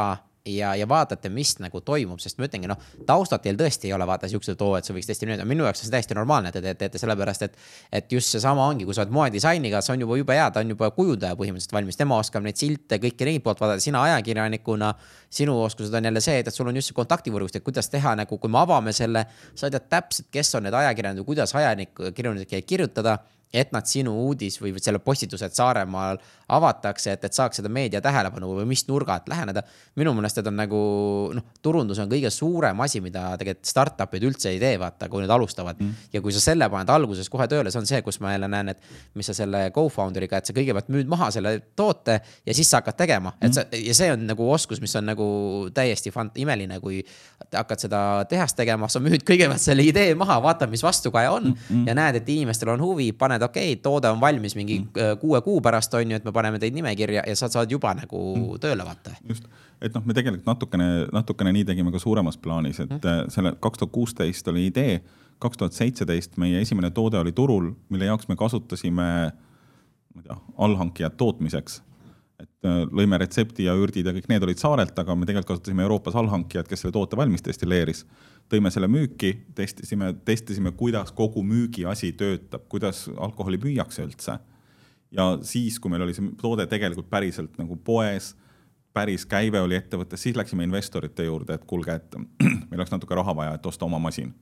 ja, ja vaatate, mis nagu toimub, sest ma ütlengi, noh, taustad teil tõesti ei ole vaata siuksed, oo, et sa võiks tõesti nüüd, minu jaoks on see täiesti normaalne, et te teete, teete sellepärast, et. et just seesama ongi, kui sa oled moedisainiga, see on juba jube hea, ta on juba kujundaja põhimõtteliselt valmis, tema oskab neid silte, kõiki neid poolt vaadata, sina ajakirjanikuna. sinu oskused on jälle see, et, et sul on just see kontaktivõrgustik, kuidas teha nagu, kui me avame selle, sa tead täpselt, kes on need ajakirjanikud, kuidas ajanik, kirjanikud kirjutada et nad sinu uudis või selle postituse, et Saaremaal avatakse, et, et saaks seda meedia tähelepanu või mis nurga alt läheneda. minu meelest need on nagu noh, turundus on kõige suurem asi, mida tegelikult startup'id üldse ei tee, vaata, kui nad alustavad. Mm.. ja kui sa selle paned alguses kohe tööle, see on see, kus ma jälle näen, et mis sa selle co-founder'iga, et sa kõigepealt müüd maha selle toote ja siis sa hakkad tegema, et sa ja see on nagu oskus, mis on nagu täiesti fant-, imeline, kui hakkad seda tehast tegema, sa müüd kõigepealt selle idee maha, vaatad, mis vastukaja on. Mm -hmm. ja näed, et inimestel on huvi, paned okei okay,, toode on valmis mingi mm. kuue kuu pärast on ju, et me paneme teid nimekirja ja sa saad juba nagu mm. tööle vaata. just, et noh, me tegelikult natukene, natukene nii tegime ka suuremas plaanis, et mm. selle kaks tuhat kuusteist oli idee, kaks tuhat seitseteist meie esimene toode oli turul, mille jaoks me kasutasime, ma ei tea, allhankijad tootmiseks et äh, lõime retsepti ja ürdid ja kõik need olid saarelt, aga me tegelikult kasutasime Euroopas allhankijat, kes selle toote valmis destilleeris tõime selle müüki, testisime, testisime, kuidas kogu müügiasi töötab, kuidas alkoholi müüakse üldse. ja siis, kui meil oli see toode tegelikult päriselt nagu poes, päris käive oli ettevõttes, siis läksime investorite juurde, et kuulge, et meil oleks natuke raha vaja, et osta oma masin.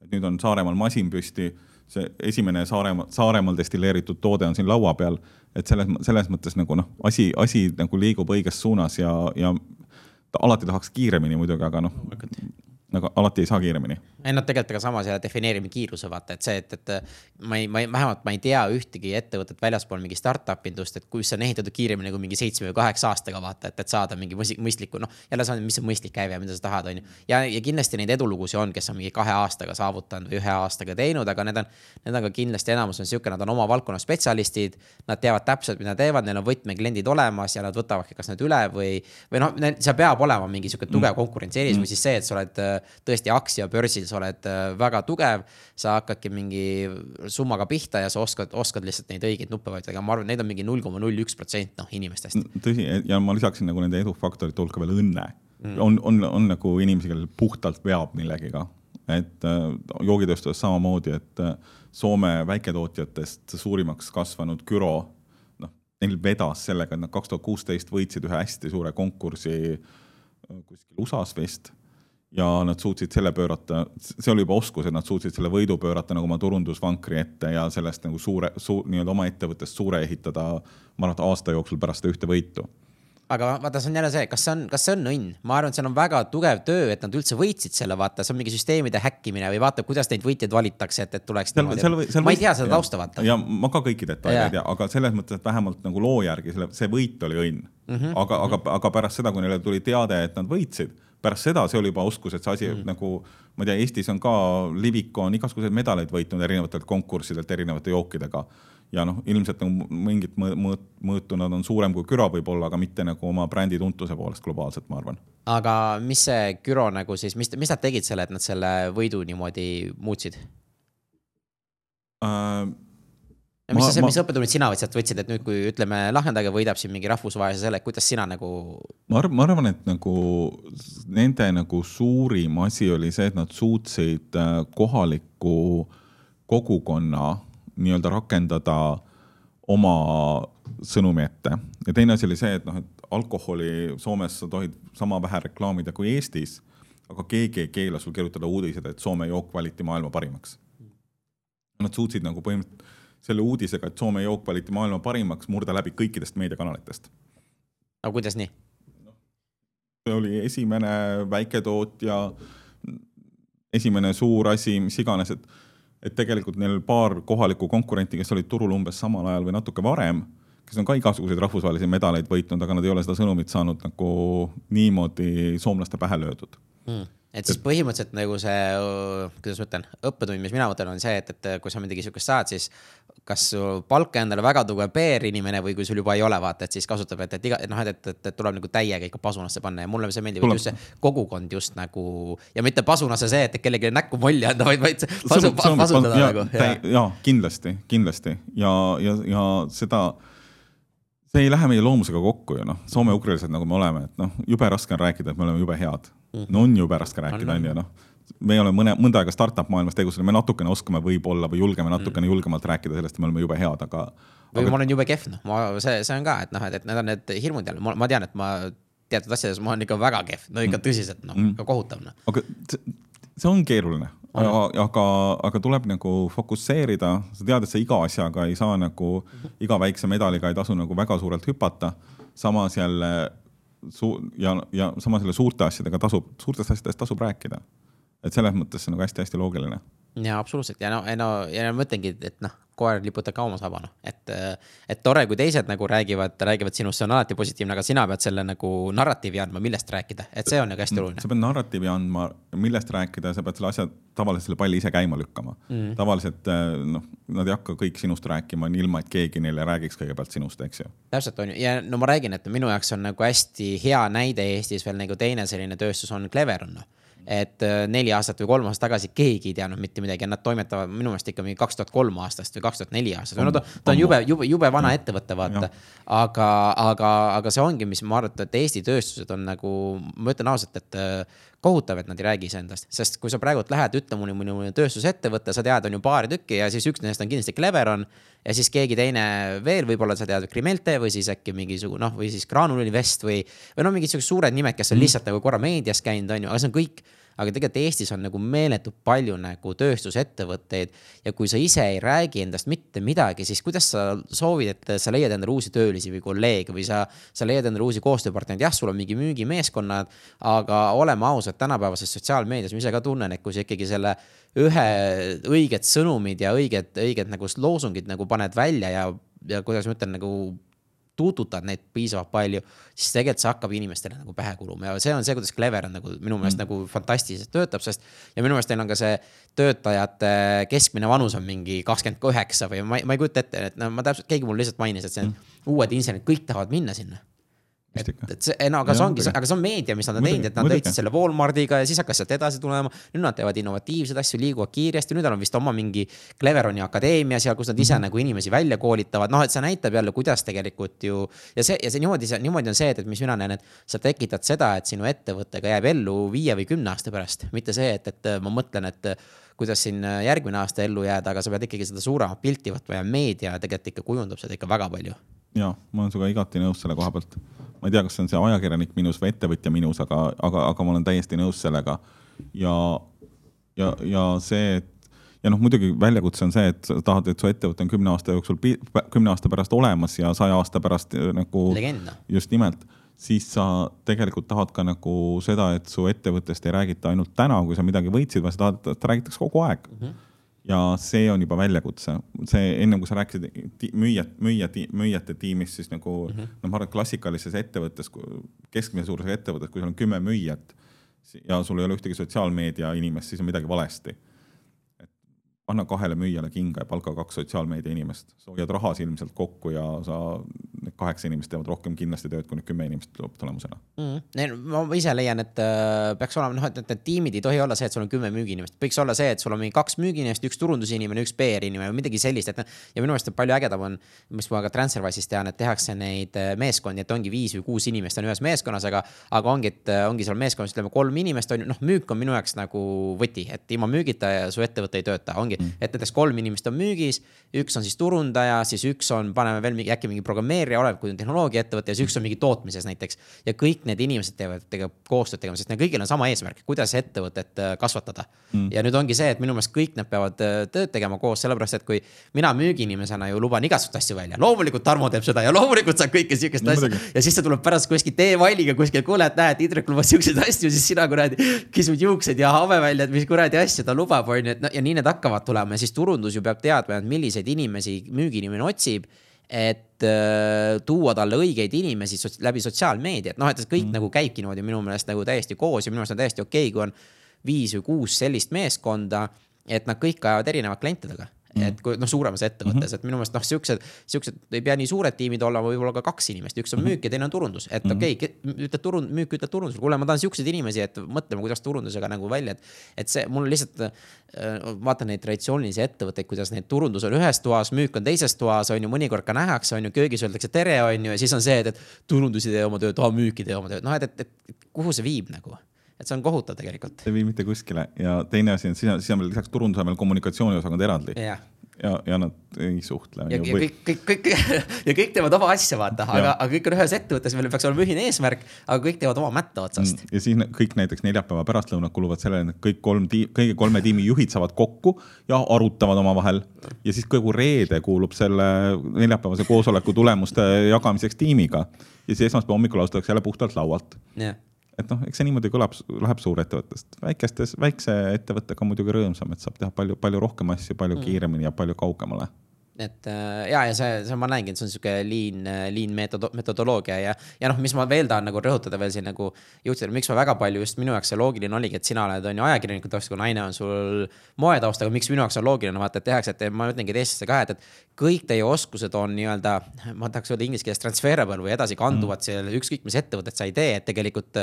et nüüd on Saaremaal masin püsti, see esimene Saaremaa, Saaremaal destilleeritud toode on siin laua peal, et selles, selles mõttes nagu noh, asi, asi nagu liigub õiges suunas ja, ja alati tahaks kiiremini muidugi, aga noh, nagu alati ei saa kiiremini. ei noh, tegelikult ega samas ja defineerime kiiruse vaata, et see, et, et ma ei, ma ei, vähemalt ma ei tea ühtegi ettevõtet väljaspool mingi startup indust, et kus on ehitatud kiiremini kui mingi seitsme või kaheksa aastaga vaata, et, et saada mingi mõistlikku, noh. jälle see on, mis on mõistlik käive, mida sa tahad, on ju. ja, ja kindlasti neid edulugusid on, kes on mingi kahe aastaga saavutanud või ühe aastaga teinud, aga need on, need on ka kindlasti enamus on sihuke, nad on oma valdkonna spetsialistid. Nad teavad täpselt, mida teevad, neil on võtmekliendid olemas ja nad võtavadki kas need üle või, või noh, seal peab olema mingi sihuke tugev konkurentsieelis mm. või siis see, et sa oled tõesti aktsiabörsil, sa oled äh, väga tugev. sa hakkadki mingi summaga pihta ja sa oskad, oskad lihtsalt neid õigeid nuppe vajutada, ma arvan, neid on mingi null koma null üks protsent noh inimestest. tõsi, ja ma lisaksin nagu nende edufaktorite hulka veel õnne mm.. on, on, on nagu inimesi, kellel puhtalt veab millegiga, et äh, joogitööstuses samamoodi, et äh, Soome väiketootjatest suurimaks kasvanud Küro noh, neil vedas sellega, et nad kaks tuhat kuusteist võitsid ühe hästi suure konkursi kuskil USA-s vist ja nad suutsid selle pöörata, see oli juba oskus, et nad suutsid selle võidu pöörata nagu oma turundusvankri ette ja sellest nagu suure su,, nii-öelda oma ettevõttest suure ehitada, ma arvan, et aasta jooksul pärast seda ühte võitu. aga vaata, see on jälle see, kas see on, kas see on õnn, ma arvan, et seal on väga tugev töö, et nad üldse võitsid selle, vaata, see on mingi süsteemide häkkimine või vaata, kuidas neid võitjaid valitakse, et, et tuleks seal, niimoodi. Ma ei tea seda tausta, vaata. ja ma ka kõiki detaile ei tea, aga selles mõttes, et vähemalt nagu loo järgi selle, see võit oli õnn mm. -hmm. aga, aga, aga pärast seda, kui neile tuli teade, et nad võitsid pärast seda see oli juba oskus, et see asi mm. nagu, ma ei tea, Eestis on ka, Liviko on igasuguseid medaleid võitnud erinevatelt konkurssidelt erinevate jookidega. ja noh, ilmselt nagu mingit mõõt, mõõtu nad on suurem kui Küro võib-olla, aga mitte nagu oma brändi tuntuse poolest globaalselt, ma arvan. aga mis see Küro nagu siis, mis, mis nad tegid selle, et nad selle võidu niimoodi muutsid uh,? Ja mis ma, see, mis õppetunnid sina sealt võtsid, et nüüd, kui ütleme, Lahtendaga võidab siin mingi rahvusvahelise selle, kuidas sina nagu? ma arvan, ma arvan, et nagu nende nagu suurim asi oli see, et nad suutsid äh, kohaliku kogukonna nii-öelda rakendada oma sõnumi ette. ja teine asi oli see, et noh, et alkoholi Soomes sa tohid sama vähe reklaamida kui Eestis, aga keegi ei keela sul kirjutada uudised, et Soome jook valiti maailma parimaks. Nad suutsid nagu põhimõtteliselt selle uudisega, et Soome jook valiti maailma parimaks, murda läbi kõikidest meediakanalitest. aga kuidas nii? see oli esimene väiketootja, esimene suur asi, mis iganes, et, et tegelikult neil paar kohalikku konkurenti, kes olid turul umbes samal ajal või natuke varem, kes on ka igasuguseid rahvusvahelisi medaleid võitnud, aga nad ei ole seda sõnumit saanud nagu niimoodi soomlaste pähe löödud mm et siis põhimõtteliselt nagu see, kuidas ma ütlen, õppetund, mis mina mõtlen, on see, et, et kui sa midagi sihukest saad, siis kas palka endale väga tugev PR-inimene või kui sul juba ei ole, vaata, et siis kasutab, et, et iga, et noh, et, et, et tuleb nagu täiega ikka pasunasse panna ja mulle see meeldib, et just see kogukond just nagu ja mitte pasunasse see, et kellelegi näkku molli anda, vaid, vaid pasu, pasutada ja, nagu. ja kindlasti, kindlasti ja, ja, ja seda see ei lähe meie loomusega kokku ju noh, soome-ugrilased nagu me oleme, et noh, jube raske on rääkida, et me oleme jube head. No on jube raske rääkida, on ju noh. me oleme mõne, mõnda aega startup maailmas tegutsenud, me natukene oskame võib-olla või julgeme natukene mm. julgemalt rääkida sellest, et me oleme jube head, aga. või aga... ma olen jube kehv, noh, ma, see, see on ka, et noh, et, et need on need hirmud jälle, ma tean, et ma teatud asjades ma olen ikka väga kehv, no ikka mm. tõsiselt, noh mm., kohutav, noh. aga see on keeruline aga, aga tuleb nagu fokusseerida, sa tead, et sa iga asjaga ei saa nagu, iga väikse medaliga ei tasu nagu väga suurelt hüpata. samas jälle su- ja, ja samas jälle suurte asjadega tasub, suurtest asjadest tasub rääkida. et selles mõttes see on nagu hästi-hästi loogiline ja absoluutselt. Ja no, no ja ma mõtlengi, et noh, koer liputab ka oma saba, noh, et, et tore, kui teised nagu räägivad, räägivad sinust, see on alati positiivne, aga sina pead selle nagu narratiivi andma, millest rääkida, et see on nagu hästi oluline. sa pead narratiivi andma, millest rääkida, sa pead selle asja tavaliselt selle palli ise käima lükkama. Mm.. tavaliselt noh, nad ei hakka kõik sinust rääkima, ilma et keegi neile räägiks kõigepealt sinust, eks ju. täpselt on ju, ja no ma räägin, et minu jaoks on nagu hästi hea näide Eestis veel nagu teine selline tööstus on Cleveron noh et äh, neli aastat või kolm aastat tagasi keegi ei teadnud mitte midagi ja nad toimetavad minu meelest ikka mingi kaks tuhat kolm aastast või kaks tuhat neli aastast, no ta, ta on jube, jube, jube vana ettevõte, vaata. aga, aga, aga see ongi, mis ma arvan, et Eesti tööstused on nagu, ma ütlen ausalt, et äh, kohutav, et nad ei räägi iseendast, sest kui sa praegult lähed, ütle mulle mõni tööstusettevõte, sa tead, on ju paari tükki ja siis üks nendest on kindlasti Cleveron. ja siis keegi teine veel, võib-olla sa tead Krimelte või siis äkki mingisugune noh, või siis Graanul Invest või, või no mingid siuksed suured nimed, kes on mm. lihtsalt nagu korra meedias käinud, on ju, aga see on kõik aga tegelikult Eestis on nagu meeletult palju nagu tööstusettevõtteid ja kui sa ise ei räägi endast mitte midagi, siis kuidas sa soovid, et sa leiad endale uusi töölisi või kolleege või sa, sa leiad endale uusi koostööpartnereid, jah, sul on mingi müügimeeskonnad, aga oleme ausad, tänapäevases sotsiaalmeedias ma ise ka tunnen, et kui sa ikkagi selle ühe õiged sõnumid ja õiged, õiged nagu loosungid nagu paned välja ja, ja kuidas ma ütlen, nagu tuututad neid piisavalt palju, siis tegelikult see hakkab inimestele nagu pähe kuluma ja see on see, kuidas Clever on nagu minu meelest mm. nagu fantastiliselt töötab, sest. ja minu meelest neil on ka see töötajate keskmine vanus on mingi kakskümmend üheksa või ma, ma ei kujuta ette, et no ma täpselt, keegi mul lihtsalt mainis, et see mm. uued insenerid, kõik tahavad minna sinna et, et see, no aga see ongi, aga see on meedia, mis nad on teinud, et nad leidsid selle Walmartiga ja siis hakkas sealt edasi tulema. nüüd nad teevad innovatiivseid asju, liiguvad kiiresti, nüüd on vist oma mingi Cleveroni akadeemia seal, kus nad ise mm -hmm. nagu inimesi välja koolitavad, noh, et see näitab jälle, kuidas tegelikult ju. ja see, ja see niimoodi, see niimoodi on see, et, et mis mina näen, et sa tekitad seda, et sinu ettevõttega jääb ellu viie või kümne aasta pärast, mitte see, et, et ma mõtlen, et kuidas siin järgmine aasta ellu jääda, aga sa pead ikkagi seda suuremat pilti võtma ja meedia tegelikult ikka kujundab seda ikka väga palju. Ja ma olen sinuga igati nõus selle koha pealt ma ei tea, kas see on see ajakirjanik minus või ettevõtja minus, aga, aga, aga ma olen täiesti nõus sellega. ja, ja, ja see, et ja noh, muidugi väljakutse on see, et sa tahad, et su ettevõte on kümne aasta jooksul, kümne aasta pärast olemas ja saja aasta pärast eh, nagu. just nimelt, siis sa tegelikult tahad ka nagu seda, et su ettevõttest ei räägita ainult täna, kui sa midagi võitsid, vaid sa tahad, et räägitakse kogu aeg mm. -hmm ja see on juba väljakutse, see ennem kui sa rääkisid müüjat, müüja, müüjate tiimist, siis nagu mm -hmm. noh, ma arvan, et klassikalises ettevõttes, keskmise suurusega ettevõttes, kui sul on kümme müüjat ja sul ei ole ühtegi sotsiaalmeedia inimest, siis on midagi valesti. Anna kahele müüjale kinga ja palka kaks sotsiaalmeedia inimest, sa hoiad rahas ilmselt kokku ja sa, need kaheksa inimest teevad rohkem kindlasti tööd kui need kümme inimest lõpptulemusena mm.. ma ise leian, et äh, peaks olema noh, et need tiimid ei tohi olla see, et sul on kümme müügiinimest, võiks olla see, et sul on mingi kaks müügiinimest, üks turundusinimene, üks PR inimene või midagi sellist, et noh. ja minu meelest palju ägedam on, mis ma ka Transferwise'is tean, et tehakse neid äh, meeskondi, et ongi viis või kuus inimest on ühes meeskonnas, aga, aga ongi, et äh, ongi seal meeskonnas ütleme kolm inimest on ju, noh, müük on minu jaoks nagu võti, et ilma müügita su ettevõte ei tööta, ongi mm., et näiteks kolm inimest on müügis, üks on siis turundaja, siis üks on, paneme veel mingi äkki mingi programmeerija, oleneb, kui on tehnoloogiaettevõte ja siis üks on mingi tootmises näiteks. ja kõik need inimesed teevad tegelikult koostööd tegema, sest neil kõigil on sama eesmärk, kuidas ettevõtet äh, kasvatada mm.. ja nüüd ongi see, et minu meelest kõik nad peavad äh, tööd tegema koos, sellepärast et kui mina müügiinimesena ju luban igasuguseid asju välja, loomulikult Tarmo teeb seda ja loomulikult saab kõike sihukest asja. ja siis ta tuleb pärast kuskilt e-mailiga kuskil, kuule, et näed, Indrek lubas siukseid asju, siis sina kuradi kisud juuksed ja habe välja, et mis kuradi asju ta lubab, on ju, et no ja nii need hakkavad tulema ja siis turundus ju peab teadma, et milliseid inimesi müügiinimene otsib et äh, tuua talle õigeid inimesi sots läbi sotsiaalmeedia, et noh, et kõik mm. nagu käibki niimoodi minu meelest nagu täiesti koos ja minu meelest on täiesti okei okay,, kui on viis või kuus sellist meeskonda, et nad kõik ajavad erinevate klientidega. Et kui noh, suuremas ettevõttes mm, -hmm. et minu meelest noh, siuksed, siuksed ei pea nii suured tiimid olema, võib-olla ka kaks inimest, üks on mhm. müük ja teine on turundus, et -hmm. okei okay,, ütled turund-, müük ütleb turundusele, kuule, ma tahan siukseid inimesi, et mõtleme, kuidas turundusega nagu välja, et. et see, mul lihtsalt äh, vaatan neid traditsioonilisi ettevõtteid, kuidas neid turundus on ühes toas, müük on teises toas, on ju, mõnikord ka nähakse, on ju, köögis öeldakse tere, on ju, ja siis on see, et, et turundus ei tee oma tööd, müüki ei tee oma tööd, noh, et, et, et kuhu see viib nagu et see on kohutav tegelikult. ei vii mitte kuskile ja teine asi on, siis on, siis on veel lisaks turundusele veel kommunikatsiooniosakond eraldi yeah ja, ja nad ei suhtle. ja, kõik, kõik, kõik ja kõik teevad oma asja, vaata, aga, aga kõik on ühes ettevõttes, meil peaks olema ühine eesmärk, aga kõik teevad oma mätta otsast. Mm, ja siis kõik näiteks neljapäeva pärastlõunad kuluvad sellele, et kõik kolm tiim, kõigi kolme tiimi juhid saavad kokku ja arutavad omavahel. ja siis kogu reede kuulub selle neljapäevase koosoleku tulemuste jagamiseks tiimiga. ja siis esmaspäeva hommikul alustatakse jälle puhtalt laualt yeah et noh, eks see niimoodi kõlab, läheb suurettevõttest, väikestes, väikse ettevõttega on muidugi rõõmsam, et saab teha palju, palju rohkem asju, palju mm. kiiremini ja palju kaugemale et äh, ja, ja see, see ma näengi, et see on sihuke lean, lean metodo-, metodoloogia ja, ja noh, mis ma veel tahan nagu rõhutada veel siin nagu juhtida, miks ma väga palju just minu jaoks see loogiline oligi, et sina oled, on ju ajakirjaniku taust, kui naine on sul moetaustaga, miks minu jaoks on loogiline vaata, et tehakse, et ma ütlengi teistesse ka, et, et kõik teie oskused on nii-öelda, ma tahaks öelda inglise keeles transferable või edasikanduvad mm. seal ükskõik mis ettevõtet sa ei tee, et tegelikult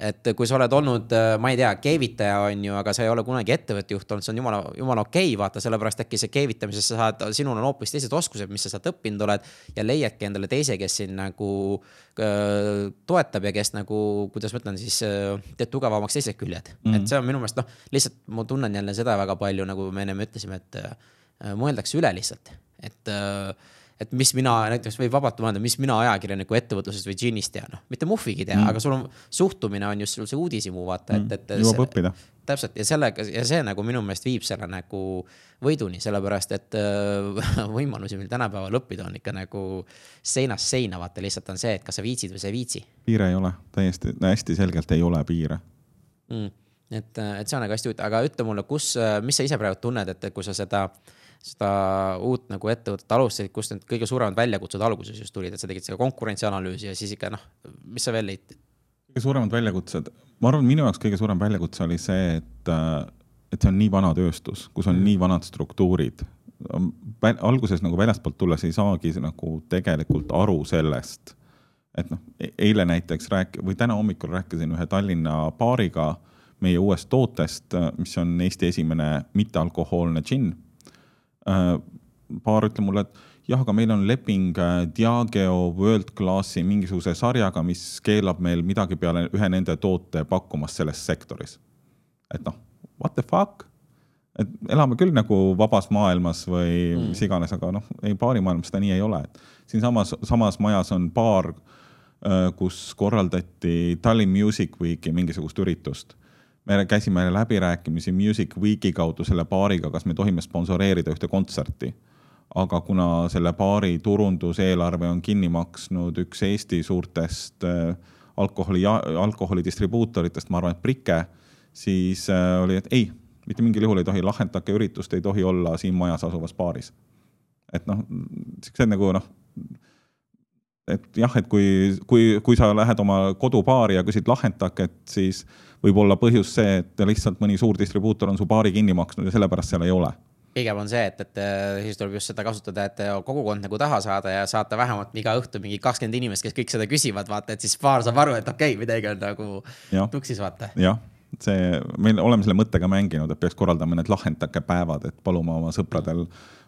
et kui sa oled olnud, äh, ma ei tea, keevitaja on ju, aga sa ei ole kunagi ettevõtte juht olnud, see on jumala, jumala okei okay,, vaata, sellepärast äkki see keevitamises sa saad, sinul on hoopis teised oskused, mis sa sealt õppinud oled. ja leiadki endale teise, kes sind nagu äh, toetab ja kes nagu, kuidas ma ütlen siis äh,, teeb tugevamaks teised küljed mm. -hmm. et see on minu meelest noh, lihtsalt ma tunnen jälle seda väga palju, nagu me ennem ütlesime, et äh, mõeldakse üle lihtsalt, et äh, et mis mina näiteks võib vabalt mõelda, mis mina ajakirjaniku ettevõtlusest või džinnist tean, noh, mitte muhvigi tea mm., aga sul on, suhtumine on just sul see uudishimu, vaata, et, et. Mm. jõuab õppida. täpselt ja sellega ja see nagu minu meelest viib selle nagu võiduni, sellepärast et äh, võimalusi meil tänapäeval õppida on ikka nagu seinast seina, vaata, lihtsalt on see, et kas sa viitsid või sa ei viitsi. piire ei ole, täiesti, hästi selgelt ei ole piire mm.. et, et see on nagu hästi huvitav, aga ütle mulle, kus, mis sa ise praegu tunned, et kui sa seda äh, seda uut nagu ettevõtet alustasid, kust need kõige suuremad väljakutsed alguses just tulid, et sa tegid seda konkurentsianalüüsi ja siis ikka noh, mis sa veel leidsid? kõige suuremad väljakutsed, ma arvan, minu jaoks kõige suurem väljakutse oli see, et, äh, et see on nii vana tööstus, kus on mm. nii vanad struktuurid. alguses nagu väljastpoolt tulles ei saagi nagu tegelikult aru sellest, et noh, e-, eile näiteks rääk- või täna hommikul rääkisin ühe Tallinna baariga meie uuest tootest, mis on Eesti esimene mittealkohoolne džinn paar äh, ütleb mulle, et jah, aga meil on leping äh, Diageo World Classi mingisuguse sarjaga, mis keelab meil midagi peale ühe nende toote pakkumast selles sektoris. et noh, what the fuck? et elame küll nagu vabas maailmas või mm. mis iganes, aga noh, ei baarimaailmas seda nii ei ole, et siinsamas, samas majas on baar, äh, kus korraldati Tallinn Music Weeki mingisugust üritust me käisime läbirääkimisi Music Weeki kaudu selle baariga, kas me tohime sponsoreerida ühte kontserti. aga kuna selle baari turunduseelarve on kinni maksnud üks Eesti suurtest äh, alkoholi, alkoholidistribuutoritest, ma arvan, et Brike, siis äh, oli, et ei, mitte mingil juhul ei tohi Lahendake üritust ei tohi olla siin majas asuvas baaris. et noh, siuksed nagu noh et jah, et kui, kui, kui sa lähed oma kodubaari ja küsid Lahendaket, siis võib olla põhjus see, et lihtsalt mõni suur distribuutor on su baari kinni maksnud ja sellepärast seal ei ole. Pigem on see, et, et siis tuleb just seda kasutada, et kogukond nagu taha saada ja saata vähemalt iga õhtu mingi kakskümmend inimest, kes kõik seda küsivad, vaata, et siis baar saab aru, et okei okay,, midagi on nagu tuksis, vaata. jah, see, me oleme selle mõttega mänginud, et peaks korraldama need lahendake päevad, et palume oma sõpradel,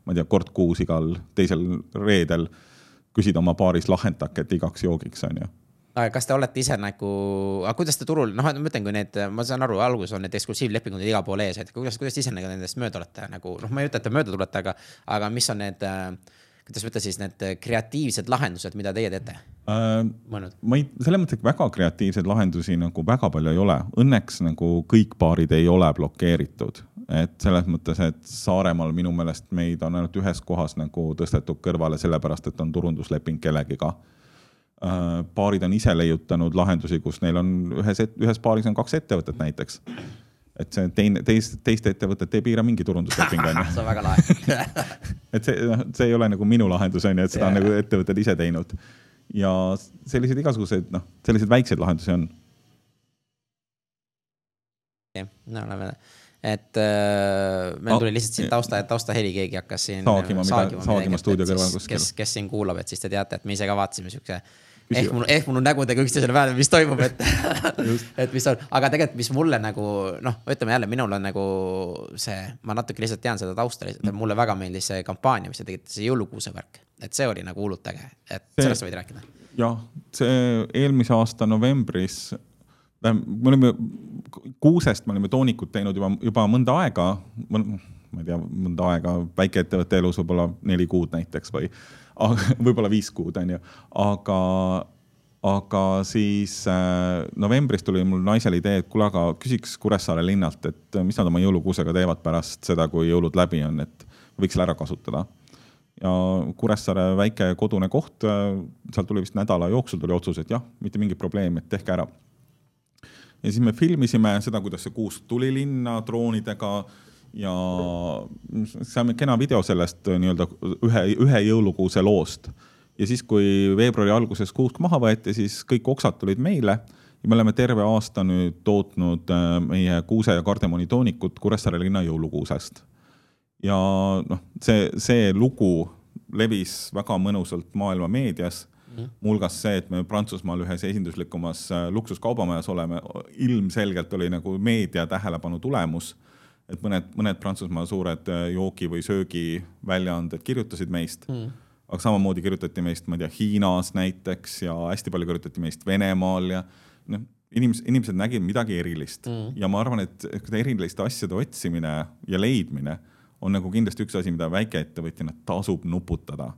ma ei tea, kord kuus igal teisel reedel küsida oma baaris lahendaket igaks joogiks, on ju aga kas te olete ise nagu, aga kuidas te turul, noh, ma ütlen, kui need, ma saan aru, alguses on need eksklusiivlepingud igal pool ees, et kuidas, kuidas te ise nagu nendest mööda olete nagu, noh, ma ei ütle, et te mööda tulete, aga, aga mis on need kuidas võtta siis need kreatiivsed lahendused, mida teie teete äh,? ma ei, selles mõttes, et väga kreatiivseid lahendusi nagu väga palju ei ole. Õnneks nagu kõik baarid ei ole blokeeritud, et selles mõttes, et Saaremaal minu meelest meid on ainult ühes kohas nagu tõstetud kõrvale, sellepärast et on turundusleping kellegiga Äh, baarid on ise leiutanud lahendusi, kus neil on ühes, ühes baaris on kaks ettevõtet näiteks. et see teine, teist, teist ettevõtet ei piira mingi turundusleping on ju. see on väga lahe et see, noh, see ei ole nagu minu lahendus on ju, et seda yeah. on nagu ettevõtted ise teinud. ja selliseid igasuguseid, noh, selliseid väikseid lahendusi on. jah, no oleme et äh, meil tuli lihtsalt siin tausta, taustaheli, keegi hakkas siin saagima, saagima, saagima stuudio kõrval kuskil. kes, kes siin kuulab, et siis te teate, et me ise ka vaatasime siukse ehk mul, ehk mul on nägudega üksteisele peale, mis toimub, et et mis on, aga tegelikult, mis mulle nagu noh, ütleme jälle, minul on nagu see, ma natuke lihtsalt tean seda tausta lihtsalt mulle väga meeldis see kampaania, mis te tegite, see jõulukuuse värk, et see oli nagu hullult äge, et see, sellest sa võid rääkida. jah, see eelmise aasta novembris, me olime, kuusest me olime toonikut teinud juba, juba mõnda aega, ma ei tea, mõnda aega väikeettevõtte elus võib-olla neli kuud näiteks või võib-olla viis kuud, onju, aga, aga siis äh, novembris tuli mul naisele idee, et kuule, aga küsiks Kuressaare linnalt, et mis nad oma jõulukuusega teevad pärast seda, kui jõulud läbi on, et võiks selle ära kasutada. ja Kuressaare väike kodune koht, äh, seal tuli vist nädala jooksul tuli otsus, et jah, mitte mingit probleemi, et tehke ära. ja siis me filmisime seda, kuidas see kuusk tuli linna droonidega ja saime kena video sellest äh, nii-öelda ühe, ühe jõulukuuse loost. ja siis, kui veebruari alguses kuusk maha võeti, siis kõik oksad tulid meile ja me oleme terve aasta nüüd tootnud äh, meie kuuse ja kardemoni toonikut Kuressaare linna jõulukuusest. ja noh, see, see lugu levis väga mõnusalt maailma meedias mm.. muuhulgas see, et me Prantsusmaal ühes esinduslikumas äh, luksuskaubamajas oleme, ilmselgelt oli nagu meedia tähelepanu tulemus. Et mõned, mõned Prantsusmaa suured äh, joogi või söögiväljaanded kirjutasid meist mm aga samamoodi kirjutati meist, ma ei tea, Hiinas näiteks ja hästi palju kirjutati meist Venemaal ja noh, inimesed, inimesed nägid midagi erilist mm. ja ma arvan, et eriliste asjade otsimine ja leidmine on nagu kindlasti üks asi, mida väikeettevõtjana tasub nuputada.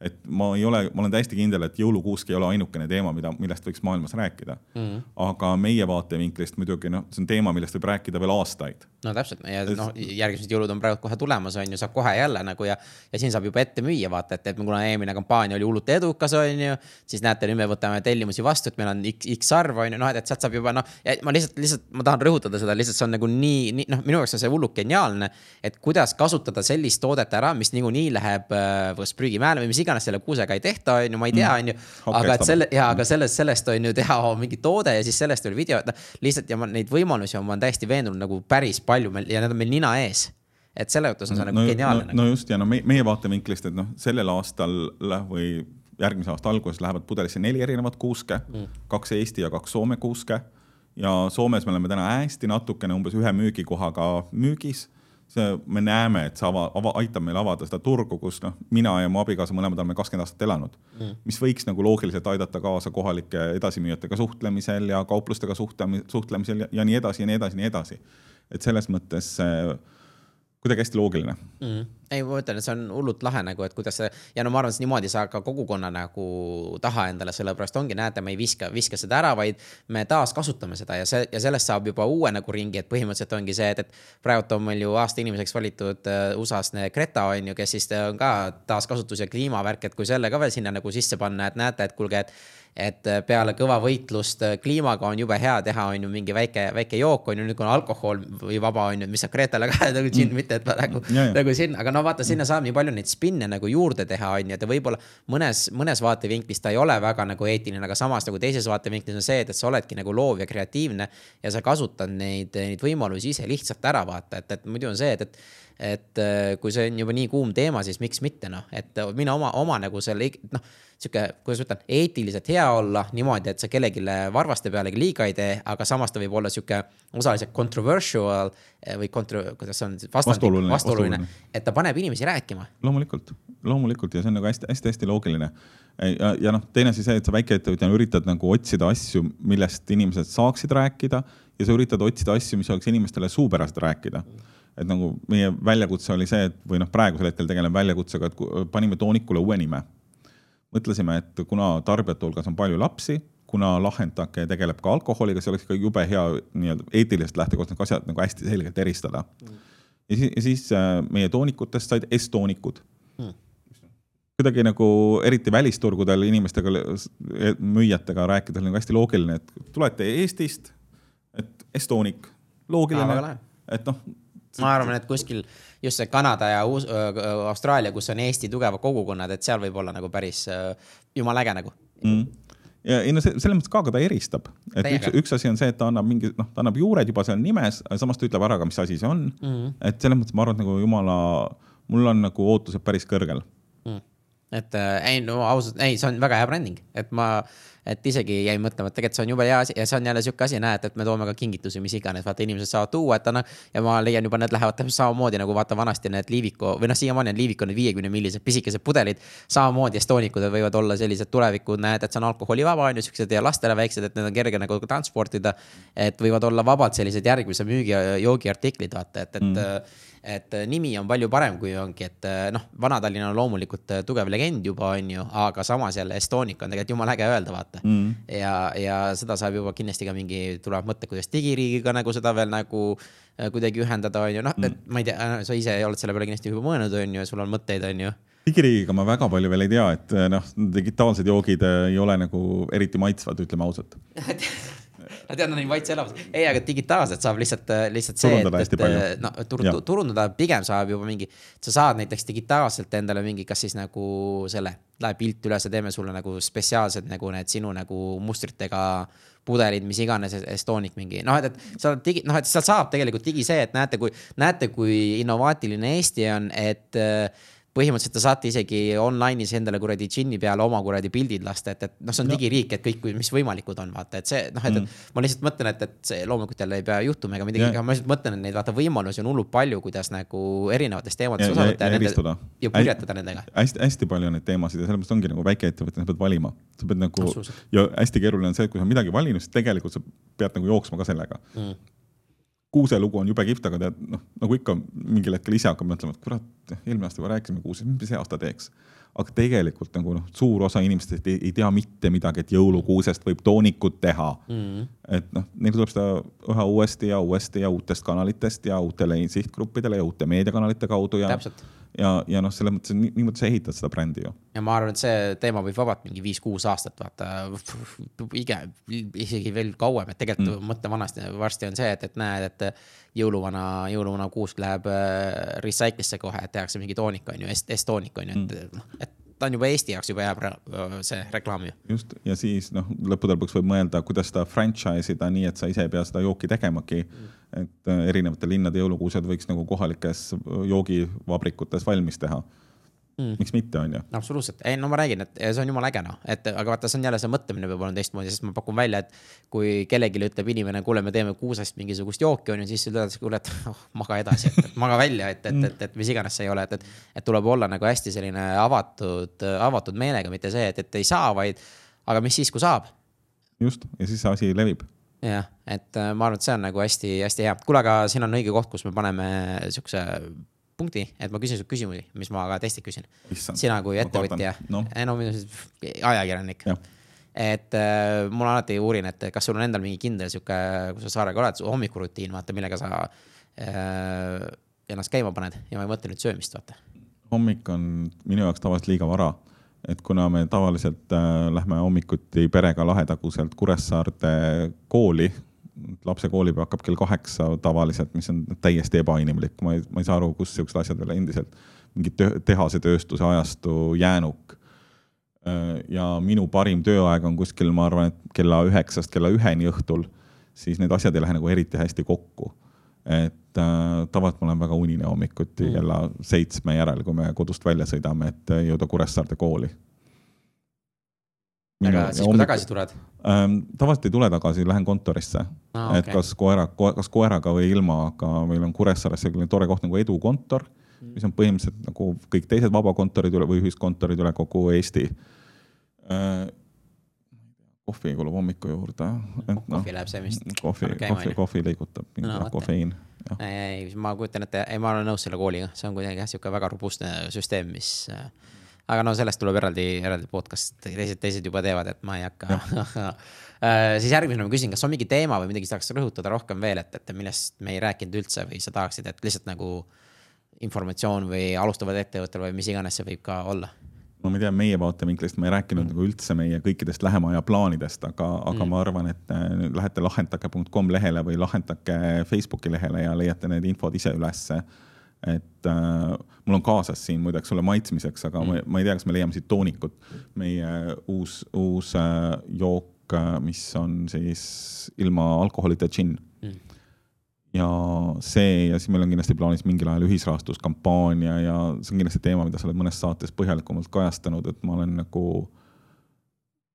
Et ma ei ole, ma olen täiesti kindel, et jõulukuusk ei ole ainukene teema, mida, millest võiks maailmas rääkida mm.. aga meie vaatevinklist muidugi noh, see on teema, millest võib rääkida veel aastaid no täpselt ja noh, järgmised jõulud on praegu kohe tulemas, on ju, saab kohe jälle nagu ja, ja siin saab juba ette müüa, vaata, et, et kuna eelmine kampaania oli hullult edukas, on ju. siis näete, nüüd me võtame tellimusi vastu, et meil on X, X arv, on ju, noh, et, et sealt saab juba noh, ma lihtsalt, lihtsalt ma tahan rõhutada seda, lihtsalt see on nagu nii, nii noh, minu jaoks on see hullult geniaalne. et kuidas kasutada sellist toodet ära, mis niikuinii läheb äh, kas prügimäele või mis iganes selle kuusega ei tehta, on ju, ma ei tea, mm. on ju. aga et selle ja, aga sellest, sellest on ju teha mingi toode ja siis sellest veel video, et noh, lihtsalt ja ma neid võimalusi ma olen täiesti veendunud nagu päris palju meil ja need on meil nina ees et selle mõttes on see nagu no, geniaalne no,. no just ja no meie, meie vaatevinklist, et noh, sellel aastal või järgmise aasta alguses lähevad pudelisse neli erinevat kuuske mm., kaks Eesti ja kaks Soome kuuske. ja Soomes me oleme täna hästi natukene umbes ühe müügikohaga müügis see, me näeme, et see ava, ava, aitab meil avada seda turgu, kus noh, mina ja mu abikaasa mõlemad oleme kakskümmend aastat elanud. Mm.. mis võiks nagu loogiliselt aidata kaasa kohalike edasimüüjatega suhtlemisel ja kauplustega suhtlemisel ja, ja nii edasi ja nii edasi ja nii edasi. Et selles mõttes kuidagi hästi loogiline mm. ei, ma ütlen, et see on hullult lahe nagu, et kuidas see ja no ma arvan, et niimoodi saab ka kogukonna nagu taha endale, sellepärast ongi, näete, me ei viska, viska seda ära, vaid me taaskasutame seda ja see ja sellest saab juba uue nagu ringi, et põhimõtteliselt ongi see, et, et praegu on meil ju aasta inimeseks valitud uh, USA-s Greta on ju, kes siis on ka taaskasutus ja kliimavärk, et kui selle ka veel sinna nagu sisse panna, et näete, et kuulge, et et äh, peale kõva võitlust äh, kliimaga on jube hea teha, on ju, mingi väike, väike jook on ju, nüüd kui on alkohol või vaba on ju, mis saab Gretale ka nagu džinn mm., mitte et nagu, nagu sinna, aga no vaata, sinna saab nii palju neid spinne nagu juurde teha, on ju, et võib-olla mõnes, mõnes vaatevinklis ta ei ole väga nagu eetiline, aga samas nagu teises vaatevinklis on see, et, et sa oledki nagu loov ja kreatiivne ja sa kasutad neid, neid võimalusi ise lihtsalt ära vaata, et, et muidu on see, et, et et äh, kui see on juba nii kuum teema, siis miks mitte noh, et mina oma, oma nagu selle noh sihuke, kuidas ma ütlen, eetiliselt hea olla niimoodi, et sa kellelegi varvaste pealegi liiga ei tee, aga samas ta võib olla sihuke osaliselt controversial eh, või kontro-, kuidas see on, vastuoluline, vastuoluline, et ta paneb inimesi rääkima. loomulikult, loomulikult ja see on nagu hästi-hästi-hästi loogiline. ja, ja noh, teine asi see, et sa väikeettevõtjana üritad nagu otsida asju, millest inimesed saaksid rääkida ja sa üritad otsida asju, mis oleks inimestele suupärased rääkida et nagu meie väljakutse oli see, et või noh, praegusel hetkel tegeleme väljakutsega, et panime toonikule uue nime mõtlesime, et kuna tarbijate hulgas on palju lapsi, kuna lahendake tegeleb ka alkoholiga, see oleks ikka jube hea nii-öelda eetilisest lähtekohast need asjad nagu hästi selgelt eristada mm.. ja siis, ja siis äh, meie toonikutest said S-toonikud mm. kuidagi nagu eriti välisturgudel inimestega, müüjatega rääkides nagu hästi loogiline, et tulete Eestist, et S-toonik, loogiline, et noh. Ma arvan, et kuskil just see Kanada ja Uus, Austraalia, kus on Eesti tugevad kogukonnad, et seal võib olla nagu päris jumala äge nagu mm ja ei no selles mõttes ka, aga ta eristab, et Täiega. üks, üks asi on see, et ta annab mingi, noh, ta annab juured juba seal nimes, samas ta ütleb ära ka, mis asi see on mm. -hmm. et selles mõttes ma arvan, et nagu jumala, mul on nagu ootused päris kõrgel mm.. et äh, ei no ausalt, ei, see on väga hea bränding, et ma et isegi jäin mõtlema, et tegelikult see on jube hea asi ja see on jälle sihuke asi, näed, et me toome ka kingitusi, mis iganes, vaata inimesed saavad tuua, et noh. ja ma leian juba, need lähevad täpselt samamoodi nagu vaata vanasti need Liiviku või noh, siiamaani on Liiviku need viiekümne millised pisikesed pudelid. samamoodi Estonikud võivad olla sellised tulevikud, näed, et see on alkoholivaba on ju, siuksed ja lastele väiksed, et need on kerge nagu transportida. et võivad olla vabalt sellised järgmise müügi ja joogiartiklid, vaata, et, et mm et äh, nimi on palju parem, kui ongi, et äh, noh, Vana-Tallinn on loomulikult äh, tugev legend juba, on ju, aga samas jälle Estonica on tegelikult jumala äge öelda, vaata. Mm.. ja, ja seda saab juba kindlasti ka mingi, tulevad mõtted, kuidas digiriigiga nagu seda veel nagu kuidagi ühendada, on ju, noh, et mm. ma ei tea, sa ise oled selle peale kindlasti juba mõelnud, on ju, sul on mõtteid, on ju. Digiriigiga ma väga palju veel ei tea, et noh, digitaalsed joogid ei ole nagu eriti maitsvad, ütleme ausalt ma tean, nad on vait elamas. ei, aga digitaalselt saab lihtsalt, äh, lihtsalt see, et, et äh, no tur, turundada pigem saab juba mingi, sa saad näiteks digitaalselt endale mingi, kas siis nagu selle, läheb pilt üles ja teeme sulle nagu spetsiaalsed nagu need sinu nagu mustritega pudelid, mis iganes, Estonic mingi. Noh, et, et oled digi, noh, et sealt saab tegelikult digi see, et näete, kui näete, kui innovaatiline Eesti on, et äh, põhimõtteliselt te saate isegi online'is endale kuradi džinni peale oma kuradi pildid lasta, et, et noh, see on no. digiriik, et kõik, mis võimalikud on, vaata, et see noh, et mm., ma lihtsalt mõtlen, et, et see loomulikult jälle ei pea juhtuma ega midagi, aga ma lihtsalt mõtlen, et neid vaata võimalusi on hullult palju, kuidas nagu erinevatest teemadest osa võtta ja, ja, ja, ja purjetada nendega. hästi, hästi palju on neid teemasid ja sellepärast ongi nagu väikeettevõte, sa pead valima, sa pead nagu ja hästi keeruline on see, et kui sa midagi valinud, siis tegelikult sa pead nagu jooksma ka sellega mm kuuse lugu on jube kihvt, aga tead, noh, nagu ikka mingil hetkel ise hakkab mõtlema, et kurat, eelmine aasta juba rääkisime kuusest, mis see aasta teeks. aga tegelikult nagu noh, suur osa inimestest ei, ei tea mitte midagi, et jõulukuusest võib toonikut teha mm. -hmm. et noh, neil tuleb seda üha uuesti ja uuesti ja uutest kanalitest ja uutele sihtgruppidele ja uute meediakanalite kaudu ja. täpselt ja, ja noh, selles mõttes niimoodi sa ehitad seda brändi ju. ja ma arvan, et see teema võib vabalt mingi viis-kuus aastat vaata, ige, isegi veel kauem, et tegelikult mm. mõtle vanasti, varsti on see, et, et näed, et jõuluvana, jõuluvana kuusk läheb äh, recycle'isse kohe, et tehakse mingi toonik on ju, S-toonik on ju, et mm., noh, et ta on juba Eesti jaoks juba hea see reklaam ju. just ja siis noh, lõppude lõpuks võib mõelda, kuidas seda franchise ida nii, et sa ise ei pea seda jooki tegemagi mm.. Et äh, erinevate linnade jõulukuused võiks nagu kohalikes joogivabrikutes valmis teha. Mm.. miks mitte, on ju. absoluutselt, ei no ma räägin, et see on jumala äge noh, et aga vaata, see on jälle see mõtlemine peab olema teistmoodi, sest ma pakun välja, et kui kellelegi ütleb inimene, kuule, me teeme kuusest mingisugust jooki, on ju, siis ütled, kuule, et oh, maga edasi, et maga välja, et, et, et, et mis iganes see ei ole, et, et, et tuleb olla nagu hästi selline avatud, avatud meelega, mitte see, et, et ei saa, vaid aga mis siis, kui saab. just, ja siis see asi levib jah, et äh, ma arvan, et see on nagu hästi-hästi hea. kuule, aga siin on õige koht, kus me paneme siukse punkti, et ma küsin sult küsimusi, mis ma ka testilt küsin. sina kui ettevõtja, no, no ajakirjanik. et äh, mul alati uurin, et kas sul on endal mingi kindel sihuke, kui sa saarega oled, hommikurutiin, vaata, millega sa äh, ennast käima paned ja ma ei mõtle nüüd söömist, vaata. hommik on minu jaoks tavaliselt liiga vara et kuna me tavaliselt äh, lähme hommikuti perega Lahetaguselt Kuressaarde kooli lapse koolipäev hakkab kell kaheksa tavaliselt, mis on täiesti ebainimlik, ma ei, ma ei saa aru, kust siuksed asjad veel endiselt, mingi tehasetööstuse ajastu jäänuk. ja minu parim tööaeg on kuskil, ma arvan, et kella üheksast kella üheni õhtul, siis need asjad ei lähe nagu eriti hästi kokku. et äh, tavaliselt ma olen väga unine hommikuti mm. kella seitsme järel, kui me kodust välja sõidame, et jõuda Kuressaarde kooli aga siis, kui tagasi tuled ähm,? tavaliselt ei tule tagasi, lähen kontorisse ah,. et okay. kas koera ko,, kas koeraga või ilma, aga meil on Kuressaares selline tore koht nagu Edu kontor mm., mis on põhimõtteliselt nagu kõik teised vabakontorid üle või ühiskontorid üle kogu Eesti äh,. kohvi kulub hommiku juurde. No, kohvi läheb see vist. kohvi, kohvi, kohvi liigutab, no, kofeiin. Ei, ma kujutan ette, ei, ma olen nõus selle kooliga, see on kuidagi jah, sihuke väga robustne süsteem, mis äh, aga no sellest tuleb eraldi, eraldi podcast, teised, teised juba teevad, et ma ei hakka äh, siis järgmisena ma küsin, kas on mingi teema või midagi tahaks rõhutada rohkem veel, et, et millest me ei rääkinud üldse või sa tahaksid, et lihtsalt nagu informatsioon või alustavad ettevõttel või mis iganes see võib ka olla? No ma ei tea, meie vaatevinklist ma ei rääkinud mm. nagu üldse meie kõikidest lähema aja plaanidest, aga, aga mm. ma arvan, et äh, lähete lahendake.com lehele või lahendake Facebooki lehele ja leiate need infod ise ülesse et äh, mul on kaasas siin muideks sulle maitsmiseks, aga mm. ma, ma ei tea, kas me leiame siit toonikut. meie uus, uus äh, jook äh,, mis on siis ilma alkoholita džinn mm. Ja see ja siis meil on kindlasti plaanis mingil ajal ühisrahastuskampaania ja see on kindlasti teema, mida sa oled mõnes saates põhjalikumalt kajastanud, et ma olen nagu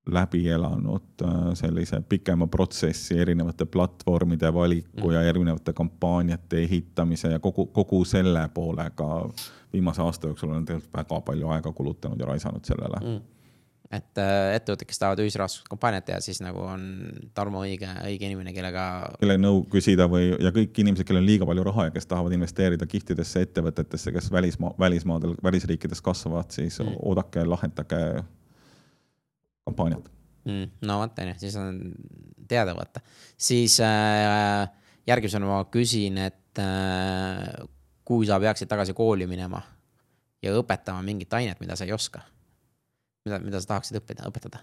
läbi elanud äh, sellise pikema protsessi erinevate platvormide valiku mm. ja erinevate kampaaniate ehitamise ja kogu, kogu selle poolega. Viimase aasta jooksul olen tegelikult väga palju aega kulutanud ja raisanud sellele. Mm et äh, ettevõtted, kes tahavad ühisrahastuskampaaniat teha, siis nagu on Tarmo õige, õige inimene, kellega. kelle nõu küsida või, ja kõik inimesed, kellel on liiga palju raha ja kes tahavad investeerida kihtidesse ettevõtetesse, kes välismaa, välismaadel, välisriikides kasvavad, siis mm. oodake, lahendage kampaaniat mm,. no vot, on ju, siis on teada vaata. siis äh, järgmisena ma küsin, et äh, kui sa peaksid tagasi kooli minema ja õpetama mingit ainet, mida sa ei oska, mida, mida sa tahaksid õppida, õpetada?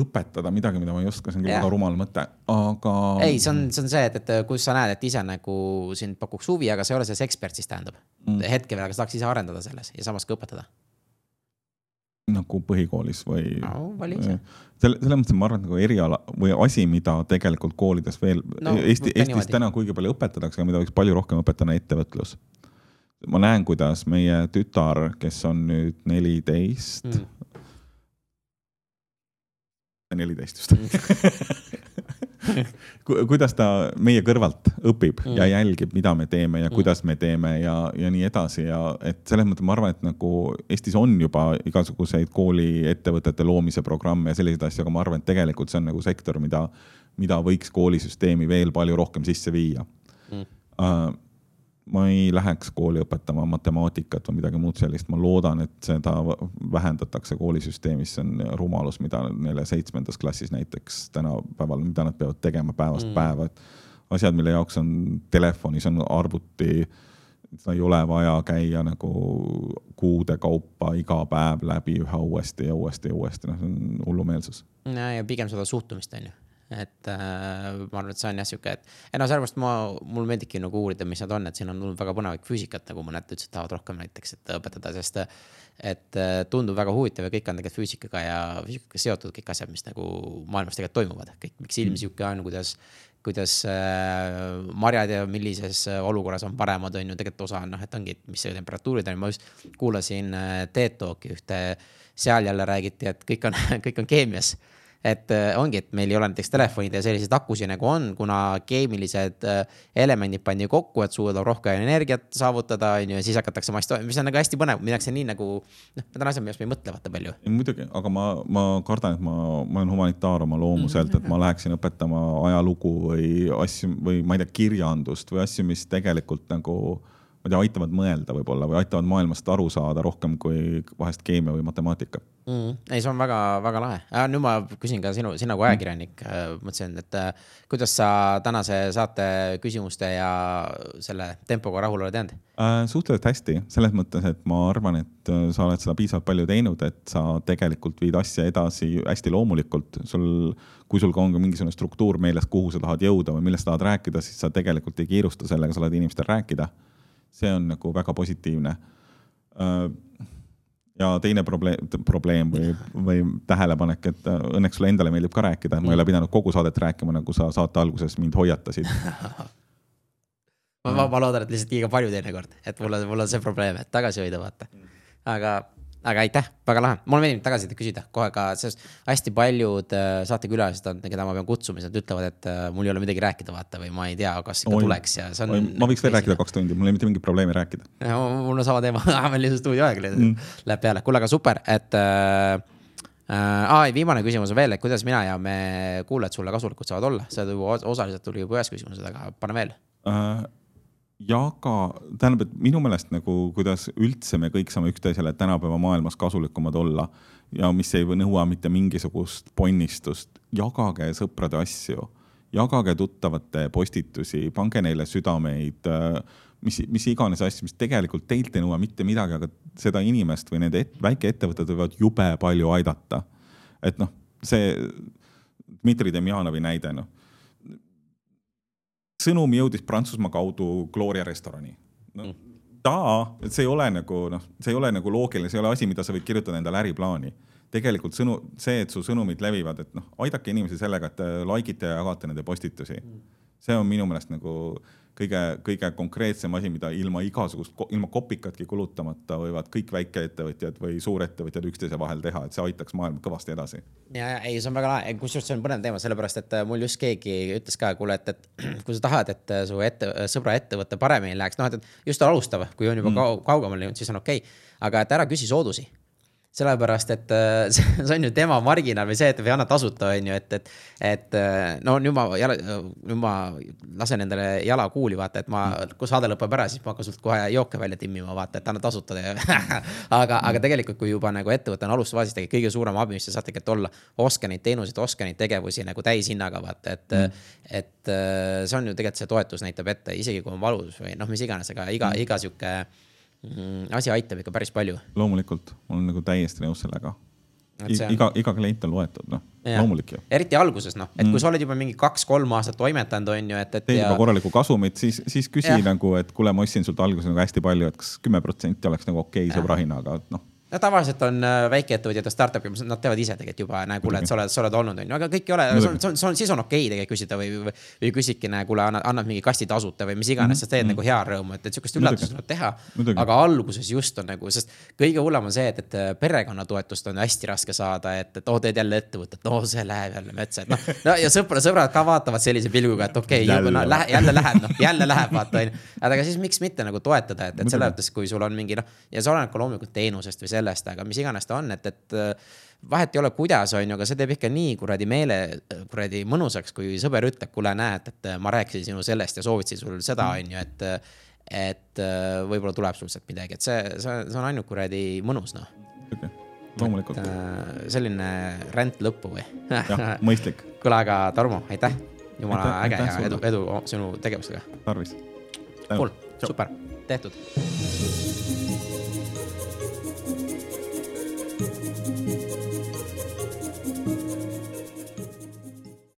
õpetada midagi, mida ma ei oska, see on küll väga rumal mõte, aga. ei, see on, see on see, et, et kus sa näed, et ise nagu sind pakuks huvi, aga sa ei ole selles ekspert, siis tähendab mm.. hetkel, aga sa tahaks ise arendada selles ja samas ka õpetada nagu põhikoolis või no,? selle, selles mõttes ma arvan, et nagu eriala või asi, mida tegelikult koolides veel no, Eesti, Eestis niimoodi. täna kuigi palju õpetatakse, aga mida võiks palju rohkem õpetada, ettevõtlus. ma näen, kuidas meie tütar, kes on nüüd neliteist mm., neliteist just kuidas ta meie kõrvalt õpib mm. ja jälgib, mida me teeme ja mm. kuidas me teeme ja, ja nii edasi ja et selles mõttes ma arvan, et nagu Eestis on juba igasuguseid kooliettevõtete loomise programme ja selliseid asju, aga ma arvan, et tegelikult see on nagu sektor, mida, mida võiks koolisüsteemi veel palju rohkem sisse viia mm. Uh, ma ei läheks kooli õpetama matemaatikat või midagi muud sellist, ma loodan, et seda vähendatakse koolisüsteemis, see on rumalus, mida neile seitsmendas klassis näiteks tänapäeval, mida nad peavad tegema päevast mm. päeva, et asjad, mille jaoks on telefonis on arvuti, seda ei ole vaja käia nagu kuude kaupa iga päev läbi üha uuesti ja uuesti ja uuesti, noh, see on hullumeelsus. ja pigem seda suhtumist, on ju et äh, ma arvan, et see on jah sihuke, et, et noh, ma, mulle meeldibki nagu uurida, mis nad on, et siin on tulnud väga põnevat füüsikat, nagu mõned ütlesid, tahavad rohkem näiteks, et õpetada, sest et äh, tundub väga huvitav ja kõik on tegelikult füüsikaga ja füüsikaga seotud kõik asjad, mis nagu maailmas tegelikult toimuvad, kõik, miks ilm mm. sihuke on, kuidas kuidas äh, marjad ja millises olukorras on paremad, on ju tegelikult osa on noh, et ongi, mis see temperatuurid on, ma just kuulasin äh, TED Talki ühte, seal jälle räägiti, et kõik on kõik on keemias et äh, ongi, et meil ei ole näiteks telefonid ja selliseid akusid nagu on, kuna keemilised äh, elemendid pandi kokku, et suudab rohkem energiat saavutada, on ju, ja siis hakatakse mass toimuma, mis on nagu hästi põnev, minnakse nii nagu. noh, need on asjad, millest me ei mõtle vaata palju. muidugi, aga ma, ma kardan, et ma, ma olen humanitaar oma loomuselt, et ma läheksin õpetama ajalugu või asju või ma ei tea, kirjandust või asju, mis tegelikult nagu ma ei tea, aitavad mõelda võib-olla või aitavad maailmast aru saada rohkem kui vahest keemia või matemaatika mm,. ei, see on väga-väga lahe äh,. nüüd ma küsin ka sinu, sina kui ajakirjanik äh,, mõtlesin, et äh, kuidas sa tänase saate küsimuste ja selle tempoga rahul oled jäänud äh,? suhteliselt hästi, selles mõttes, et ma arvan, et sa oled seda piisavalt palju teinud, et sa tegelikult viid asja edasi hästi loomulikult. sul, kui sul ka on ka mingisugune struktuur meeles, kuhu sa tahad jõuda või millest tahad rääkida, siis sa tegelikult ei kiirusta sellega, sa lased inimestel rääkida see on nagu väga positiivne. Äh, ja teine probleem, probleem või, või tähelepanek, et äh, õnneks sulle endale meeldib ka rääkida, ma ei ole pidanud kogu saadet rääkima, nagu sa saate alguses mind hoiatasid ma, ma, ma loodan, et lihtsalt liiga palju teinekord, et mul on, mul on see probleem, et tagasi hoida, vaata. aga aga aitäh, väga lahe, mulle meeldib tagasisidet küsida kohe ka, sest hästi paljud äh, saatekülalised on, keda ma pean kutsuma, siis nad ütlevad, et äh, mul ei ole midagi rääkida, vaata, või ma ei tea, kas ikka Oi. tuleks ja see on. ma võiks veel rääkida kaks tundi, mul ei ole mitte mingit probleemi rääkida. mul on sama teema meil lihtsalt stuudioaeg mm. läheb peale, kuule, aga super, et äh,. Äh, viimane küsimus on veel, et kuidas mina ja me kuulajad sulle kasulikud saavad olla, see juba osaliselt tuli juba ühes küsimuses, aga pane veel uh jaga, tähendab, et minu meelest nagu, kuidas üldse me kõik saame üksteisele tänapäeva maailmas kasulikumad olla ja mis ei nõua mitte mingisugust ponnistust, jagage sõprade asju, jagage tuttavate postitusi, pange neile südameid, mis, mis iganes asju, mis tegelikult teilt ei nõua mitte midagi, aga seda inimest või nende et, väikeettevõtted võivad jube palju aidata. et noh, see Dmitri Demjanovi näide, noh sõnum jõudis Prantsusmaa kaudu Gloria restorani no,. Mm. ta, et see ei ole nagu noh, see ei ole nagu loogiline, see ei ole asi, mida sa võid kirjutada endale äriplaani. tegelikult sõnu, see, et su sõnumid levivad, et noh, aidake inimesi sellega, et like ite ja jagate nende postitusi. Mm. see on minu meelest nagu kõige, kõige konkreetsem asi, mida ilma igasugust, ilma kopikatki kulutamata võivad kõik väikeettevõtjad või suurettevõtjad üksteise vahel teha, et see aitaks maailma kõvasti edasi. ja, ja ei, see on väga lahe, kusjuures see on põnev teema, sellepärast et äh, mul just keegi ütles ka, kuule, et, et kui sa tahad, et äh, su ette, sõbra ettevõte paremini läheks, noh, et just alustav, kui on juba mm. kaugemale jõudnud, siis on okei okay., aga et ära küsi soodusi sellepärast, et äh, see on ju tema marginaal või see, et või anna tasuta, on ju, et, et, et äh, no nüüd ma jala, nüüd ma lasen endale jala kuuli, vaata, et ma, kui saade lõpeb ära, siis ma hakkan sult kohe jooke välja timmima, vaata, et anna tasuta aga, aga tegelikult, kui juba nagu ettevõte on alusfaasis, tegelikult kõige suurem abi, mis te saate tegelikult olla, ostke neid teenuseid, ostke neid tegevusi nagu täishinnaga, vaata, et mm., et äh, see on ju tegelikult see toetus näitab ette, isegi kui on valus või noh, mis iganes, aga iga mm., iga sihuke Mm, asi aitab ikka päris palju. loomulikult, ma olen nagu täiesti nõus sellega. On... iga, iga klient on loetud, noh, loomulik ju. eriti alguses, noh, et kui mm. sa oled juba mingi kaks-kolm aastat toimetanud, on ju, et, et. teed juba ja... korralikku kasumit, siis, siis küsi ja. nagu, et kuule, ma ostsin sult alguses nagu hästi palju, et kas kümme protsenti oleks nagu okei okay, sõbra hinnaga, et noh no tavaliselt on äh, väikeettevõtjad ja startup'id, nad teevad ise tegelikult juba, näe, kuule, et sa oled, sa oled olnud, on ju, aga kõik ei ole, see siis on okei okay tegelikult küsida või, või, või küsidki, näe, kuule, annad, annad mingi kasti tasuta või mis iganes mm, -hmm. sa teed mm -hmm. nagu hea rõõmu, et, et sihukest üllatust tuleb teha. aga alguses just on nagu, sest kõige hullem on see, et, et perekonnatoetust on hästi raske saada, et, et oo oh,, teed jälle ettevõtet, no see läheb jälle metsa, et noh. no ja sõpra, sõbrad ka vaatavad sellise pilguga, et okei okay,, jälle, no, lähe, jälle läheb, noh, jälle läheb, vaata on ju. aga siis miks mitte nagu toetada, et, et selles mõttes, kui sul on mingi noh, ja see oleneb ka loomulikult teenusest või sellest, aga mis iganes ta on, et, et äh, vahet ei ole, kuidas on ju, aga see teeb ikka nii kuradi meele, kuradi mõnusaks, kui sõber ütleb, kuule, näed, et ma rääkisin sinu sellest ja soovitasin sul seda, on ju, et. et äh, võib-olla tuleb sul sealt midagi, et see, see, see on ainult kuradi mõnus, noh loomulikult. Äh, selline ränd lõppu või? jah, mõistlik. kuule, aga Tarmo, aitäh. jumala aitäh, äge ja edu, edu sinu tegevusega. tarvis. Cool, super, tehtud. thank you